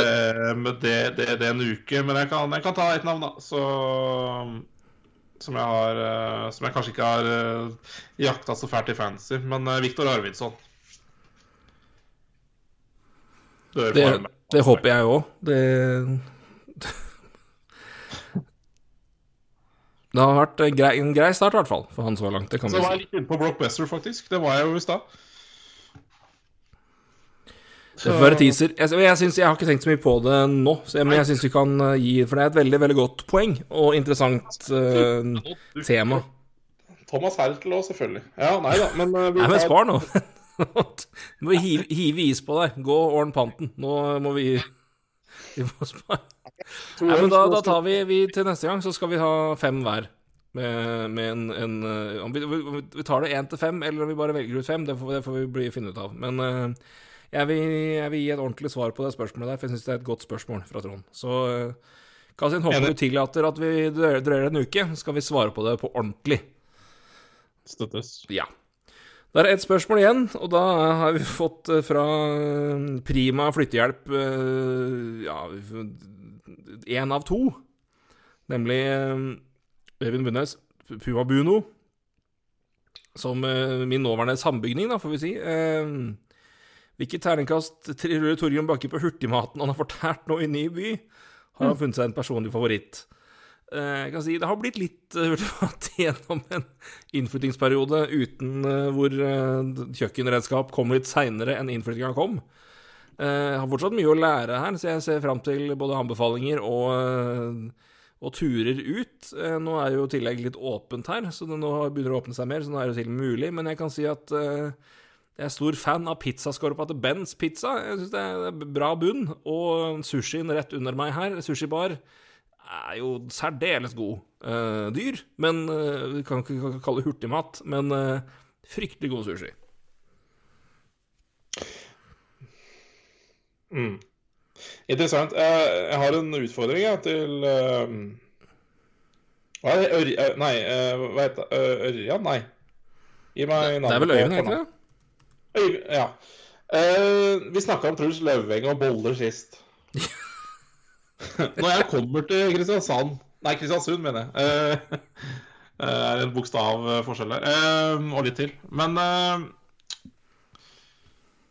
Speaker 2: med det, det, det en uke. Men jeg kan, jeg kan ta et navn, da. Så, som jeg har eh, Som jeg kanskje ikke har jakta så fælt i fancy. Men Viktor Arvidsson.
Speaker 3: Det, det håper jeg òg. Det Det har vært en grei, en grei start, i hvert fall, for han så langt. Det kan
Speaker 2: Så
Speaker 3: vi
Speaker 2: var jeg litt inne på Blockbuster, faktisk. Det var jeg jo i stad.
Speaker 3: Det får være teaser. Jeg, jeg, synes, jeg har ikke tenkt så mye på det nå, jeg, men jeg syns vi kan eh, gi For det er et veldig veldig godt poeng og interessant uh, tema.
Speaker 2: Thomas Hertel òg, selvfølgelig. Ja, nei da, men eh, vi
Speaker 3: Nei, men spar nå. (laughs) du må hive, hive is på deg. Gå og ordn panten. Nå må vi Vi må spare. Nei, men da, da tar vi, vi Til neste gang så skal vi ha fem hver. Med, med en, en eh, om vi, om vi tar det én til fem, eller om vi bare velger ut fem, det får, det får vi bli, finne ut av. Men uh, jeg, vil, jeg vil gi et ordentlig svar på det spørsmålet der, for jeg syns det er et godt spørsmål fra Trond. Så uh, Kasin, håper du tillater at vi drøyer en uke, så skal vi svare på det på ordentlig.
Speaker 2: Støttes.
Speaker 3: Ja. Det er ett spørsmål igjen, og da har vi fått eh, fra eh, Prima flyttehjelp eh, ja, én av to. Nemlig eh, Øyvind Bunnes, Puma Buno. Som eh, min nåværende sambygning, da, får vi si. Eh, Hvilket terningkast triller Torjun Bakke på hurtigmaten han har fortært nå i ny by? Har han funnet seg en personlig favoritt? Jeg kan si Det har blitt litt hurtigmat (laughs) gjennom en innflyttingsperiode uten hvor kjøkkenredskap kom litt seinere enn innflyttinga kom. Eh, Jeg har fortsatt mye å lære her, så jeg ser fram til både anbefalinger og, eh, og turer ut. Eh, Nå er jo tillegg litt åpent her, så nå begynner det å åpne seg mer, så nå er det til mulig. Men jeg kan si at jeg er stor fan av pizzaskorpa til Bens Pizza. Jeg synes det er bra bunn. Og sushien rett under meg her, sushibar, er jo særdeles god. Dyr, men vi kan ikke kalle det hurtigmat. Men fryktelig god sushi.
Speaker 2: Mm. Interessant. Jeg, har en utfordring jeg, til eh, Hva er det? Ør, eh, nei, eh, hva heter det? Eh, Ørjan? Nei. Gi meg navnet.
Speaker 3: Det er vel Øyvind, egentlig?
Speaker 2: Øyvind, ja. Eh, vi snakka om Truls Løveng og boller sist. (laughs) Når jeg kommer til Kristiansand Nei, Kristiansund, mener jeg. Eh, (laughs) Det er en bokstav eh, der. Eh, og litt til. Men eh,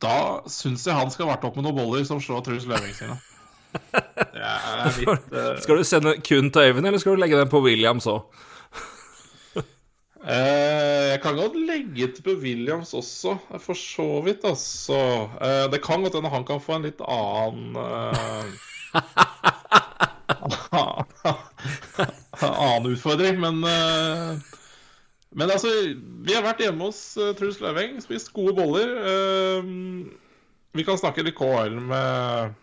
Speaker 2: da syns jeg han skal varte opp med noen boller som slår Truls Løving sine. (laughs) Litt uh...
Speaker 3: Skal du sende kun til Øyvind, eller skal du legge den på Williams òg? (laughs)
Speaker 2: Eh, jeg kan godt legge til på Williams også, for så vidt, altså. Eh, det kan godt hende han kan få en litt annen eh, (laughs) Annen utfordring, men eh, Men altså, vi har vært hjemme hos uh, Truls Løveng, spist gode boller. Eh, vi kan snakke litt KL med.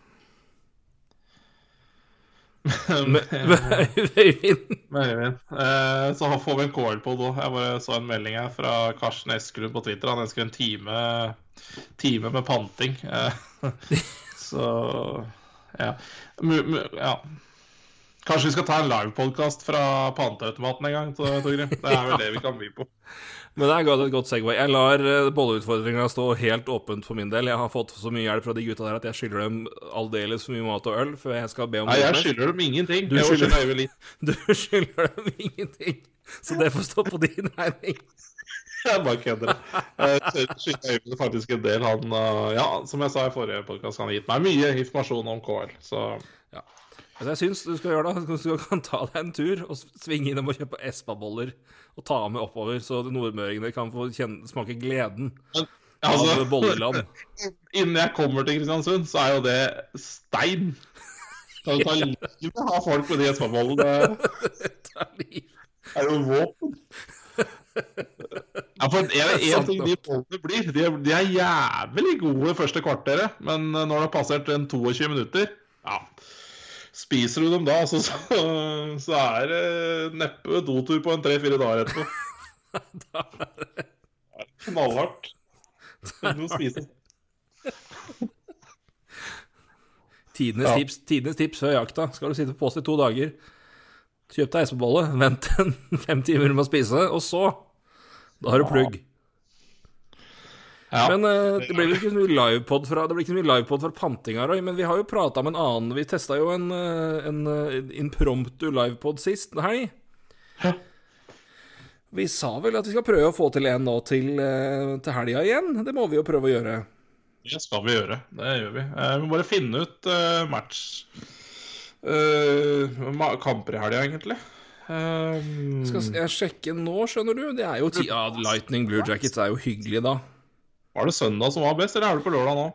Speaker 2: Med Øyvind. Eh, så får vi en KL på òg. Jeg bare så en melding her fra Karsten Eskerud på Twitter. Han ønsker en time, time med panting. Eh, (laughs) så ja. Ja. Kanskje vi skal ta en livepodkast fra panteautomaten en gang, Tor- Torgrim. Det er vel det vi kan by på. (laughs)
Speaker 3: Men det er et godt segway. Jeg lar uh, bolleutfordringa stå helt åpent for min del. Jeg har fått så mye hjelp fra de gutta der at jeg skylder dem aldeles for mye mat og øl før jeg skal be om
Speaker 2: Nei, jeg skylder dem ingenting.
Speaker 3: Du skylder-. (laughs) Du skylder dem ingenting. Så det får stå på din regning. (laughs)
Speaker 2: Jeg bare kødder. Jeg skylder Øyvind faktisk en del. Han, eh, ja, som jeg sa i forrige podkast, han har gitt meg mye informasjon om KL. Så
Speaker 3: Altså, jeg syns du skal gjøre det. Du kan ta deg en tur og svinge innom og kjøpe Espa-boller og ta med oppover, så nordmøringene kan få kjenne, smake gleden av
Speaker 2: altså,
Speaker 3: bolleland. (laughs)
Speaker 2: Innen jeg kommer til Kristiansund, så er jo det stein. Kan du ta (laughs) livet av folk med de Espa-bollene? Det er jo våpen. Ja, for (laughs) en, en
Speaker 3: Sant
Speaker 2: ting de bollene blir, de er, de er jævlig gode første kvarteret, men når det har passert en 22 minutter, ja Spiser du dem da, så, så, så er det neppe dotur på en tre-fire dager etterpå. (laughs) da er Knallhardt. Du må spise
Speaker 3: Tidenes,
Speaker 2: Ja.
Speaker 3: tips, tidenes tips før jakta. Skal du sitte på post i to dager, kjøp deg Espa-bolle, vent en (laughs) fem timer med å spise, og så Da har du plugg.
Speaker 2: Ja.
Speaker 3: Men uh, det blir vel ikke så mye livepod fra Det blir ikke så mye livepod fra pantinga, Roy, men vi har jo prata med en annen Vi testa jo en, en, en eh, impromptu livepod sist helg.
Speaker 2: Ja.
Speaker 3: Vi sa vel at vi skal prøve å få til en nå til, eh, til helga igjen. Det må vi jo prøve å gjøre.
Speaker 2: Det skal vi gjøre. Det gjør vi. Eh, Vi må bare finne ut uh, match uh, Kamper i helga, egentlig. Um,
Speaker 3: Skal jeg sjekke nå, skjønner du? Det er jo ti Ja, Lightning Blue Jackets er jo hyggelig, da.
Speaker 2: Var det søndag som var best, eller er det på lørdag nå?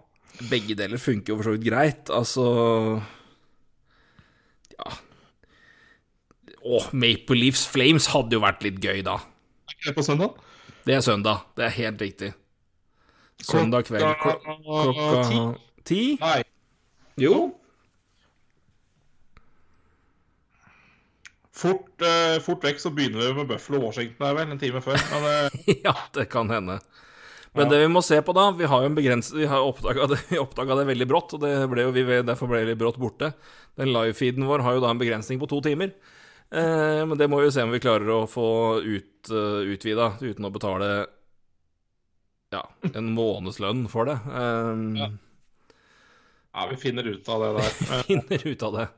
Speaker 3: Begge deler funker jo for så vidt greit. Altså Ja. Å, Maple Leafs Flames hadde jo vært litt gøy, da.
Speaker 2: Er ikke det på søndag?
Speaker 3: Det er søndag. Det er helt riktig. Søndag kveld klokka, klokka
Speaker 2: ti? Nei.
Speaker 3: Jo.
Speaker 2: Fort, uh, fort vekk så begynner vi med Buffalo Washington her vel, en time før. Men uh... (laughs)
Speaker 3: ja, det kan hende. Men det vi må se på da Vi har jo en begrens... Vi har oppdaga det, (laughs) det veldig brått, og det ble jo vi derfor ble det brått borte. Den live-feeden vår har jo da en begrensning på to timer. Eh, men det må vi jo se om vi klarer å få ut, uh, utvida uten å betale ja, en månedslønn for det. Um,
Speaker 2: Ja. ja, vi finner ut av det der. (laughs) vi
Speaker 3: finner ut av det.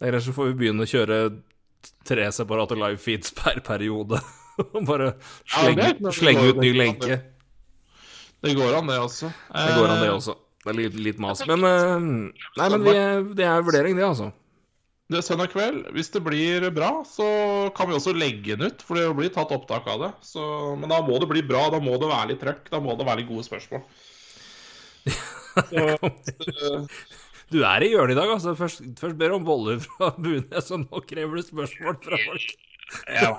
Speaker 3: Ellers så får vi begynne å kjøre tre separate live feeds per periode. (laughs) Og bare slenge,
Speaker 2: ja,
Speaker 3: slenge ut ny lenke.
Speaker 2: Det går an, det også.
Speaker 3: Det går an, det også. Det er litt, litt mas. Men, eh, nei, men vi, er- det er vurdering, det, altså.
Speaker 2: Det er søndag kveld. Hvis det blir bra, så kan vi også legge den ut. For det blir tatt opptak av det. Så, men da må det bli bra. Da må det være litt trøkk. Da må det være litt gode spørsmål. Så, eh, (laughs)
Speaker 3: Du er i hjørnet i dag, altså. Først, først ber du om boller fra Bunes, og nå krever du spørsmål fra folk.
Speaker 2: Ja.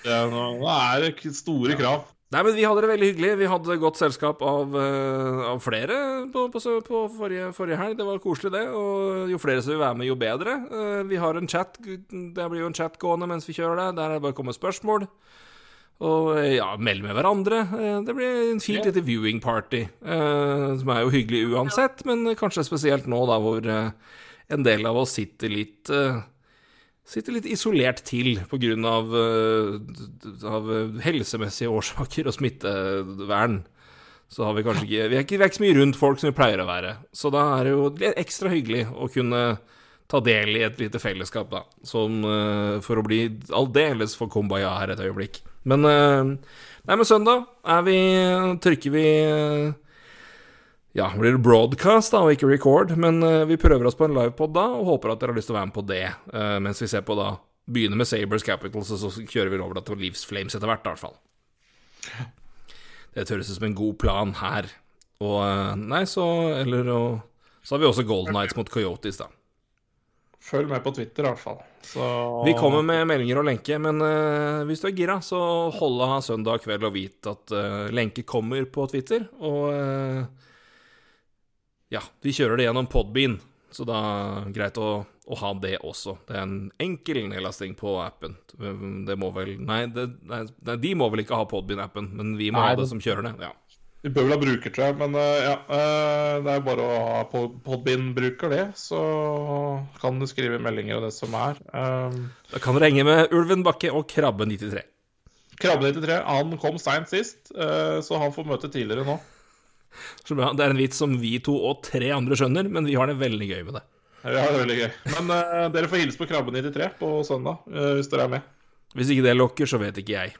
Speaker 2: Det er Nå er det store krav.
Speaker 3: Nei, men vi hadde det veldig hyggelig. Vi hadde godt selskap av, uh, av flere på, på, på forrige, forrige helg. Det var koselig, det. Og jo flere som vil være med, jo bedre. Uh, vi har en chat. Det blir jo en chat gående mens vi kjører det. Der er det bare å komme med spørsmål. Og eh, ja, meld med hverandre. Det blir en fint lite viewing party. Som er jo hyggelig uansett, men kanskje spesielt nå, da hvor en del av oss sitter litt Sitter litt isolert til pga. Av, eh, av helsemessige årsaker og smittevern. Så har vi kanskje ikke vi, er ikke vi er ikke så mye rundt folk som vi pleier å være. Så da er det jo ekstra hyggelig å kunne ta del i et lite fellesskap, da. Som eh, for å bli aldeles for kumbaya her et øyeblikk. Men eh, Nei, men søndag er vi Trykker vi eh, ja, blir det broadcast da, og ikke record, men uh, vi prøver oss på en livepod da, og håper at dere har lyst til å være med på det, Uh, mens vi ser på da Begynner med Sabres Capitals, og så kjører vi over da til Leaves Flames etter hvert, i hvert fall. Det høres ut som en god plan her. Og uh, nei, så Eller og, Så har vi også Golden Nights mot Coyotes, da.
Speaker 2: Følg med på Twitter, i hvert fall. Så
Speaker 3: Vi kommer med meldinger og lenke, men uh, hvis du er gira, så hold av søndag kveld og vit at lenke kommer på Twitter. Og ja, vi kjører det gjennom Podbean, så da er det greit å, å ha det også. Det er en enkel nedlasting på appen. Det må vel Nei, det, nei, de må vel ikke ha Podbean-appen, men vi må
Speaker 2: Nei,
Speaker 3: ha det som kjører det. Ja.
Speaker 2: Vi bør vel ha bruker, tror jeg, men eh, ja. eh, det er bare å ha Pod- Podbean-bruker, det. Så kan du skrive meldinger og det som er. Um,
Speaker 3: Da kan dere henge med Ulven Bakke og Krabbe93.
Speaker 2: Krabbe93 han kom seint sist, så han får møte tidligere nå.
Speaker 3: Så bra. Det er en vits som vi to og tre andre skjønner, men vi har det veldig gøy med det.
Speaker 2: Ja, det er veldig gøy. Men uh, dere får hilse på Krabbe93 på søndag, uh, hvis dere er med.
Speaker 3: Hvis ikke det lokker, så vet ikke jeg.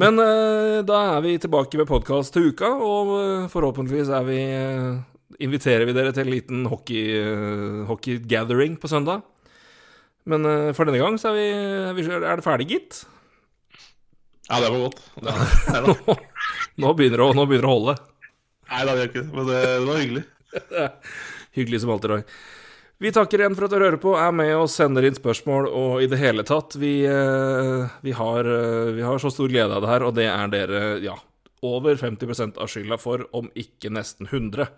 Speaker 3: Men uh, da er vi tilbake med podkast til uka, og forhåpentligvis er vi inviterer vi dere til en liten hockey, eh, hockey-gathering på søndag. Men for denne gang så er, vi, er, vi, det ferdig, gitt.
Speaker 2: Ja, det var godt. Det var,
Speaker 3: Nå begynner det nå begynner det å holde.
Speaker 2: Nei, da, det gjør ikke det. Men det, var hyggelig. (laughs)
Speaker 3: Hyggelig som alltid, Roy. Vi takker igjen for at dere hører på, er med og sender inn spørsmål og i det hele tatt. Vi, eh, vi, har, eh, vi har så stor glede av det her, og det er dere, ja, over 50% av skylda for, om ikke nesten 100.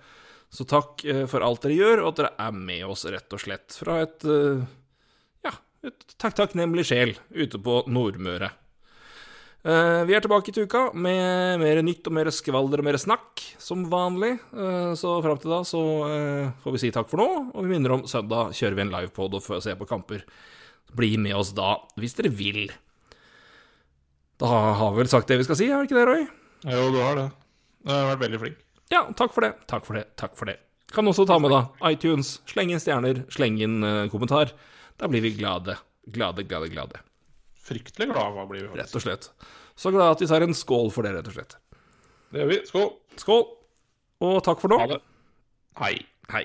Speaker 3: Så takk eh, for alt dere gjør, og at dere er med oss, rett og slett, fra et ja, et takk takknemlig sjel ute på Nordmøre. Eh, vi er tilbake til uka med mer nytt og mer skvalder og mer snakk, som vanlig. Eh, så fram til da så eh, får vi si takk for nå, og vi minner om søndag kjører vi en livepod og får se på kamper. Bli med oss da, hvis dere vil. Da har vi vel sagt det vi skal si, har vi ikke det, Roy?
Speaker 2: Jo, du har det. Du har vært veldig flink.
Speaker 3: Ja, takk for det, takk for det, takk for det. Kan også ta med, da, iTunes. Sleng inn stjerner, sleng inn kommentar. Da blir vi glade. Glade, glade, glade.
Speaker 2: Fryktelig glad av å bli.
Speaker 3: Rett og slett. Så glad at vi tar en skål for det, rett og slett.
Speaker 2: Det gjør vi. Skål.
Speaker 3: Skål, og takk for nå.
Speaker 2: Ha det. Hei.
Speaker 3: Hei.